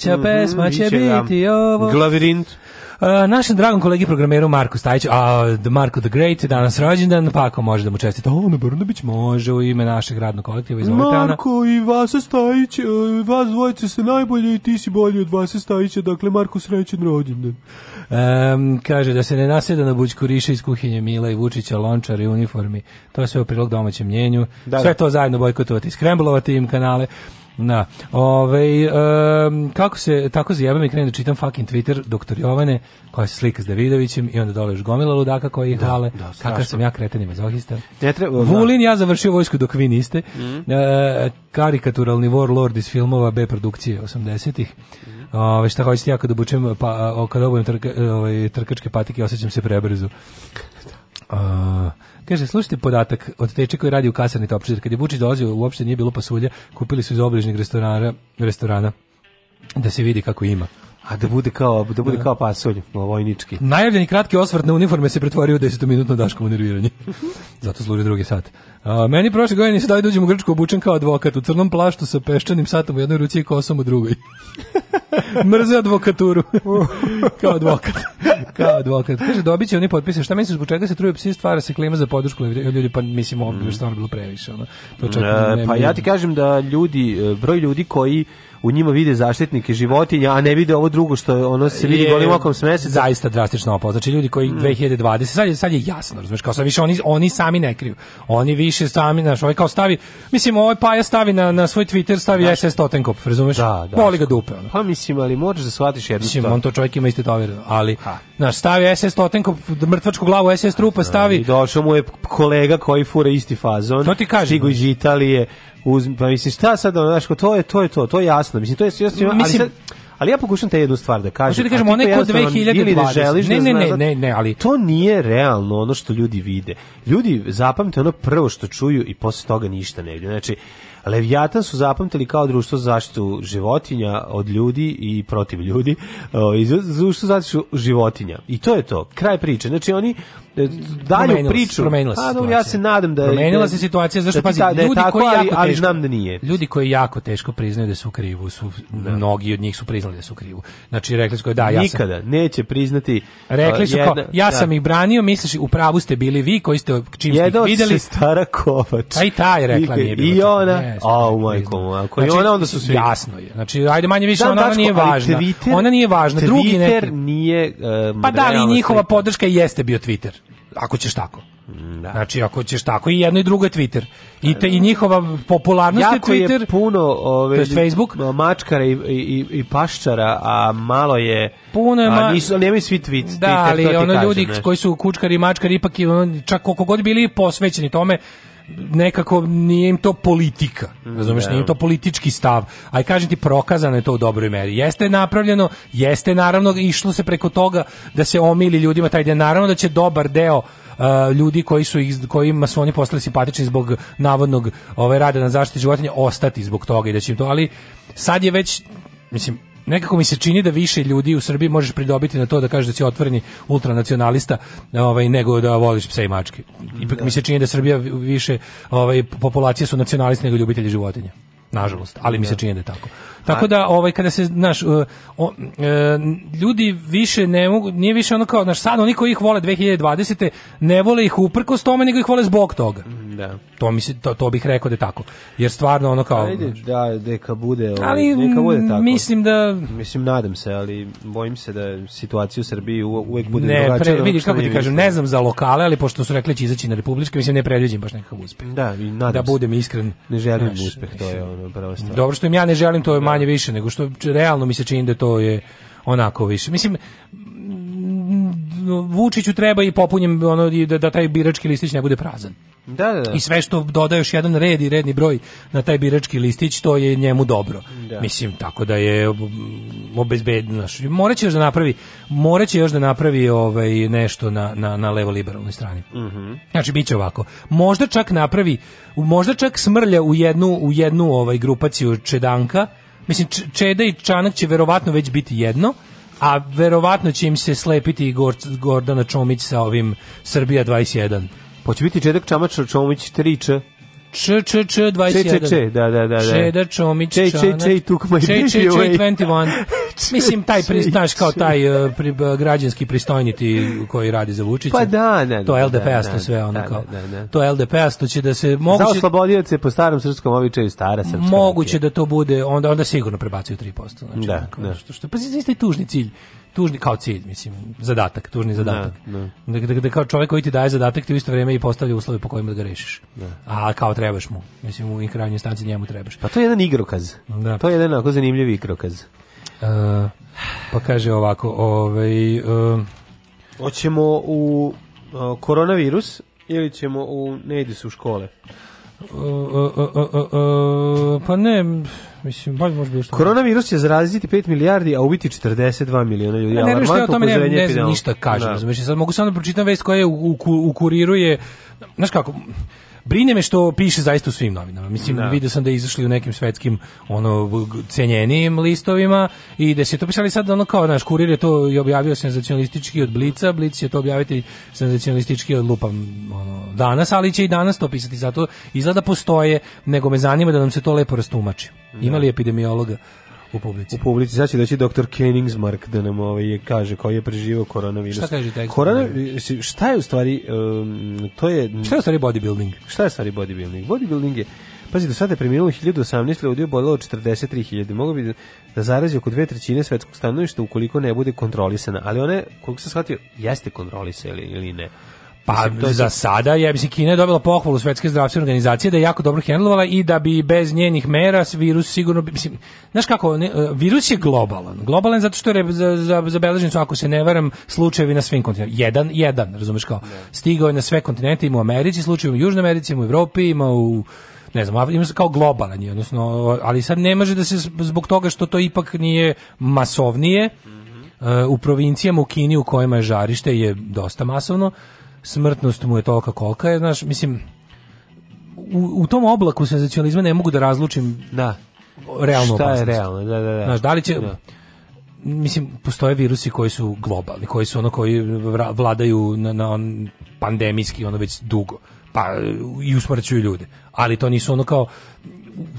sledeća mm -hmm, pesma će da. biti ovo. Glavirint. Uh, e, našem dragom kolegi programeru Marku Stajiću, a uh, Marko the Great, danas rođendan, pa ako može da mu čestite, Ana Brnabić može u ime našeg radnog kolektiva iz Marko i e, vas Stajić, uh, vas dvojice se najbolje i ti si bolji od vas Stajića, dakle Marko srećen rođendan. Um, kaže da se ne nasjeda na bućku riša iz kuhinje Mila i Vučića, lončar i uniformi, to je sve u prilog domaćem mnjenju, da, sve da. to zajedno bojkotovati, skremblovati im kanale. Na, da. ovaj um, kako se, tako zajebam i krenem da čitam fucking Twitter doktor Jovane, koja se slika s Davidovićem i onda dole gomila ludaka koji ih da, hvale. Da, Kakav sam ja kreten i mazohista. Ne treba, da. Vulin, ja završio vojsku dok vi niste. Mm. E, karikaturalni warlord iz filmova B produkcije 80-ih. Mm. Ove, šta hoćete ja kad obučem, pa, o, kad obujem trka, ove, trkačke patike, osećam se prebrzo. A, Kaže, slušajte podatak od teče koji radi u kasarni Topčider. Kad je Vučić dolazio, uopšte nije bilo pasulja, kupili su iz obližnjeg restorana, restorana da se vidi kako ima. A da bude kao da bude da. kao pasolj vojnički. Najavljeni kratki osvrt na uniforme se pretvorio u 10 minutno daško nerviranje. Zato služi drugi sat. A, meni prošle godine se daj dođem da u Grčku obučen kao advokat u crnom plaštu sa peščanim satom u jednoj ruci i kosom u drugoj. Mrze advokaturu. kao advokat. kao advokat. Kaže dobit će oni potpise. Šta misliš zbog čega se truje psi stvara se klima za podršku ljudi pa mislim ovdje bi mm. stvarno bilo previše ono. To čak, ne, pa ja ti kažem da ljudi broj ljudi koji u njima vide zaštitnike životinja, a ne vide ovo drugo što ono se vidi golim okom s da. Zaista drastično opao. Znači ljudi koji 2020, mm. sad je, sad je jasno, razumeš, kao sad više oni, oni sami ne kriju. Oni više sami, znaš, ovaj kao stavi, mislim, ovaj Paja stavi na, na svoj Twitter, stavi znaš, SS Totenkop, razumeš? Da, da. Boli ga dupe. Ono. Pa mislim, ali možeš da shvatiš jednu Mislim, on to čovjek ima isti tovjer, ali, ha. znaš, stavi SS Totenkop, mrtvačku glavu SS trupa stavi. I došao mu je kolega koji fura isti fazon. To ti kažem. Stigu iz Italije, Uzmi, pa mislim šta sad, znaš, to je to je to, to je jasno. Mislim to je jasno, ali mislim, sad, ali ja pokušam te jednu stvar da kažem. Hoću da kažemo, onaj kod 2020. Da ne ne, da- ne, ne, ne, ali... To nije realno ono što ljudi vide. Ljudi zapamte ono prvo što čuju i posle toga ništa ne vide. Znači, Leviatan su zapamtili kao društvo za zaštitu životinja od ljudi i protiv ljudi, i ovaj, društvo za zaštitu životinja. I to je to, kraj priče. Znači oni dalju promenila priču. Promenila se. A, pa, ja se nadam da promenila se da situacija zašto da pazi da ljudi tako, koji ali, jako ali znam da nije. Ljudi koji jako teško priznaju da su u krivu, su da. mnogi od njih su priznali da su u krivu. Znači rekli su kao da ja nikada sam, neće priznati. Rekli su uh, jedna, kao ja da. sam ih branio, misliš u pravu ste bili vi koji ste čim ste videli stara kovač. Aj pa taj rekla nije bilo. I ona, ne, a u majkom, ako i znači, ona onda su svi jasno je. Znači ajde manje više ona nije važna. Ona nije važna, drugi ne. Twitter nije e, Pa da li njihova podrška jeste bio Twitter ako ćeš tako. Mm, da. Znači, ako ćeš tako, i jedno i drugo je Twitter. I, te, i njihova popularnost jako je Twitter. Jako je puno ove, to Facebook. mačkara i, i, i paščara, a malo je... Puno je... Ma... Nisu, nemaju svi tweet, da, Twitter, ali ono ljudi ne. koji su kučkari i mačkari, ipak i, čak koliko god bili posvećeni tome, nekako nije im to politika. Razumeš, nije im to politički stav. Aj kažem ti prokazano je to u dobroj meri. Jeste napravljeno, jeste naravno išlo se preko toga da se omili ljudima taj dan. Naravno da će dobar deo Uh, ljudi koji su kojima su oni postali simpatični zbog navodnog ove ovaj, rada na zaštiti životinja ostati zbog toga i da će im to ali sad je već mislim nekako mi se čini da više ljudi u Srbiji možeš pridobiti na to da kažeš da si otvoreni ultranacionalista ovaj, nego da voliš pse i mačke. Ipak da. mi se čini da Srbija više ovaj, populacije su nacionalisti nego ljubitelji životinja nažalost, ali mi se da. čini da je tako. Tako da ovaj kada se znaš, uh, uh, ljudi više ne mogu nije više ono kao naš sad oni koji ih vole 2020 ne vole ih uprkos tome nego ih vole zbog toga. Da. To mi se to, to bih rekao da je tako. Jer stvarno ono kao Ajde, da neka bude, ovaj, ali, neka bude tako. Mislim da mislim nadam se, ali bojim se da situacija u Srbiji uvek bude ne, drugačija. Ne, vidiš kako ti kažem, ne znam za lokale, ali pošto su rekli da će izaći na republičke, mislim ne predviđam baš nekakav uspeh. Da, i nadam da budem iskren, ne želim Znaš, uspeh, to je ono prava stvar. Dobro što im ja ne želim, to je da. manje više nego što realno mi se čini da to je onako više. Mislim Vučiću treba i popunjem ono da, da taj birački listić ne bude prazan. Da, da, da. I sve što dodaje još jedan red i redni broj na taj birački listić, to je njemu dobro. Da. Mislim, tako da je obezbedno. Moraće još da napravi, moraće još da napravi ovaj, nešto na, na, na levo-liberalnoj strani. Mm -hmm. Znači, bit će ovako. Možda čak napravi, možda čak smrlja u jednu, u jednu ovaj, grupaciju Čedanka, Mislim, Čeda i Čanak će verovatno već biti jedno, a verovatno će im se slepiti Gordana Čomić sa ovim Srbija 21. Hoće biti Čedak Čamač Čomić 3Č. Č, Č, Č, 21. Č, Č, Č, da, da, da. da. Čeda, Čomić, Č, Č, Č, Tukma i Č, Č, Č, 21. Mislim, taj, znaš, kao taj uh, pri, građanski pristojniti koji radi za Vučića. Pa da, da, To je LDP-asto sve, ono kao. To je LDP-asto će da se... Moguće, za oslobodioce po starom srpskom običaju stara srpska. Moguće da to bude, onda, onda sigurno prebacuju 3%. Znači, da, da. Što, što, pa isto je tužni cilj tužni kao cilj, mislim, zadatak, tužni da, zadatak. Ne, da. ne. Da, da, da, kao čovjek koji ti daje zadatak, ti u isto vrijeme i postavlja uslove po kojima da ga rešiš. Da. A kao trebaš mu, mislim, u krajnjoj stanci njemu trebaš. Pa to je jedan igrokaz. Da. To je jedan ako zanimljiv igrokaz. Uh, pa kaže ovako, ovaj... Uh, Hoćemo u uh, koronavirus ili ćemo u ne ide se u škole? pa ne, mislim, baš može što. Koronavirus je zaraziti 5 milijardi, a ubiti 42 miliona ljudi. Ne, ne, što o tome ne, ne znam ništa kažem, Znači, sad mogu samo da pročitam vest koja je u, u, u kuriru je, znaš kako, brine me što piše zaista u svim novinama. Mislim, da. vidio sam da je izašli u nekim svetskim ono, cenjenim listovima i da se to pisali sad ono kao, naš kurir je to i objavio senzacionalistički od Blica, Blic je to objaviti senzacionalistički od Lupam ono, danas, ali će i danas to pisati, zato izgleda da postoje, nego me zanima da nam se to lepo rastumači. Da. Imali epidemiologa u publici. U publici. Sad će doktor Kenningsmark da nam ovaj, kaže koji je preživio koronavirus. Šta kaže taj? Korona, šta je u stvari, um, to je... Šta je u stvari bodybuilding? Šta je u stvari bodybuilding? Bodybuilding je Pazi, do sada je preminulo 1018 ljudi, obolelo 43.000. Mogu bi da, da zarazi oko dve trećine svetskog stanovništva ukoliko ne bude kontrolisana. Ali one, koliko sam shvatio, jeste kontrolisana ili ne? Pa mislim, za sada, je, mislim, Kina je dobila pohvalu Svetske zdravstvene organizacije da je jako dobro hendlovala i da bi bez njenih mera virus sigurno... bi, Mislim, znaš kako, ne, e, virus je globalan. Globalan zato što je za, za, ako se ne varam, slučajevi na svim kontinentima. Jedan, jedan, razumeš kao. Stigao je na sve kontinente, ima u Americi, slučaj u Južnoj Americi, ima u Evropi, ima u ne znam, ima se kao globalan je, odnosno, ali sad ne može da se zbog toga što to ipak nije masovnije, mhm. e, u provincijama u Kini u kojima je žarište je dosta masovno, smrtnost mu je tolika kolika je, znaš, mislim, u, u tom oblaku senzacionalizma ne mogu da razlučim da. realno Šta opasnost. je realno, da, da, da. Znaš, da li će... Da. Mislim, postoje virusi koji su globalni, koji su ono koji vladaju na, na on pandemijski, ono već dugo pa i usmrćuju ljude. Ali to nisu ono kao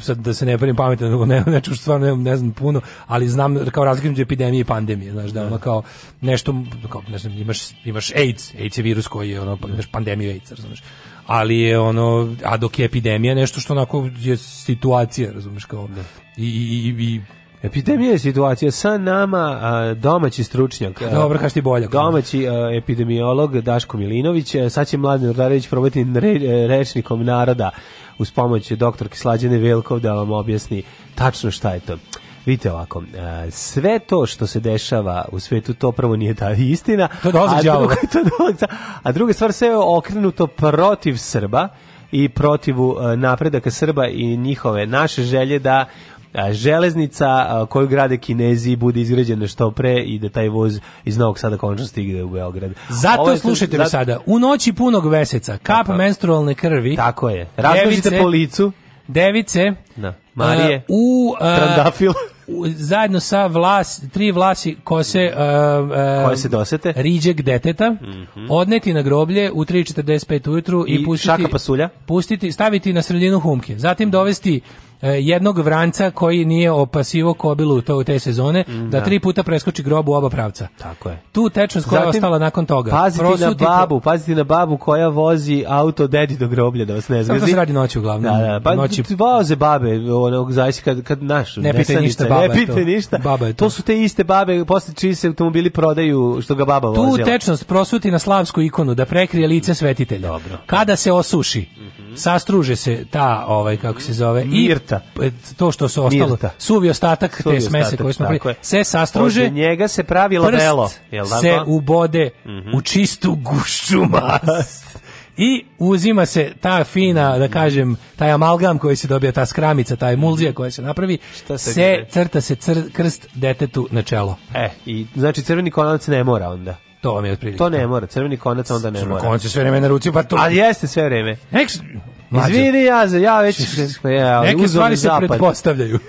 sad da se ne pravim pametan, ne, ne, ne, stvarno ne, ne, znam puno, ali znam kao razgrnuđe epidemije i pandemije, znaš, da ono da. kao nešto, kao, ne znam, imaš, imaš AIDS, AIDS je virus koji je, ono, pa imaš pandemiju AIDS, razumiješ, ali je ono, a dok je epidemija nešto što onako je situacija, razumiješ, kao, da. i, i, i Epidemija je situacija sa nama a, domaći stručnjak. A, Dobro, kaš ti bolje. Domaći a, epidemiolog Daško Milinović. Sad će Mladen Urdarević probati rečnikom naroda uz pomoć doktorke Slađane Velkov da vam objasni tačno šta je to. Vidite ovako, e, sve to što se dešava u svetu, to prvo nije ta istina. To a, druga, to a druga stvar, sve je okrenuto protiv Srba i protivu e, napredaka Srba i njihove naše želje da železnica koju grade Kinezi bude izgrađena što pre i da taj voz iz Novog Sada končno stigne u Beograd. Zato je, ovaj slušajte me sada. U noći punog veseca, kap tako. menstrualne krvi. Tako je. Razložite po licu. Device. Da. Marije. Uh, u, uh, Trandafil. U, zajedno sa vlas, tri vlasi kose uh, uh, koje se dosete riđeg deteta mm -hmm. odneti na groblje u 3:45 ujutru i, i pustiti šaka pasulja pustiti staviti na sredinu humke zatim dovesti E, jednog vranca koji nije opasivo kobilu to u te sezone, mm, da, da tri puta preskoči grobu oba pravca. Tako je. Tu tečnost koja je ostala nakon toga. Paziti Prosuti na babu, paziti na babu koja vozi auto dedi do groblja da vas ne zgazi. Tako da se radi noći uglavnom. Da, da, pa noći. voze babe, onog zaista kad, kad naš, ne pite ništa, baba ne pite ništa. Baba to. to. su te iste babe, posle čiji se automobili prodaju što ga baba vozi. Tu tečnost prosuti na slavsku ikonu da prekrije lice svetitelja. Dobro. Kada se osuši, mm -hmm. sastruže se ta, ovaj, kako se zove, Mirt Pirta. E, to što se ostalo, suvi ostatak suvi te smese ostatak, koju smo pravili, se sastruže. Od njega se pravi labelo. Jel se ubode mm -hmm. u čistu gušću mast. I uzima se ta fina, da kažem, taj amalgam koji se dobija, ta skramica, ta emulzija koja se napravi, se, se crta se cr, krst detetu na čelo. E, i znači crveni konac ne mora onda. To vam je otprilike. To ne mora, crveni konac onda ne crveni mora. Crveni konac je sve vreme na ruci, pa to... Ali jeste sve vreme. Eks... Izvini, ja, ja već... Neke stvari se pretpostavljaju.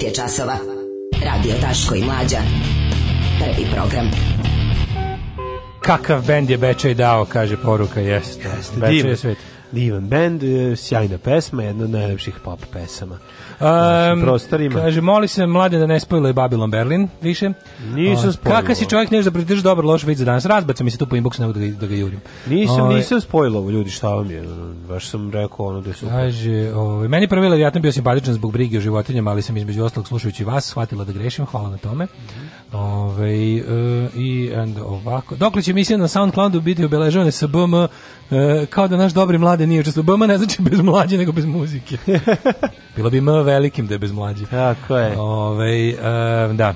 9 je časova. Radio Taško i Mlađa. Prvi program. Kakav bend je Bečej dao, kaže poruka, jeste. jeste Bečej je svet. Divan bend, e, sjajna pesma, jedna od najlepših pop pesama. Um, prostorima. Kaže, moli se mlade da ne spojilo je Babylon Berlin više. Nisam ovaj, spojilo. Kaka si čovjek nešto da pridrži dobro loš vid za danas? Razbaca mi se tu po inboxu nego da ga, da ga jurim. Nisam, Ove, ovaj. nisam spojilo ljudi, šta vam je? baš sam rekao ono da su... Kaže, ovaj, meni prvi Leviatan bio simpatičan zbog brige o životinjama, ali sam između ostalog slušajući vas shvatila da grešim, hvala na tome. Mhm. Ove, ovaj, i uh, and ovako. Dokle će misija na SoundCloudu biti obeležavane sa BM, uh, e, kao da naš dobri mlade nije učestvo. BM ne znači bez mlađe, nego bez muzike. Bilo bi M velikim da je bez mlađe. Tako je. Ove, ovaj, uh, da.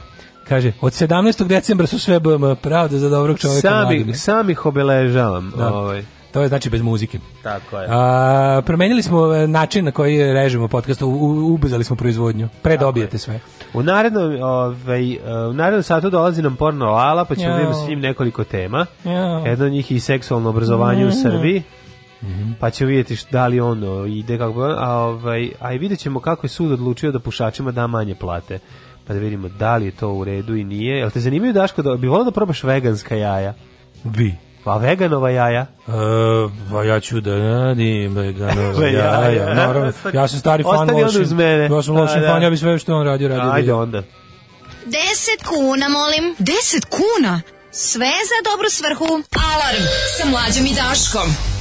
Kaže, od 17. decembra su sve BM, pravda za dobrog čovjeka. Sam, ih, sam ih obeležavam. Da. Ovaj. To je znači bez muzike. Tako je. A, promenili smo e, način na koji režimo podcast, ubrzali smo proizvodnju. Predobijete sve. U narednom, ovaj, e, u narednom satu dolazi nam porno lala, pa ćemo vidjeti s njim nekoliko tema. Jao. Jedno od njih je i seksualno obrazovanje mm -hmm. u mhm. Srbiji. Mm -hmm. Pa ćemo vidjeti da li on ide kako, a, ovaj, a i vidjet ćemo kako je sud odlučio da pušačima da manje plate. Pa da vidimo da li je to u redu i nije. Jel te zanimaju, Daško, da bi volio da probaš veganska jaja? Vi. Pa veganova jaja? E, pa ja ću da radim veganova jaja. jaja. Naravno, ja sam stari fan Ostani lošin. Uz mene. Ja sam lošin da. fan, ja bi sve što on radi, radi. Ajde onda. 10 kuna, molim. 10 kuna? Sve za dobru svrhu. Alarm sa mlađom i Daškom.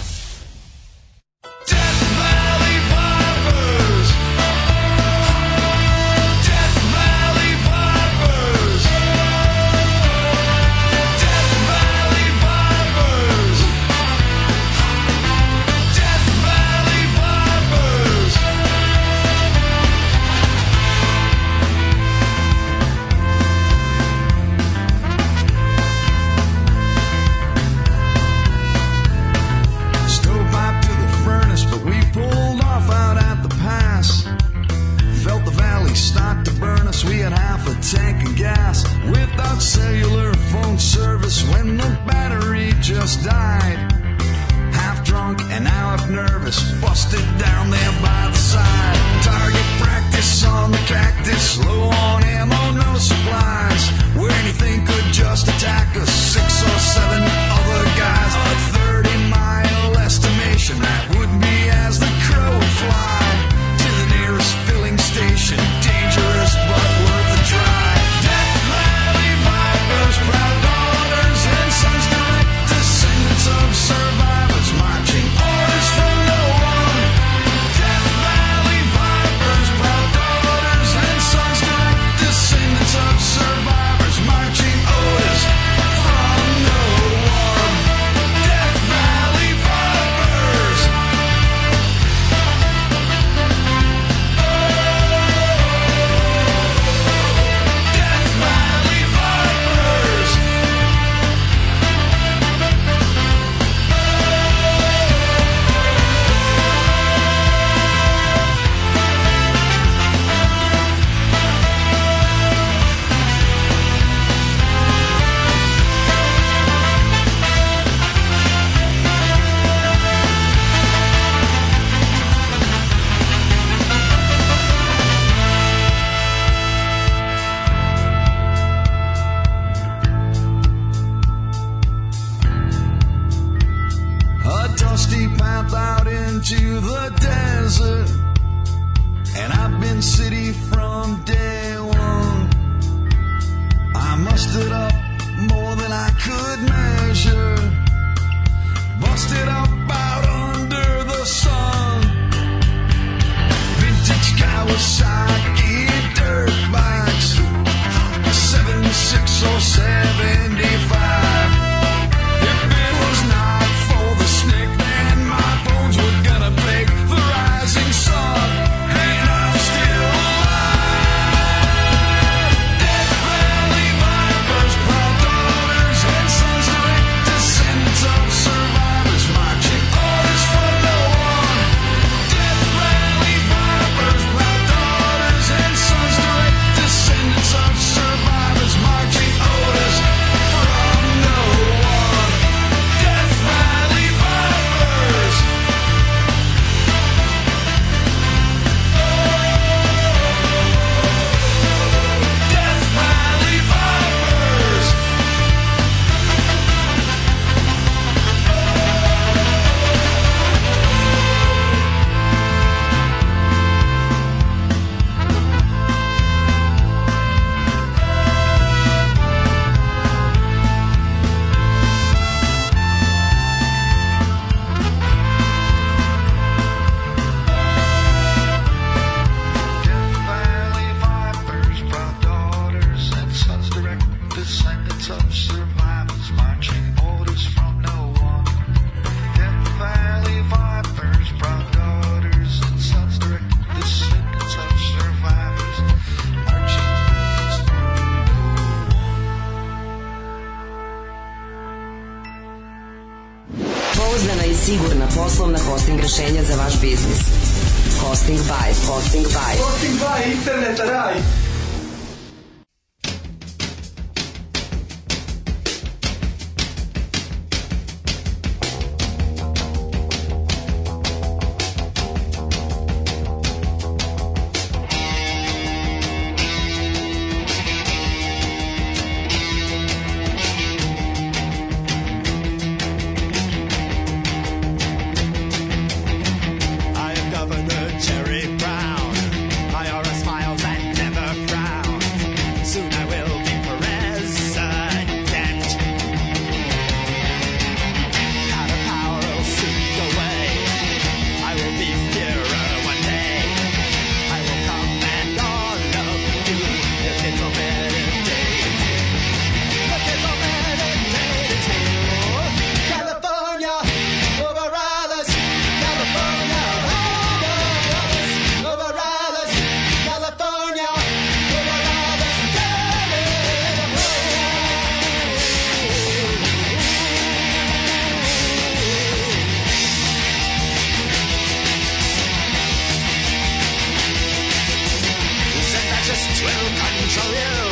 control you.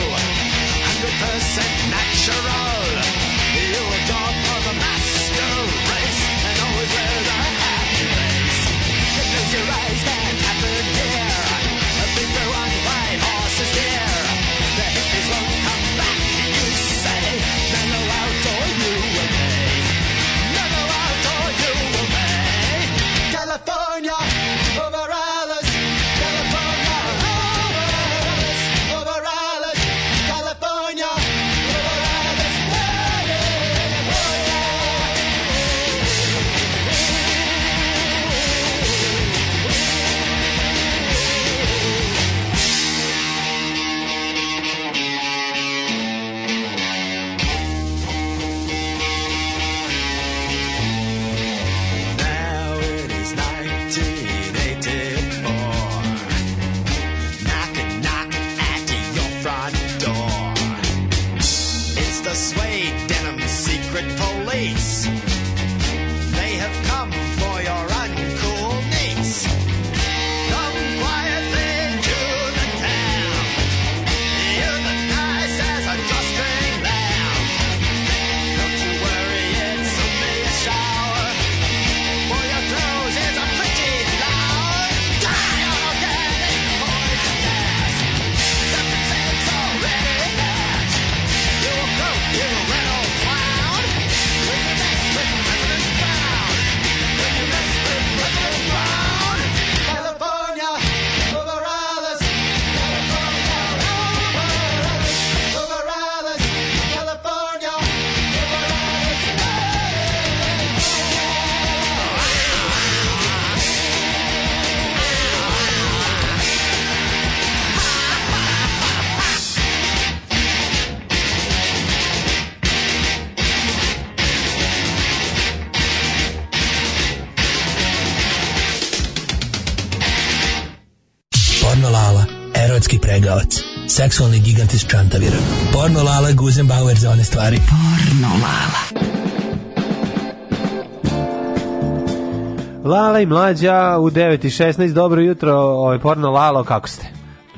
Guzenbauer za one stvari. Porno lala. Lala i mlađa u 9.16, dobro jutro, ovaj porno Lalo, kako ste?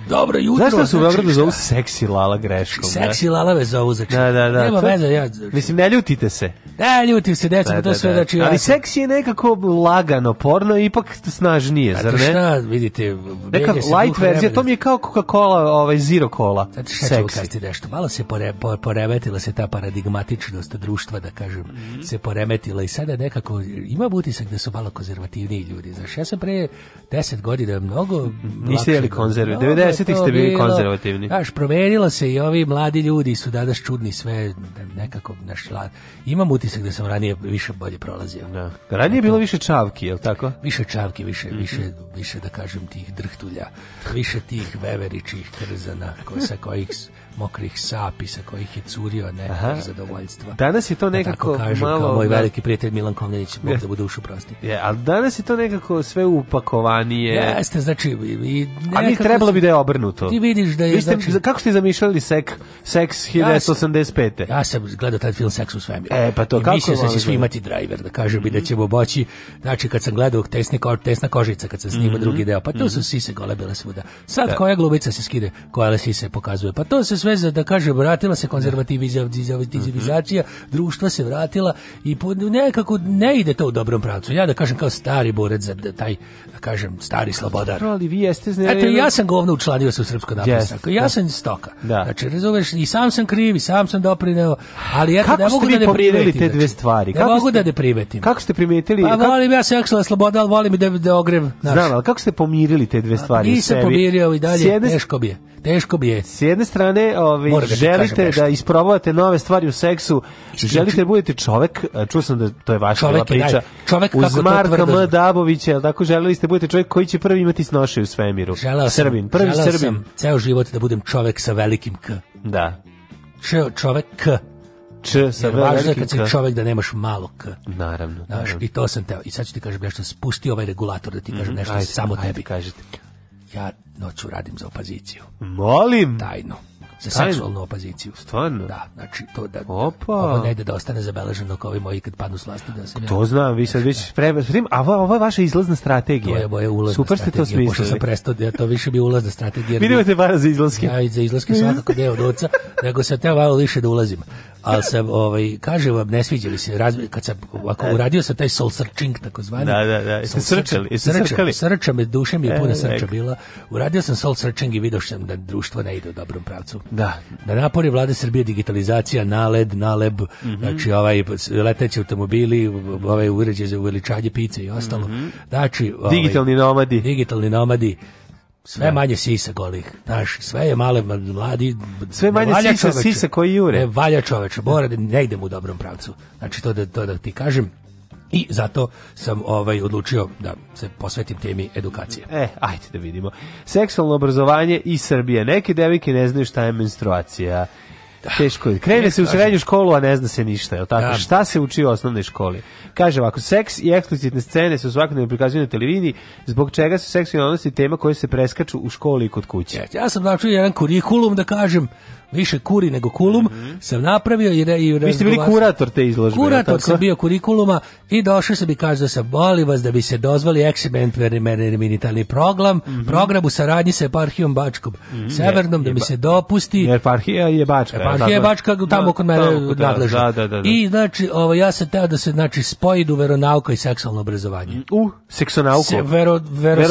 Dobro jutro. Zašto se u znači Beogradu zovu seksi Lala greškom? Da? Seksi Lala ve zovu za Da, da, da. Nema veze, ja. Mislim ne ljutite se. Da, ljutim se, deca, da, to da, sve da, da. Ali seksi je nekako lagano, porno je ipak snažnije, pa zar ne? Šta, vidite, neka light verzija, to mi je kao Coca-Cola, ovaj Zero Cola. Znači, seksi nešto. Malo se pore, poremetila se ta paradigmatičnost društva, da kažem, mm se poremetila i sada nekako ima utisak da su malo konzervativniji ljudi. Znaš, ja sam pre 10 godina mnogo... Niste jeli konzerve, 90 90-ih ste bili konzervativni. Znaš, promenilo se i ovi mladi ljudi su danas čudni sve, nekako, našla. imam utisak da sam ranije više bolje prolazio. Da. Ranije je bilo više čavki, je tako? Više čavki, više, mm -hmm. više, više da kažem tih drhtulja, više tih veveričih krzana ko, sa kojih mokrih sapi sa kojih je curio nekakvog zadovoljstva. Danas je to da nekako da kažu, malo... moj da. veliki prijatelj Milan Komnenić, Bog da bude ušu prosti. Je, ali danas je to nekako sve upakovanije. Jeste, znači... I nekako, ali trebalo bi da je obrnuto. Ti vidiš da je... Vi ste, znači, kako ste zamišljali sek, Seks 1985. Ja, ja sam gledao taj film Seks u svemiru. E, pa to I kako... Mislio da će svi imati driver, da kažem bi da ćemo boći. Znači, kad sam gledao tesni, tesna kožica, kad sam snima mm -hmm. drugi deo, pa tu mm -hmm. su mhm. sise golebile svuda. Sad da. koja glubica se skide, koja se pokazuje, pa to se sve sve za, da kaže, vratila se konzervativizacija, društva se vratila i po, nekako ne ide to u dobrom pravcu. Ja da kažem kao stari borec za taj Da kažem, stari slobodar. ali vi jeste Eto, ja sam govno učlanio se u Srpsko napisnako. ja da. sam stoka. Da. Znači, razumeš, i sam sam kriv, i sam sam doprineo, ali ja ne mogu da ne primetim. te dve znači. stvari? Ne kako mogu ste, da ne primetim. Kako ste primetili? Pa kako... volim, ja sam ekstra slobodan, ali volim i da, da ogrev. Naš. Znam, ali kako ste pomirili te dve stvari? Nisam pomirio i dalje, jedne... teško bi je. Teško bi je. S jedne strane, ovi, Moram da želite da isprobavate nove stvari u seksu, Isključi. želite da budete čovek, čuo sam da to je vaša čovek priča, čovek, kako Marka M. Dabovića, tako želeli ste budete čovjek koji će prvi imati snoše u svemiru. Želao Srbin, prvi želao Srbin. Sam ceo život da budem čovjek sa velikim K. Da. Č, čovek K. Č sa Jer važno je kad si čovjek da nemaš malo K. Naravno. Znaš, I to sam teo. I sad ću ti kažem što spusti ovaj regulator da ti kažem mm, nešto ajde, samo ajde, tebi. Kažete. Ja noću radim za opoziciju. Molim. Tajno za Stajno. seksualnu opoziciju. Stvarno? Da, znači to da Opa. ovo ne ide da, da ostane zabeleženo kao i moji kad padnu s vlasti da se To ja, znam, vi sad znači, već sprema, da. a ovo je vaša izlazna strategija. To je moja ulazna Super ste to smislili. Pošto sam prestao, da- ja to više bi ulazna strategija. Vi nemate bar za izlaske. Ja i za izlaske svakako deo od nego se te malo više da ulazim ali sam, ovaj, kaže vam, ne sviđali se, razmi, kad sam ovako, e. uradio sam taj soul searching, takozvani. Da, da, da, jeste srčali, srčali. Srča me, duše mi je e, puna e, srča bila. Uradio sam soul searching i vidio sam da društvo ne ide u dobrom pravcu. Da. Na napori vlade Srbije digitalizacija, naled, naleb, mm -hmm. znači ovaj, leteći automobili, ovaj uređaj za uveličanje pice i ostalo. Mm -hmm. Znači, ovaj, digitalni nomadi. Digitalni nomadi sve da. manje sisa golih, znaš, sve je male mladi, sve manje valja sisa, čoveče, sisa koji jure. Ne valja čoveče, mora da ne idem u dobrom pravcu. Znači to da, to da ti kažem, i zato sam ovaj odlučio da se posvetim temi edukacije. E, ajde da vidimo. Seksualno obrazovanje i Srbije. Neke devike ne znaju šta je menstruacija. Da. Teško je. Krene se u srednju školu, a ne zna se ništa, je tako? Da. Šta se uči u osnovnoj školi? Kaže ovako, seks i eksplicitne scene su u svakodnevno prikazuju na televiziji, zbog čega su seksualnosti tema koje se preskaču u školi i kod kuće. Ja, ja sam način jedan kurikulum da kažem, više kuri nego kulum, mm -hmm. sam napravio i... i Vi ste bili kurator te izložbe. Kurator tako? sam bio kurikuluma i došao sam i kažu da sam, boli vas da bi se dozvali eksperimentalni program, mm -hmm. program u saradnji sa eparhijom Bačkom, mm -hmm. Severnom, je, da mi se dopusti... Jer eparhija je Bačka. Eparhija je Bačka, tamo kod mene nadležna. Da, da, da, da, I znači, ovo, ja sam teo da se znači, spoji do veronauka i seksualno obrazovanje. U, seksonauku. Se, vero, vero,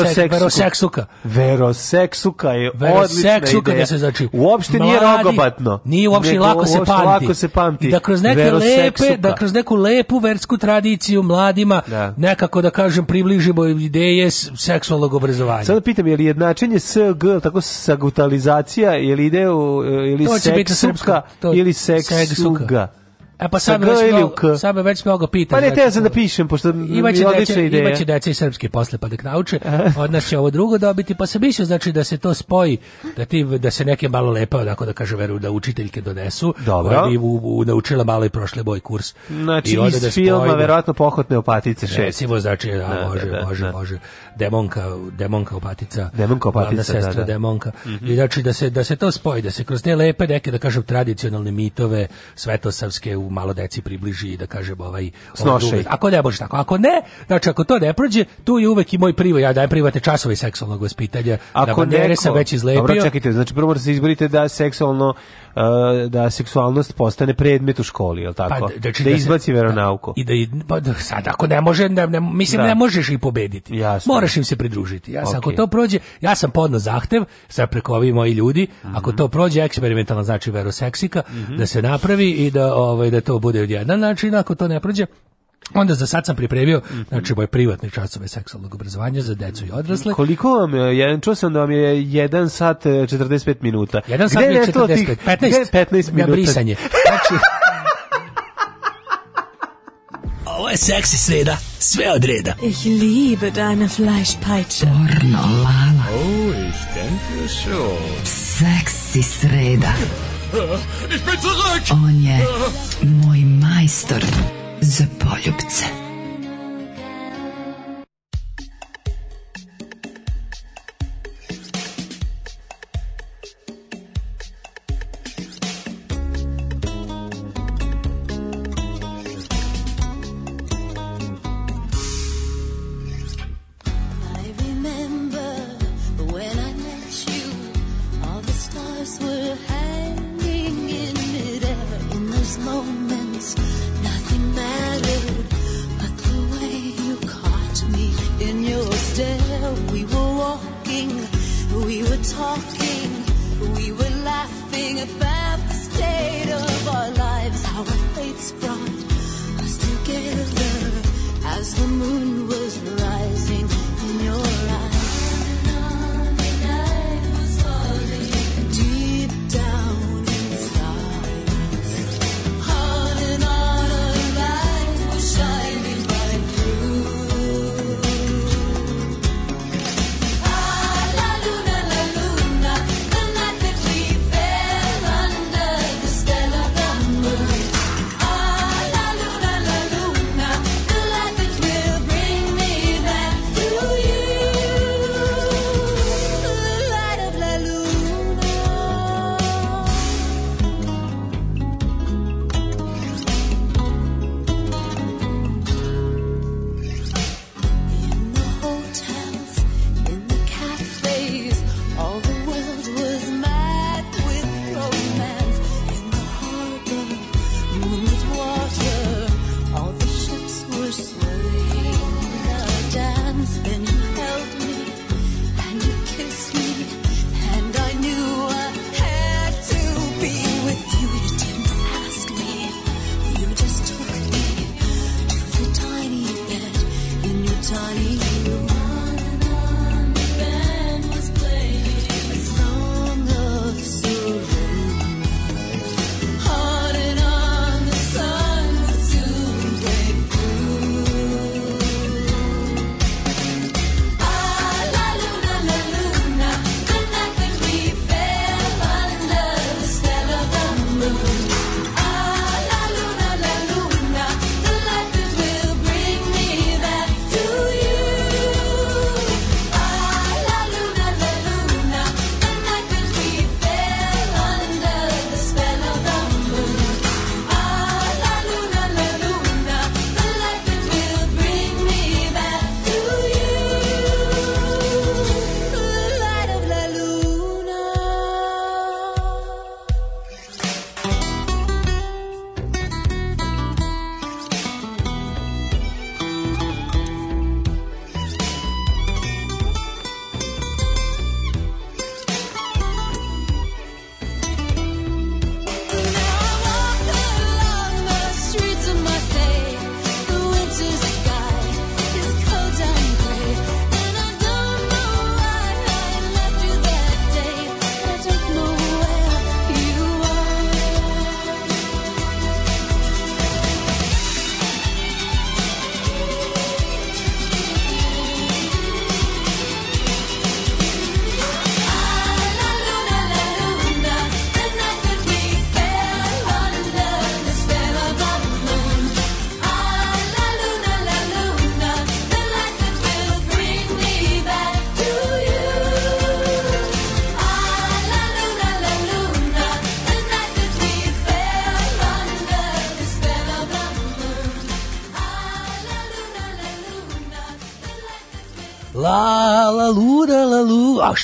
seksuka. Veroseksuka je odlična ideja. da se znači. Uopšte nije blagobatno. Nije uopšte Neko, lako se pamti. Lako se pamti. Da kroz neke lepe, da kroz neku lepu versku tradiciju mladima da. nekako da kažem približimo ideje seksualnog obrazovanja. Sada pitam je li jednačenje SG tako sagutalizacija je li ide u, e, ili seksuka ili seksuga. E pa sad već mnogo, sad već mnogo pitam. Pa ne, znači, te ja sam da pišem, pošto imaće odlična ideja. Imaće deca i srpski posle, pa da nauče. Od nas će ovo drugo dobiti, pa se više znači da se to spoji, da, ti, da se neke malo lepe, odako da kaže, veru, da učiteljke donesu. Dobro. Koja bi u, u, naučila malo i prošle boj kurs. Znači, iz da filma, da, verovatno, pohotne opatice šest. Recimo, znači, da, da, može, da, može, da. može. Demonka, demonka opatica. Demonka opatica, da, sestra, da, da. Demonka. Mhm. I znači, da se, da se to spoji, da se kroz te lepe neke, da kažem, tradicionalne mitove, svetosavske, malo deci približi da kaže ovaj, ovaj snošaj. Ako ne može tako, ako ne, znači ako to ne prođe, tu je uvek i moj privo, ja dajem privatne časove seksualnog vaspitanja. Da ako da neko, sa već izlepio. Dobro, čekajte, znači prvo da se izborite da seksualno eh, da seksualnost postane predmet u školi, je tako? Pa, znači, da, da veronauku. Da, I da, pa, da, sad, ako ne može, ne, ne, mislim, da. ne možeš i pobediti. Jasno. Moraš im se pridružiti. Ja sam, okay. ako to prođe, ja sam podno zahtev, sad preko ovi moji ljudi, mm -hmm. ako mhm. to prođe, eksperimentalno znači veroseksika, mm -hmm. da se napravi i da, ovaj, da da to bude jedan način, ako to ne prođe, Onda za sad sam pripremio, mhm. znači moje privatne časove seksualnog obrazovanja za decu i odrasle. Koliko vam je, jedan čuo sam da vam je 1 sat 45 e, minuta. 1 sat 45, tih, 15, 15 minuta. Na brisanje. Znači... Ovo je seksi sreda, sve od reda. Ich liebe deine Fleischpeitsche. Porno, lala. Oh, ich denke schon. Seksi sreda. Ich bin zurück! On je moj majstor za poljubce.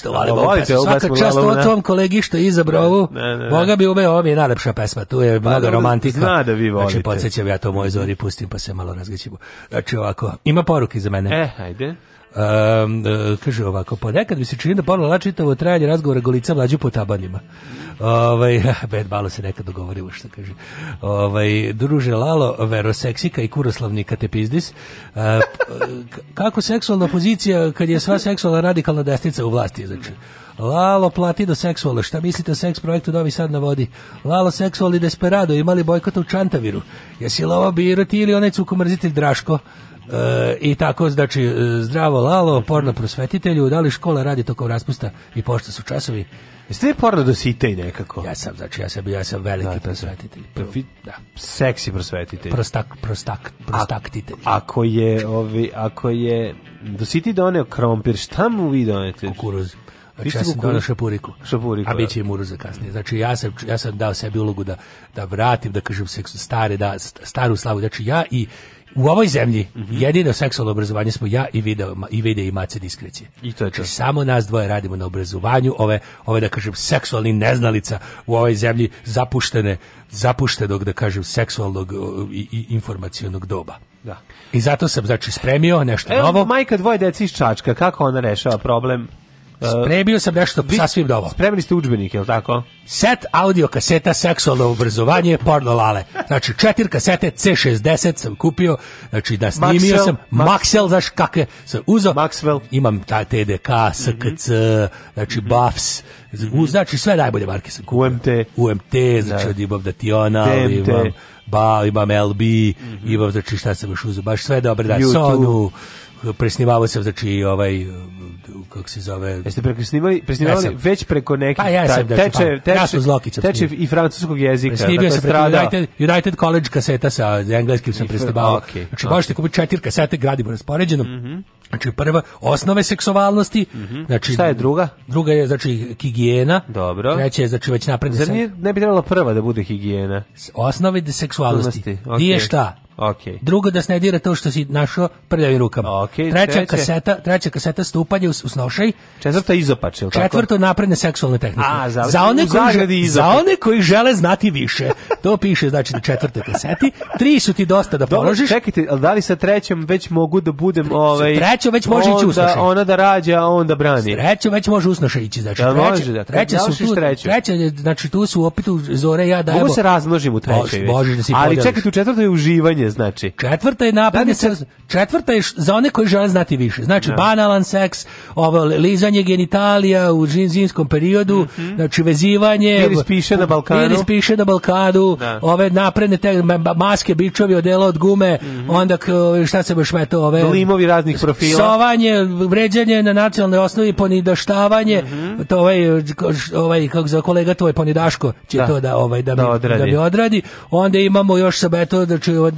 što volim ovu pesmu. Svaka čast o tom kolegi što izabrao ovu. Boga bi umeo, ovo mi je najlepša pesma. Tu je pa mnogo romantika. Zna da vi znači, volite. Znači, podsjećam ja to moje zori, pustim pa se malo razgaćimo. Znači, ovako, ima poruke za mene. E, hajde. Um, kaže ovako, ponekad mi se čini da ponavlja čitavo trajanje razgovora golica mlađu po tabanima. Ovaj bed malo se nekad dogovorimo što kaže. Ovaj druže Lalo, vero seksika i kuroslavnika te pizdis. E, kako seksualna pozicija kad je sva seksualna radikalna desnica u vlasti, znači. Lalo plati do seksuala. Šta mislite o seks projektu Novi Sad na vodi? Lalo seksuali desperado, imali bojkot u Čantaviru. Jesi li ovo birati ili onaj cukomrzitelj Draško? E, I tako, znači, e, zdravo Lalo, porno prosvetitelju, da li škola radi tokom raspusta i pošto su časovi? Jeste vi porno dosite i nekako? Ja sam, znači, ja sam, ja sam veliki da, da, da. prosvetitelj. Profi, da. Seksi prosvetitelj. Prostak, prostak, prostaktitelj. A, ako je, ovi, ako je do dositi doneo krompir, šta mu vi donete? Kukuruz. Znači, ja sam donao šapuriku. Šapuriku, A da. bit će i muruza kasnije. Znači, ja sam, ja sam dao sebi ulogu da, da vratim, da kažem, stare, da, staru slavu. Znači, ja i U ovoj zemlji mm -hmm. jedino seksualno obrazovanje smo ja i video i vide i mace diskrecije. I to je to. Znači, samo nas dvoje radimo na obrazovanju ove ove da kažem seksualni neznalica u ovoj zemlji zapuštene zapuštenog da kažem seksualnog i, i informacionog doba. Da. I zato sam znači spremio nešto Evo, novo. Majka dvoje dece iz Čačka, kako ona rešava problem Spremio sam nešto vi, sasvim novo. Spremili ste udžbenik, je li tako? Set audio kaseta seksualno obrazovanje porno lale. Znači četiri kasete C60 sam kupio, znači da snimio Maxwell, sam Maxwell, znaš kakve sam uzeo. Maxwell. Imam ta TDK, SKC, mm -hmm. znači mm -hmm. Buffs, mhm. znači sve najbolje marke sam kupio. UMT. UMT, znači da. imam Dational, imam, ba, imam LB, mm -hmm. imam, znači šta sam još uzeo, baš sve dobre, da, Sonu, presnivavao sam znači ovaj kako se zove jeste presnivali presnivali ja već preko nekih pa ja sam, da, teče pa, teče, ja sam zlokić, teče i francuskog jezika presnivio dakle, sam preko United, United College kaseta sa engleskim sam presnivao okay, znači okay. možete kupiti četiri kasete gradimo raspoređeno mm -hmm. Znači prva osnove seksualnosti, mm -hmm. znači šta je druga? Druga je znači higijena. Dobro. Treća je znači već napred. Zar nije, ne bi trebalo prva da bude higijena? Osnove de seksualnosti. Okay. Di je šta? Okay. Drugo da se ne dira to što si našo prljavim rukama. Okay, treća treće. kaseta, treća kaseta stupanje u, u snošaj. Četvrta izopač, je tako? Četvrto napredne seksualne tehnike. A, za, za one koji za one koji žele znati više. to piše znači na četvrtoj kaseti. Tri su ti dosta da Dobro, položiš. Čekajte, ali da li sa trećom već mogu da budem ovaj Srećom već može onda, ići usnoša. Ona da rađa, on da brani. Srećom već može usnoša ići, znači. Da, može, da. Treće su tu, treće, znači tu su opet u zore ja da evo. Mogu se razmnožim u trećoj. Može da se Ali čekajte, u četvrtoj je uživanje, znači. Četvrta je da napadne se četvrta je za one koji žele znati više. Znači ja. Da. banalan seks, ovo lizanje genitalija u zimskom periodu, mm -hmm. znači vezivanje, ili spiše na Balkanu, ili spiše na Balkanu, da. ove napredne te maske, bičovi, odela od gume, mm -hmm. onda šta se baš meto ove limovi raznih profila bilo. Psovanje, vređanje na nacionalnoj osnovi, ponidaštavanje, mm -hmm. to ovaj, ovaj, kako za kolega tvoj ponidaško će da. to da, ovaj, da, da mi, da, odradi. da mi odradi. Onda imamo još sa beto, znači, um,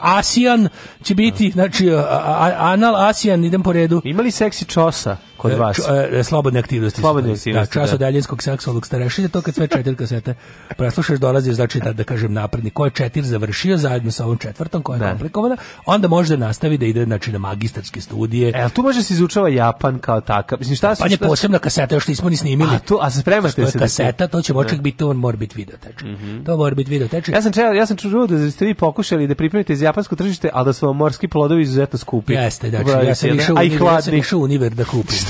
Asijan će biti, znači, a, a, Anal Asijan, idem po redu. Imali seksi čosa? kod e, vas. Č, e, e, slobodne aktivnosti. Slobodne aktivnosti. Da, čas da. od daljinskog seksualnog starešenja, to kad sve četiri kasete preslušaš, dolazi znači da, da kažem napredni. Ko je četiri završio zajedno sa ovom četvrtom, koja je da. komplikovana, onda može da nastavi da ide znači, na magistarske studije. E, tu može da se izučava Japan kao takav. Mislim, šta Japan je posebna kaseta, još nismo ni snimili. A, tu, a spremate se. Da- kaseta, to će močak biti, on mora biti video teče. Mm -hmm. To mora biti video teče. Ja sam, čeo, ja sam čuo da ste vi pokušali da pripremite iz japansko tržište, ali da su vam morski plodovi izuzetno skupi. Jeste, znači, ja sam išao univer da kupim.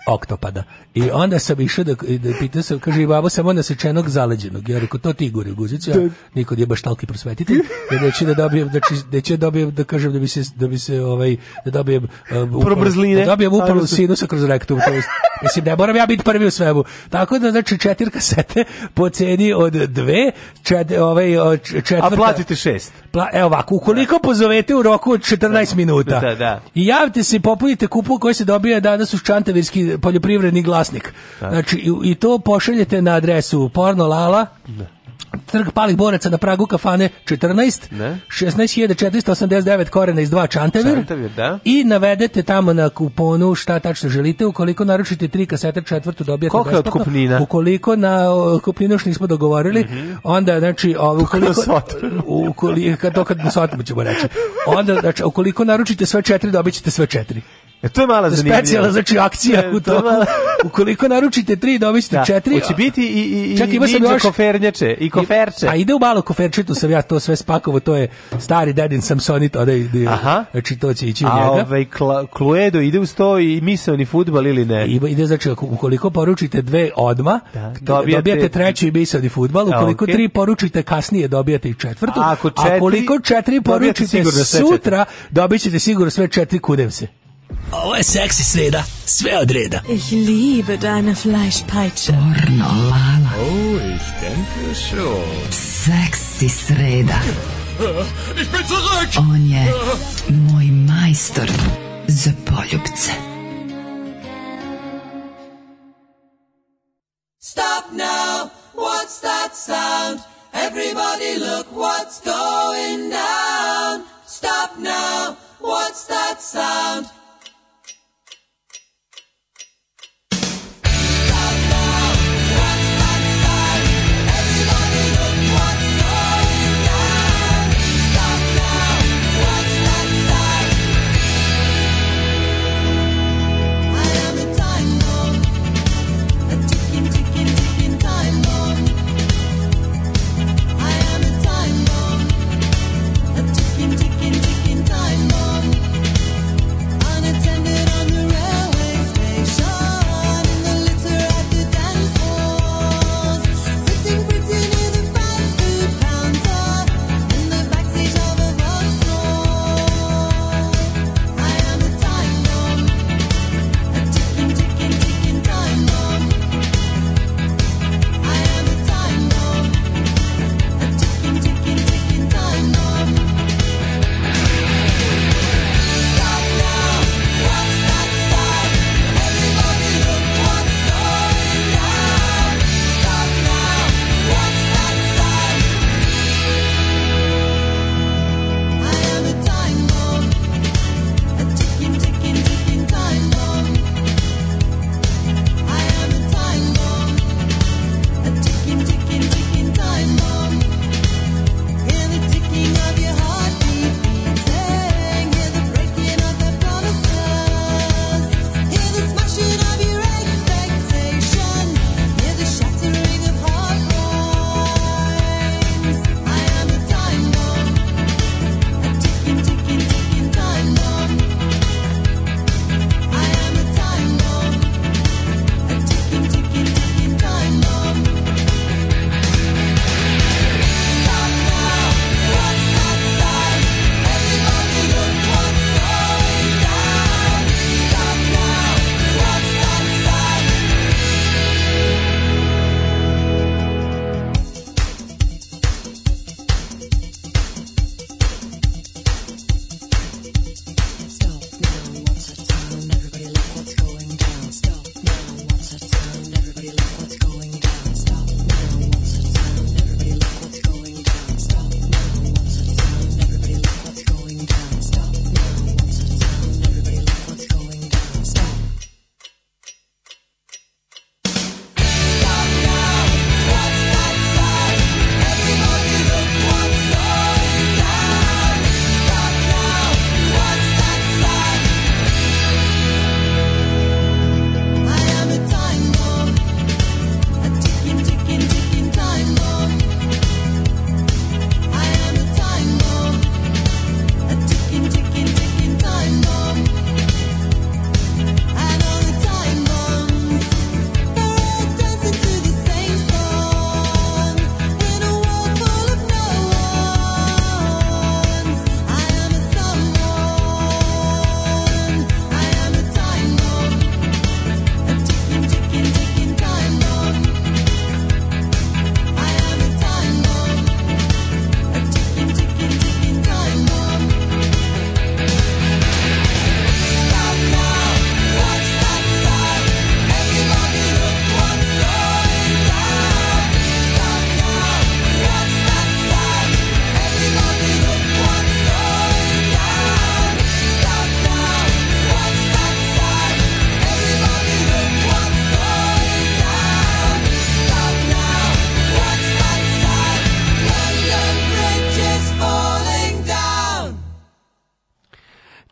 oktopada. I onda sam išao da, da pitao sam, kaže, babo, samo nasečenog zaleđenog. Ja rekao, to ti Igor je guzica, da. nikod je baš talki prosvetiti. ja neću da dobijem, da, či, neću da dobijem, da kažem, da bi se, da bi se, ovaj, da dobijem, uh, probrzline, da dobijem upalu sinusa kroz rektum, to jest, mislim, ne moram ja biti prvi u svemu. Tako da, znači, četiri kasete po ceni od dve, čet, ovaj, četvrta. A platite šest. Pla, evo ovako, ukoliko da. pozovete u roku od 14 da. minuta da, da. i javite se i popunite kupu koji se dobija danas u Čantavirski poljoprivredni glasnik. Znači, i, i to pošaljete na adresu Porno Lala, Trg palih boraca na pragu kafane 14, ne? 16.489 korena iz dva čantavir, čantavir da? i navedete tamo na kuponu šta tačno želite, ukoliko naručite tri kasete četvrtu dobijate Koliko besplatno. Koliko je Ukoliko na kupninu još nismo dogovorili, mm -hmm. onda znači... Ovo, ukoliko, da ukoliko, to kad nas da ćemo reći. Onda, znači, ukoliko naručite sve četiri, dobit sve četiri. E, to je mala zanimljiva. Specijala, znači akcija e, u toku. To Ukoliko naručite tri, dobit ćete da. četiri. Hoće biti i, i, Čak, i ninja još... kofernjače i koferče. I, a ide u malo koferčitu, sam ja to sve spakovo, to je stari dedin Samsonit, ode da ide, Aha. znači to će ići u njega. A ovaj Cluedo ide u sto i misleni futbal ili ne? I, ide, znači, ukoliko poručite dve odma, da. dobijate, dobijate treći i misleni futbal, da, ukoliko okay. tri poručite kasnije, dobijate i četvrtu, a, ako četiri, a koliko četiri poručite sutra, dobit sigurno sve četiri kudevse. Ovo je seksi sreda, sve od reda. Ich liebe deine Fleischpeitsche. Pornovala. Oh, ich denke schon. Seksi sreda. Ich bin zurück! On je moj majstor za poljubce. Stop now, what's that sound? Everybody look what's going down. Stop now, what's that sound?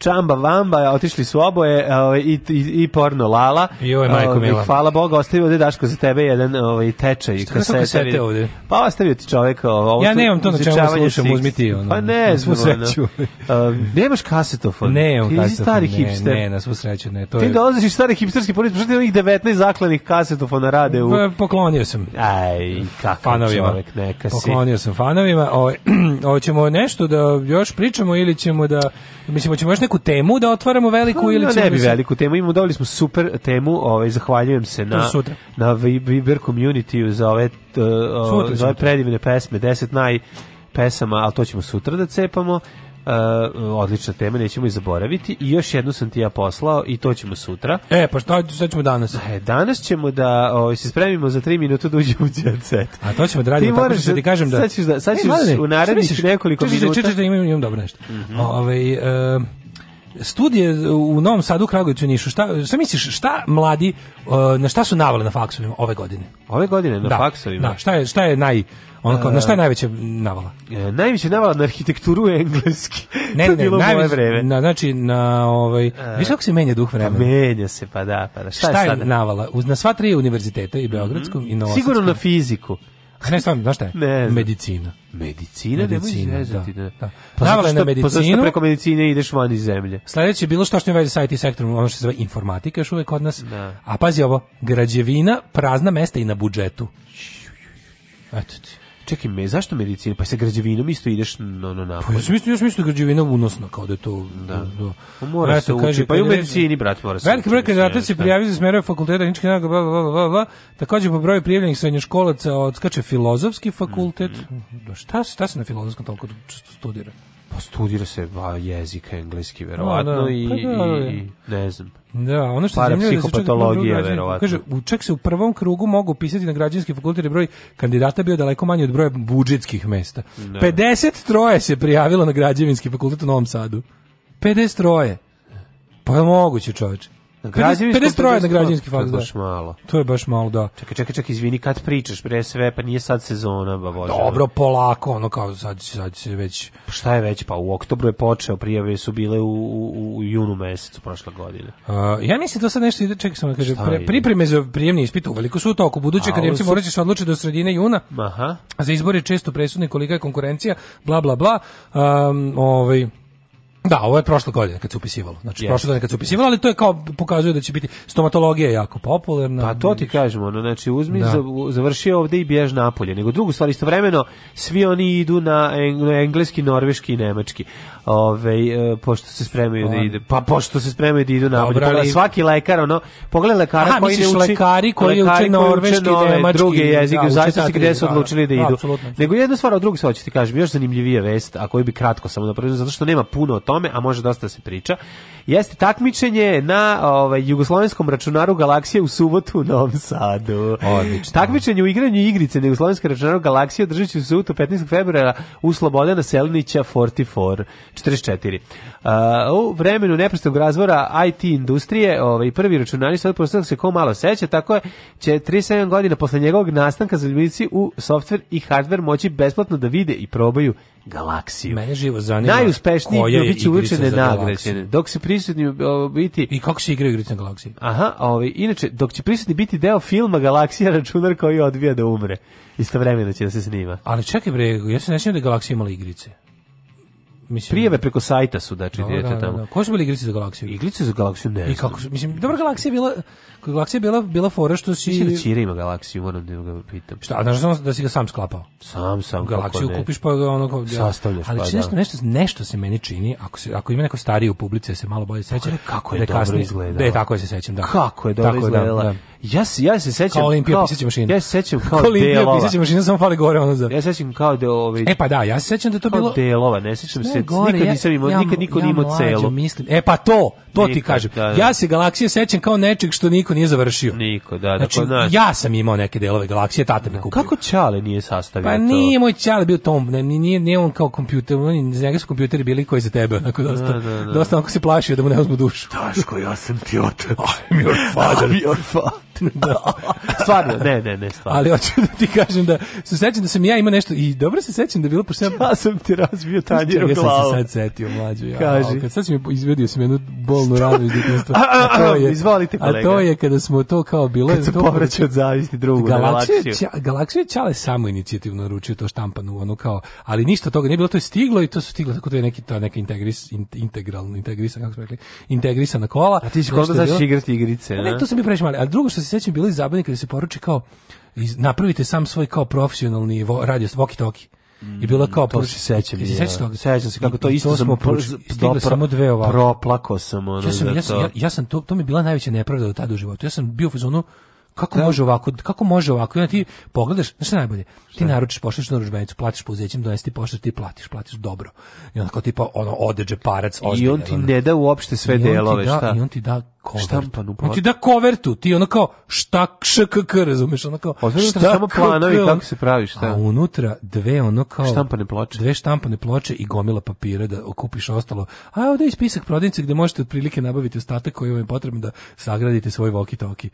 Čamba Vamba, otišli su oboje ovaj, i, i, i porno Lala. I ovaj majko ovaj, Mila. Hvala Bogu, ostavio ovde Daško za tebe jedan ovaj, tečaj. Šta kasete, kasete ovde? Pa ostavio ti čovek ovo. Ja nemam to na čemu da slušam, uzmi ti ono. Pa ne, svu sreću. Ono, nemaš um, kasetofon. Ne, imam kasetofon. Ti stari ne, hipster. Ne, na svu sreću, ne. To ti je... dolaziš iz stari hipsterski porodice, pošto ti onih 19 zaklenih kasetofona rade u... Pa, poklonio sam. Aj, kakav čovek, neka si. Poklonio sam fanovima. Ovo, ćemo nešto da još pričamo ili ćemo da Mislim, hoćemo još neku temu da otvaramo veliku no, pa, ili ćemo... Ne bi veliku temu, imamo, dobili smo super temu, ovaj, zahvaljujem se na, na Viber community za ove, uh, ove predivne pesme, 10 naj pesama, ali to ćemo sutra da cepamo. Uh, odlična tema, nećemo i zaboraviti. I još jednu sam ti ja poslao i to ćemo sutra. E, pa šta, šta ćemo danas? E, danas ćemo da o, ovaj, se spremimo za 3 minuta da uđemo u jet set. A to ćemo da radimo, tako što ti da- kažem da... Sad ćeš, da, sad e, ćeš e, mladine, u narednih nekoliko češ, minuta... Češ, češ, da imam, imam dobro nešto. Mm -hmm. Ove, ovaj, uh, studije u Novom Sadu, Kragujevcu i Nišu. Šta, šta misliš, šta mladi, e, na šta su navale na faksovima ove godine? Ove godine na da, faksovima? Da, šta je, šta je naj Ono kao, na šta je najveća navala? E, najveća navala na arhitekturu engleski. Ne, to ne, bilo najveće, moje vreme. Na, znači, na ovaj, e, viš kako se menja duh vremena? Pa menja se, pa da, pa da. Šta, šta je, sada? navala? Uz, na sva tri univerziteta, i mhm. Beogradskom, mm -hmm. i Novosadskom. Sigurno na fiziku. A ne, stvarno, znaš šta je? Ne, medicina. Medicina, medicina nemoj izrezati, da. da. da. Pa Navala na pa medicinu. Pa preko medicine ideš van iz zemlje? Sledeće je bilo što što je veze sa IT sektorom, ono što se zove informatika još uvek od nas. Da. A pazi ovo, građevina, prazna mesta i na budžetu. Eto ti. Čekaj, me, zašto medicina? Pa sa građevinom isto ideš no, no, na. Pa ja sam još mislim da građevina unosno, kao da je to... Da. da. da. Mora Eto, se uči, kaže, pa i u medicini, brat, mora se Veliki broj kandidata se prijavio za smerove fakulteta, ničke naga, bla, bla, bla, bla, Takođe, po broju prijavljenih srednjoškolaca odskače filozofski fakultet. Mm -hmm. šta, šta se na filozofskom toliko studira? Pa studira se ba, jezik engleski, verovatno, no, pa da, i, pa da, i, da. i, ne znam. Da, ono što je zanimljivo je da Kaže, čak se u prvom krugu mogu pisati na građanski fakultet broj kandidata bio daleko manji od broja budžetskih mesta. Da. 50 troje se prijavilo na građevinski fakultet u Novom Sadu. 50 troje. Pa je moguće, čoveče. Na građevinskom 53 na građevinski To je da. Baš malo. To je baš malo, da. Čekaj, čekaj, čekaj, izvini, kad pričaš pre sve, pa nije sad sezona, ba bože. Dobro, polako, ono kao sad, sad se već... Pa šta je već, pa u oktobru je počeo, prijave su bile u, u, u junu mesecu prošle godine. Uh, ja mislim da sad nešto ide, čekaj sam da kaže, pre, pripreme za prijemni ispit u veliko su u toku, buduće kad su... morat će se odlučiti do sredine juna, Aha. za izbor je često presudni kolika je konkurencija, bla, bla, bla, um, ovaj, Da, ovo je prošle godine kad se upisivalo. Znači yes. prošle godine kad se upisivalo, ali to je kao pokazuje da će biti stomatologija jako popularna. Pa to ti kažemo, ono, znači uzmi da. završi ovde i bjež napolje. Nego drugu stvar istovremeno svi oni idu na engleski, norveški i nemački. Ove e, pošto se spremaju On. da ide. Pa pošto se spremaju da idu napolje. Dobra, ali... svaki lekar ono, pogledaj lekara Aha, koji ne uči lekari koji uče norveški, nove, nemački, druge da, jezike, da, zaista se gde su da, da, odlučili da, da idu. Apsolutno. Nego jedna stvar, a druga stvar ću ti kažem, još zanimljivija vest, a koju bi kratko samo napravio zato što nema puno tome, a može dosta da se priča, jeste takmičenje na ovaj, jugoslovenskom računaru Galaksije u subotu u Novom Sadu. Odlično. Takmičenje u igranju igrice na jugoslovenskom računaru Galaksije održat se u subotu 15. februara u Slobodana Selinića 44. 44. Uh, u vremenu neprestog razvora IT industrije, ovaj, prvi računari sad postavljaju se ko malo seća, tako je, 47 godina posle njegovog nastanka zaljubljenici u softver i hardver moći besplatno da vide i probaju galaksiju. Mene živo zanima. Najuspešniji biće uručene nagrađene. Dok se prisutni biti I kako se igra igrice na galaksiji? Aha, ovaj inače dok će prisutni biti deo filma Galaksija računar koji odvija da umre. Istovremeno će da se snima. Ali čekaj bre, ja se ne da Galaksija imala igrice. Mislim, Prijeve preko sajta su, znači, da, da, da, tamo. Da, Ko su bili iglice za galaksiju? Igrice za galaksiju, ne. I kako su, mislim, dobra galaksija je bila, Galaksija je bila, bila fora što si... Mislim da Čira ima galaksiju, moram da ga pitam. Šta, a znaš da si ga sam sklapao? Sam, sam. Galaksiju kupiš pa ga ono... Ja. Sastavljaš Ali pa, da. nešto, nešto, nešto se meni čini, ako, se, ako ima neko stariji u publici, da se malo bolje seća. Kako je, da dobro izgledala. Da, tako je se sećam, da. Kako je dobro da, izgledala. Da, Ja se ja se sećam kao Olimpija pisaće mašina. Ja se sećam kao Olimpija pisaće mašina samo fali gore ono za. Ja se sećam kao da ovaj E pa da, ja se sećam da to bilo delova, ne sećam se. nikad nisam imao, nikad niko ja, nije imao celo. Mislim, e pa to, to ti kažem. Da, da. Ja se galaksije sećam kao nečeg što niko nije završio. Niko, da, da znači, pa naš... ja sam imao neke delove galaksije, tata mi kupio. Kako Čale nije sastavio pa to? Pa nije moj Čale bio tom, ne, nije, nije on kao kompjuter, on iz njega su kompjuteri bili koji za tebe, onako dosta, da, da, da. dosta onako se plašio da mu ne uzmu dušu. Daško, ja sam ti otac. I'm your father. I'm your father. Da. stvarno, ne, ne, ne, stvarno. Ali hoću da ti kažem da se sećam da sam ja ima nešto i dobro se sećam da bilo pošto ja sam ti razbio tanjir u glavu. Ja sam se sad setio mlađu ja. Kaži. Kad sad sam izvedio sam jednu bolnu ranu iz detinjstva. A to je, izvolite kolega. A to je kada smo to kao bilo kad se povraća od zavisti drugu galaksiju. Galaksija Čale samo inicijativno naručio to štampanu ono kao, ali ništa toga nije bilo, to je stiglo i to su stiglo tako da je neki ta neka integris integralno integrisana kako smo rekli, integrisana kola. A ti si kod da igrati igrice, pa ne? Ne, to sam bio previše mali, a drugo što se sećam bilo iz zabavnika kada se poruči kao iz, napravite sam svoj kao profesionalni vo, radio walkie talkie. Mm, I bilo mm, kao to se sećam. Se sećaš toga? Sećam se kako to isto to sam stiglo samo dve ovako. Proplako sam ono. Ja sam, ja sam, ja, ja sam to, to mi je bila najveća nepravda do tada u životu. Ja sam bio u fazonu Kako da. može ovako? Kako može ovako? Ja ti pogledaš, znači najbolje. Šta? Ti naručiš, pošalješ na ručbenicu, platiš pouzećem, donesi ti pošalješ, ti platiš, platiš dobro. I onda kao tipa ono ode džeparac, I on ti ne da uopšte sve delove, da, šta? I on ti da kovertu. On ti da kovertu, ti ono kao šta škk, razumeš, ono kao Označi šta samo planovi kako se pravi, šta? A unutra dve ono kao štampane ploče. Dve štampane ploče i gomila papira da okupiš ostalo. A ovde je spisak prodavnice gde možete otprilike nabaviti ostatak koji vam je potreban da sagradite svoj walkie-talkie.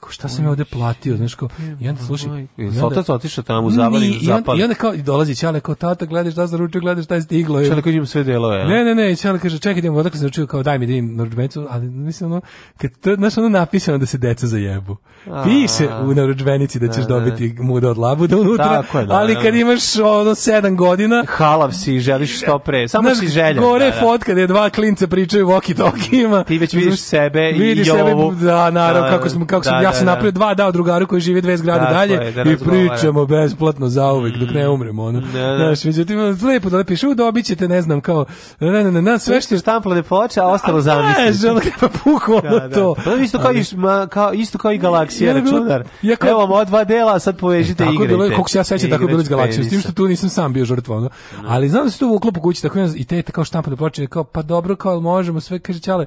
Rekao, šta sam ja ovde platio, znaš ko? I onda slušaj, i onda otac otišao tamo u zavari i zapali. I onda kao i dolazi ćale kao tata, gledaš šta za ručak, gledaš šta je stiglo. Ćale kaže im sve delove. Ja. Ne, ne, ne, ćale kaže čekaj, idem odakle sam ručio kao daj mi da na narudžbenicu, ali mislim ono kad to znaš ono napisano da se deca zajebu. Piše u narudžbenici da ćeš da, da, da. dobiti muda od labuda unutra, ali kad imaš ono 7 godina, halav si, želiš što pre, samo si želja. Gore fotka gde dva klinca pričaju walkie-talkieima. Ti već vidiš sebe i Vidi sebe, da, naravno, kako smo kako smo ja da, sam da. napravio dva dao drugaru koji živi dve zgrade dalje da i pričamo besplatno za zauvek dok ne mm. umremo. Ono. Znaš, međutim, lepo da lepiš, u dobit ćete, ne znam, kao, na, na, na, sve što... Štampla ne poča, a ostalo zamislite. Znaš, ono puko, ono to. da. isto kao, ma, kao, isto kao i Galaksija, računar. Evo, ova dva dela, sad povežite i igrajte. Kako se ja sećam, tako je bilo iz Galaksije, s tim što tu nisam sam bio žrtvo. Ono. Ali znam da se tu u klopu kući, tako i te kao štampla ne poča, kao, pa dobro, kao, možemo sve, kaže, čale,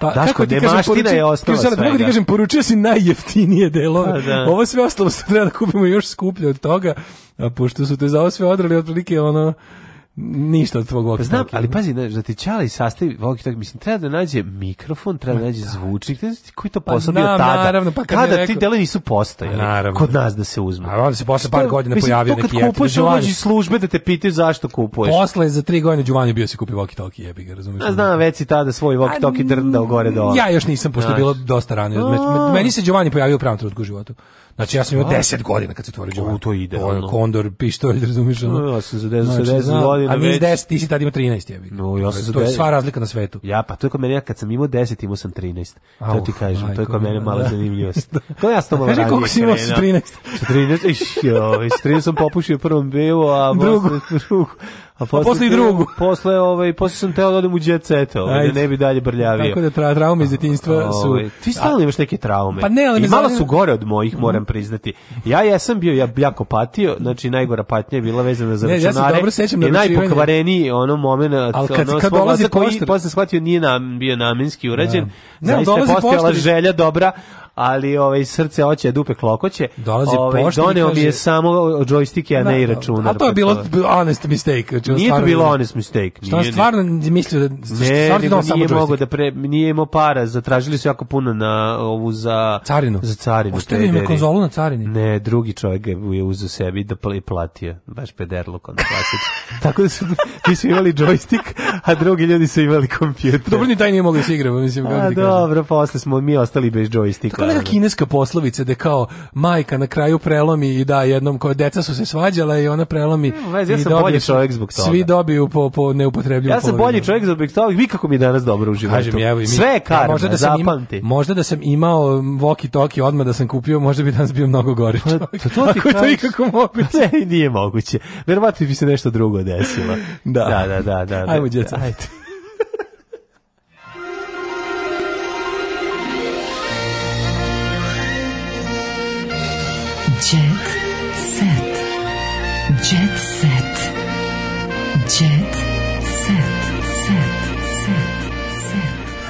Pa, Daško, demaština je ostala svega. Kako ti kažem, poručio si najjeftinije delove. Pa, da. Ovo sve ostalo se treba da kupimo još skuplje od toga, a pošto su te za ovo sve odrali, otprilike ono, ništa od tvog walkie Znam, ali pazi, znaš, da ti Čala sastavi walkie talkie, mislim, treba da nađe mikrofon, treba da nađe da. zvučnik, ne znam koji to pa posao bio tada. Naravno, pa kad kada ti dele nisu postojali, naravno. kod nas da se uzme. A onda se posle par godina mislim, pojavio neki jeftini. Kupuješ uvođi službe da te pitaju zašto kupuješ. Posle za tri godine Đuvani bio si kupio walkie talkie, jebi ga, razumeš? A znam, već si tada svoj walkie talkie drndao gore do. Ja još nisam, pošto je bilo dosta rano. Meni se Đuvani pojavio u pravom trenutku u životu. Znači ja sam imao 10 godina kad se to ređe. To ide. To je kondor, pištolj, razumiješ? No, ja sam za 10, znači, 10 znam, A mi 10, ti si tad imao 13, jebi. No, ja znači, sam za 10. To je sva razlika na svetu. Ja, pa to je kod mene, kad sam imao 10, imao sam 13. Au, to ti kažem, aj, to je kod mene mala da. zanimljivost. Da. to ja s tobom ranije krenuo. Koliko si imao 13? Sa 13, iš, joj, s 13 sam popušio prvom bevu, a drugu. drugu. A posle, a posle i drugu. Posle, ovaj, posle sam teo da odem u jet set, ovaj, da ne bi dalje brljavio. Tako da tra, traume iz detinjstva su... Ovaj, ti stalno imaš neke traume. Pa ne, ali I malo zanim... su gore od mojih, mhm. moram priznati. Ja jesam bio ja, jako patio, znači najgora patnja je bila vezana za ne, računare. Ja se dobro sećam na najpokvareniji ono moment, ali kad, ono, kad dolazi poštar... Koji, posle shvatio nije nam, bio namenski urađen. Ne, zaista je postojala želja dobra, ali ovaj srce oće dupe klokoće. Dolazi ovaj, pošta doneo kaže... mi je samo džojstike, a ne i da, da. računar. A to je pa bilo honest mistake. Znači, nije stvarno... to bilo honest mistake. Šta nije, stvarno mislio da ne, nego samo nije mogao da pre nije imao para, zatražili su jako puno na ovu za carinu. Za carinu. Ostavio mi konzolu na carini. Ne, drugi čovjek je uzeo sebi da platio, baš pederluk on Tako da su mi su imali džojstik, a drugi ljudi su imali kompjuter. Dobro, ni taj nije mogli da se igrati, mislim. A, dobro, posle smo mi ostali bez džojstika neka kineska poslovica da kao majka na kraju prelomi i da jednom koja deca su se svađala i ona prelomi mm, vez, ja i dobije bolji čovjek zbog toga. Svi dobiju po po neupotrebljivo. Ja sam polovinu. bolji čovjek zbog toga. Vi kako mi danas dobro uživate. Kažem evo i mi. Sve je karma, možda da sam Ima, možda da sam imao Voki Toki odmah da sam kupio, možda bi danas bio mnogo gori. To, pa, to ti to kako moguće. Ne, nije moguće. Verovatno bi se nešto drugo desilo. Da, da, da, da. da, da. Ajmo djeca. Ajde. 结。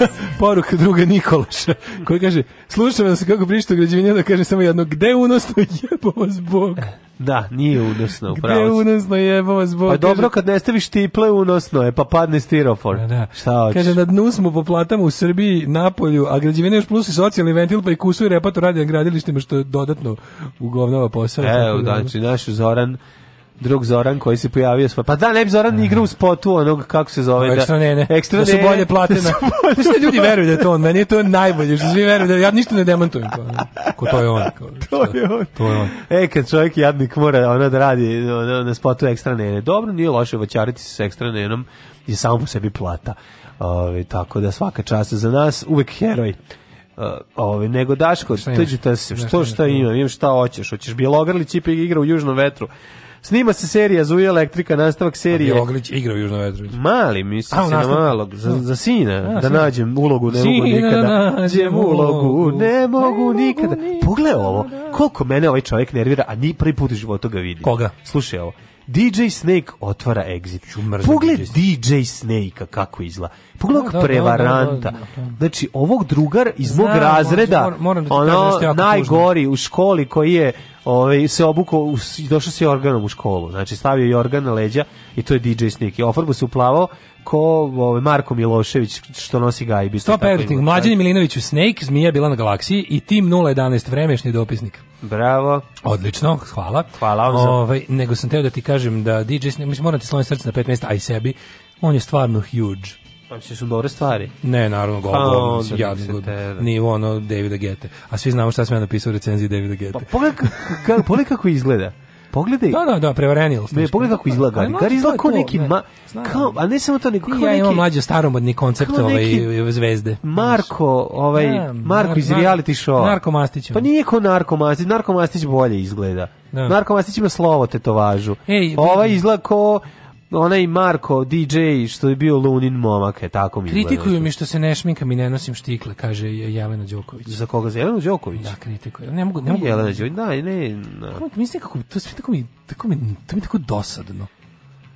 Poruka druga Nikolaša, koji kaže, slušam se kako pričate o građevinja, da kaže samo jedno, gde unosno jebo vas Bog? Da, nije unosno, Gde je unosno jebo vas Bog? Pa dobro, kad ne staviš tiple unosno je, pa padne stirofor. Da, da. Šta hoćeš? Kaže, na dnu smo po platama u Srbiji, Napolju, a građevina još plus i socijalni ventil, pa i kusu i radi na gradilištima, što dodatno u ugovnava posao. Evo, da, znači, naš Zoran drug Zoran koji se pojavio sva. Pa da, ne bi Zoran ni igrao u spotu onog kako se zove, da- ekstra da. Nene. Ekstra da su nene. bolje plate na. Što ljudi veruju da je to on, meni je to najbolje, što svi veruju da ja ništa ne demantujem. Kao, ko to je on. Kao, to je on. To je on. E, kad čovjek jadnik mora ona da radi na, na spotu ekstra nene. Dobro, nije loše voćariti se s ekstra nenom i samo po sebi plata. Ove, tako da svaka čast za nas, uvek heroj. ovaj nego Daško, tuđite se, što šta ima, imam šta hoćeš, hoćeš Bjelogrlić ipak igra u južnom vetru, Snima se serija Zuja Elektrika, nastavak serije. A Oglić igra u Južno Vetrović. Mali, mislim, se na malog, za, za sina, A, da nađem ulogu, ne mogu nikada. Da nađem ulogu, ne mogu nikada. Pogledaj ovo, koliko mene ovaj čovjek nervira, a ni prvi put u životu ga vidi. Koga? Slušaj ovo. DJ Snake otvara exit. Pogled DJ Snake-a kako izla. Pogled no, da, da, da, prevaranta. Da, da, da, znači, ovog drugar iz mog razreda, moram, moram da ono, najgori u školi koji je ovaj, se obukao, došao se organom u školu. Znači, stavio je organ na leđa i to je DJ Snake. I ofarbo se uplavao ko ovaj Marko Milošević što nosi gajbi. Stop editing. Mlađan Milinović u Snake, Zmija bila na galaksiji i tim 011 vremešni dopisnik. Bravo. Odlično, hvala. Hvala vam za... Ovaj, nego sam teo da ti kažem da DJ, mislim moram ti sloniti srce na 15, a i sebi, on je stvarno huge. Pa su dobre stvari. Ne, naravno, gol, gol, oh, Ni ono Davida Gete. A svi znamo šta sam ja napisao u recenziji Davida Gete. Pa pogledaj kako izgleda. Pogledaj. Da, da, da, prevarenil. Ne, pogledaj kako izgleda Gari. Gari izgleda kao neki, ma, kao, a ne samo to, nego kao neki... Ja imam mlađe staromodni koncept ovaj zvezde. Marko, ovaj, ja, da, Marko iz reality show. Pa Marko Mastić. Pa nije kao Narko Mastić, Narko Mastić bolje izgleda. Da. Narko Mastić ima slovo tetovažu. Ej, ovaj izgleda kao onaj Marko DJ što je bio Lunin momak, je tako mi Kritikuju nešto. mi što se ne šminkam i ne nosim štikle, kaže Jelena Đoković. Za koga? Za Jelena Đoković? Da, kritikuju. Ne mogu, ne mogu. Jelena Đoković, da, ne. ne. Da. Kako, mislim kako to sve tako mi tako mi to mi tako dosadno.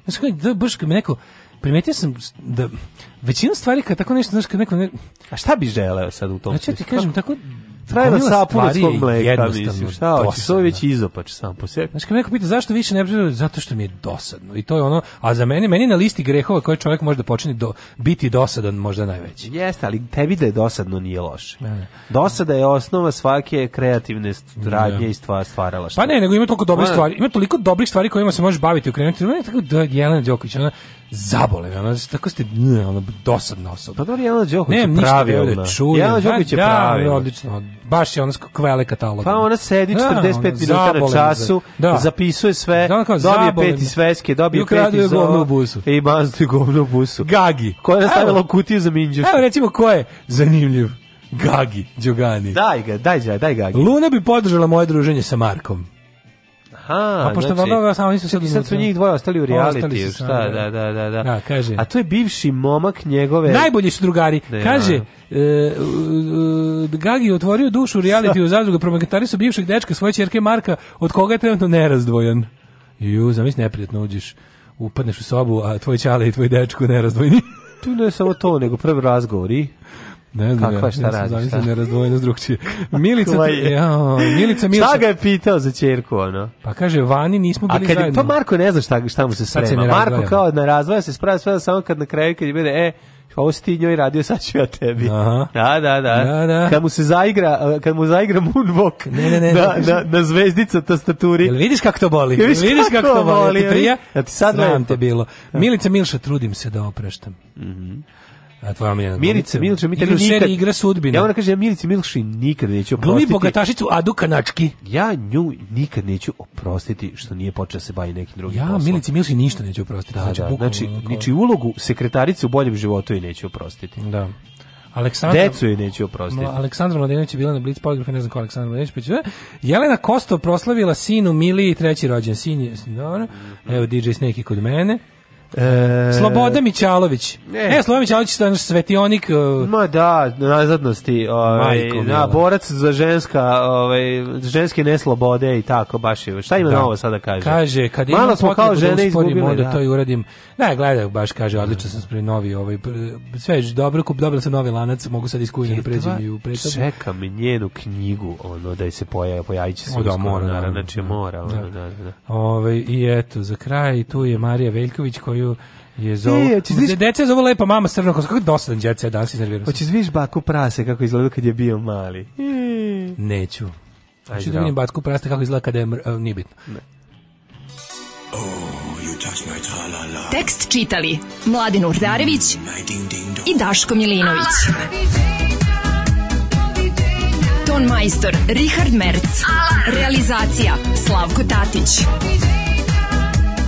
Znaš kako da baš kad mi neko primetio sam da većina stvari kad tako nešto znaš kad neko ne... A šta bi želeo sad u tom? Znači ja ti kažem tako Trajla sapu od svog mleka, mislim, šta hoćeš, to je već izopač sam po sebi. Znaš, kad neko pita zašto više ne pričam, zato što mi je dosadno i to je ono, a za mene, meni na listi grehova koje čovjek može da počne do, biti dosadan možda najveći. Jeste, ali tebi da je dosadno nije loše. Dosada je osnova svake kreativne da. radnje i stvar, stvarala što. Pa ne, nego ima toliko dobrih stvari, ima toliko dobrih stvari kojima se možeš baviti i okrenuti. Ono je tako da Jelena Đoković, ona, zabole me, ono, tako ste ne, ono, dosadna osoba. Pa dobro, Jelena Đoković je pravi, ona. Da Jelena Đoković je da, pravi. Odlično, baš je ono kvele katalog. Pa ona sedi 45 da, minuta na času, da. zapisuje sve, da, kao, dobije zabolim. peti sveske, dobije peti zo. I govno u busu. I bazuje govno u busu. Gagi. Koja je stavila u kutiju za minđuš. Evo recimo ko je zanimljiv. Gagi, Đogani. Daj ga, daj, daj Gagi. Luna bi podržala moje druženje sa Markom. Aha, a pošto znači, Vava samo nisu sad sad su njih dvoje ostali u reality, da, šta, da. da, da, da, da. da kaže. A to je bivši momak njegove. Najbolji su drugari. Ne, da, kaže, e, e, Gagi je otvorio dušu reality u zadrugu promekatari su bivšeg dečka svoje ćerke Marka, od koga je trenutno nerazdvojen. Ju, zamisli neprijatno uđeš, upadneš u sobu, a tvoj ćale i tvoj dečko nerazdvojni. tu ne samo to, nego prvi razgovor i Ne znam, Kakva, šta radi? Zamislim šta? nerazdvojeno drugčije. Milica, ja, Milica, Milica. Šta ga je pitao za ćerku ono? Pa kaže vani nismo bili zajedno. A kad, zajedno. Pa Marko ne zna šta, šta mu se sprema. Marko kao da na razvoja se sprema sve samo kad na kraju kad je bude e ovo si ti njoj radio, sad ću ja tebi. Aha. Da, da, da. da, da. Kad mu se zaigra, kad mu zaigra Moonwalk ne, ne, ne, na, na, na zvezdica tastaturi. Jel vidiš kako to boli? Jel vidiš, kako, kako to boli? Jel ti prija? Jel ti sad Sram te bilo. Milica Milša, trudim se da opreštam. Mhm. Mm A tvoja omiljena. Milica, Milica, mi te nikad igra sudbina. Ja ona da kaže ja Milici Milši nikad neću oprostiti. Glumi bogatašicu Adu Kanački. Ja nju nikad neću oprostiti što nije počela da se bavi nekim drugim ja, poslom. Ja Milici Milši ništa neću oprostiti. Da, znači, da, bukvalno, znači, znači ulogu sekretarice u boljem životu i neću oprostiti. Da. Aleksandra Decu je neće oprostiti. Aleksandra Mladenović je bila na Blitz poligrafu, ne znam ko Aleksandra Mladenović. Pa e, Jelena Kosto proslavila sinu Mili treći rođen sin je. Dobro. Evo DJ Sneki kod mene. E... Sloboda Mićalović. E, e Sloboda Mićalović je svetionik... Uh... Ma da, nazadnosti. Ovaj, da, borac za ženska, ovaj, ženske neslobode i tako, baš je. Šta ima da. novo sada kaže? Kaže, kad Malo smo kao da žene da usporim, onda da. to i uradim. Ne, gledaj, baš kaže, odlično sam spremio novi, ovaj, sve je dobro, kup, dobila sam novi lanac, mogu sad iz da pređem i u predstavu. mi njenu knjigu, ono, da se pojavi, pojavit će se da, mora, naravno, znači mora. Ono, da, da. da, da. Ove, ovaj, I eto, za kraj, tu je Marija Veljković koju koju je zovu. E, Deca je zovu lepa mama srno, kako je dosadan djeca danas iznervirao. Hoćeš viš baku prase kako izgleda kad je bio mali? E. Neću. Hoću da vidim baku prase kako izgleda kada je, mr... Uh, nije bitno. Ne. Oh, you touch my -la -la. Tekst čitali Mladin Urdarević mm, i Daško Milinović. Ton majstor Richard Merc. Realizacija Slavko Tatić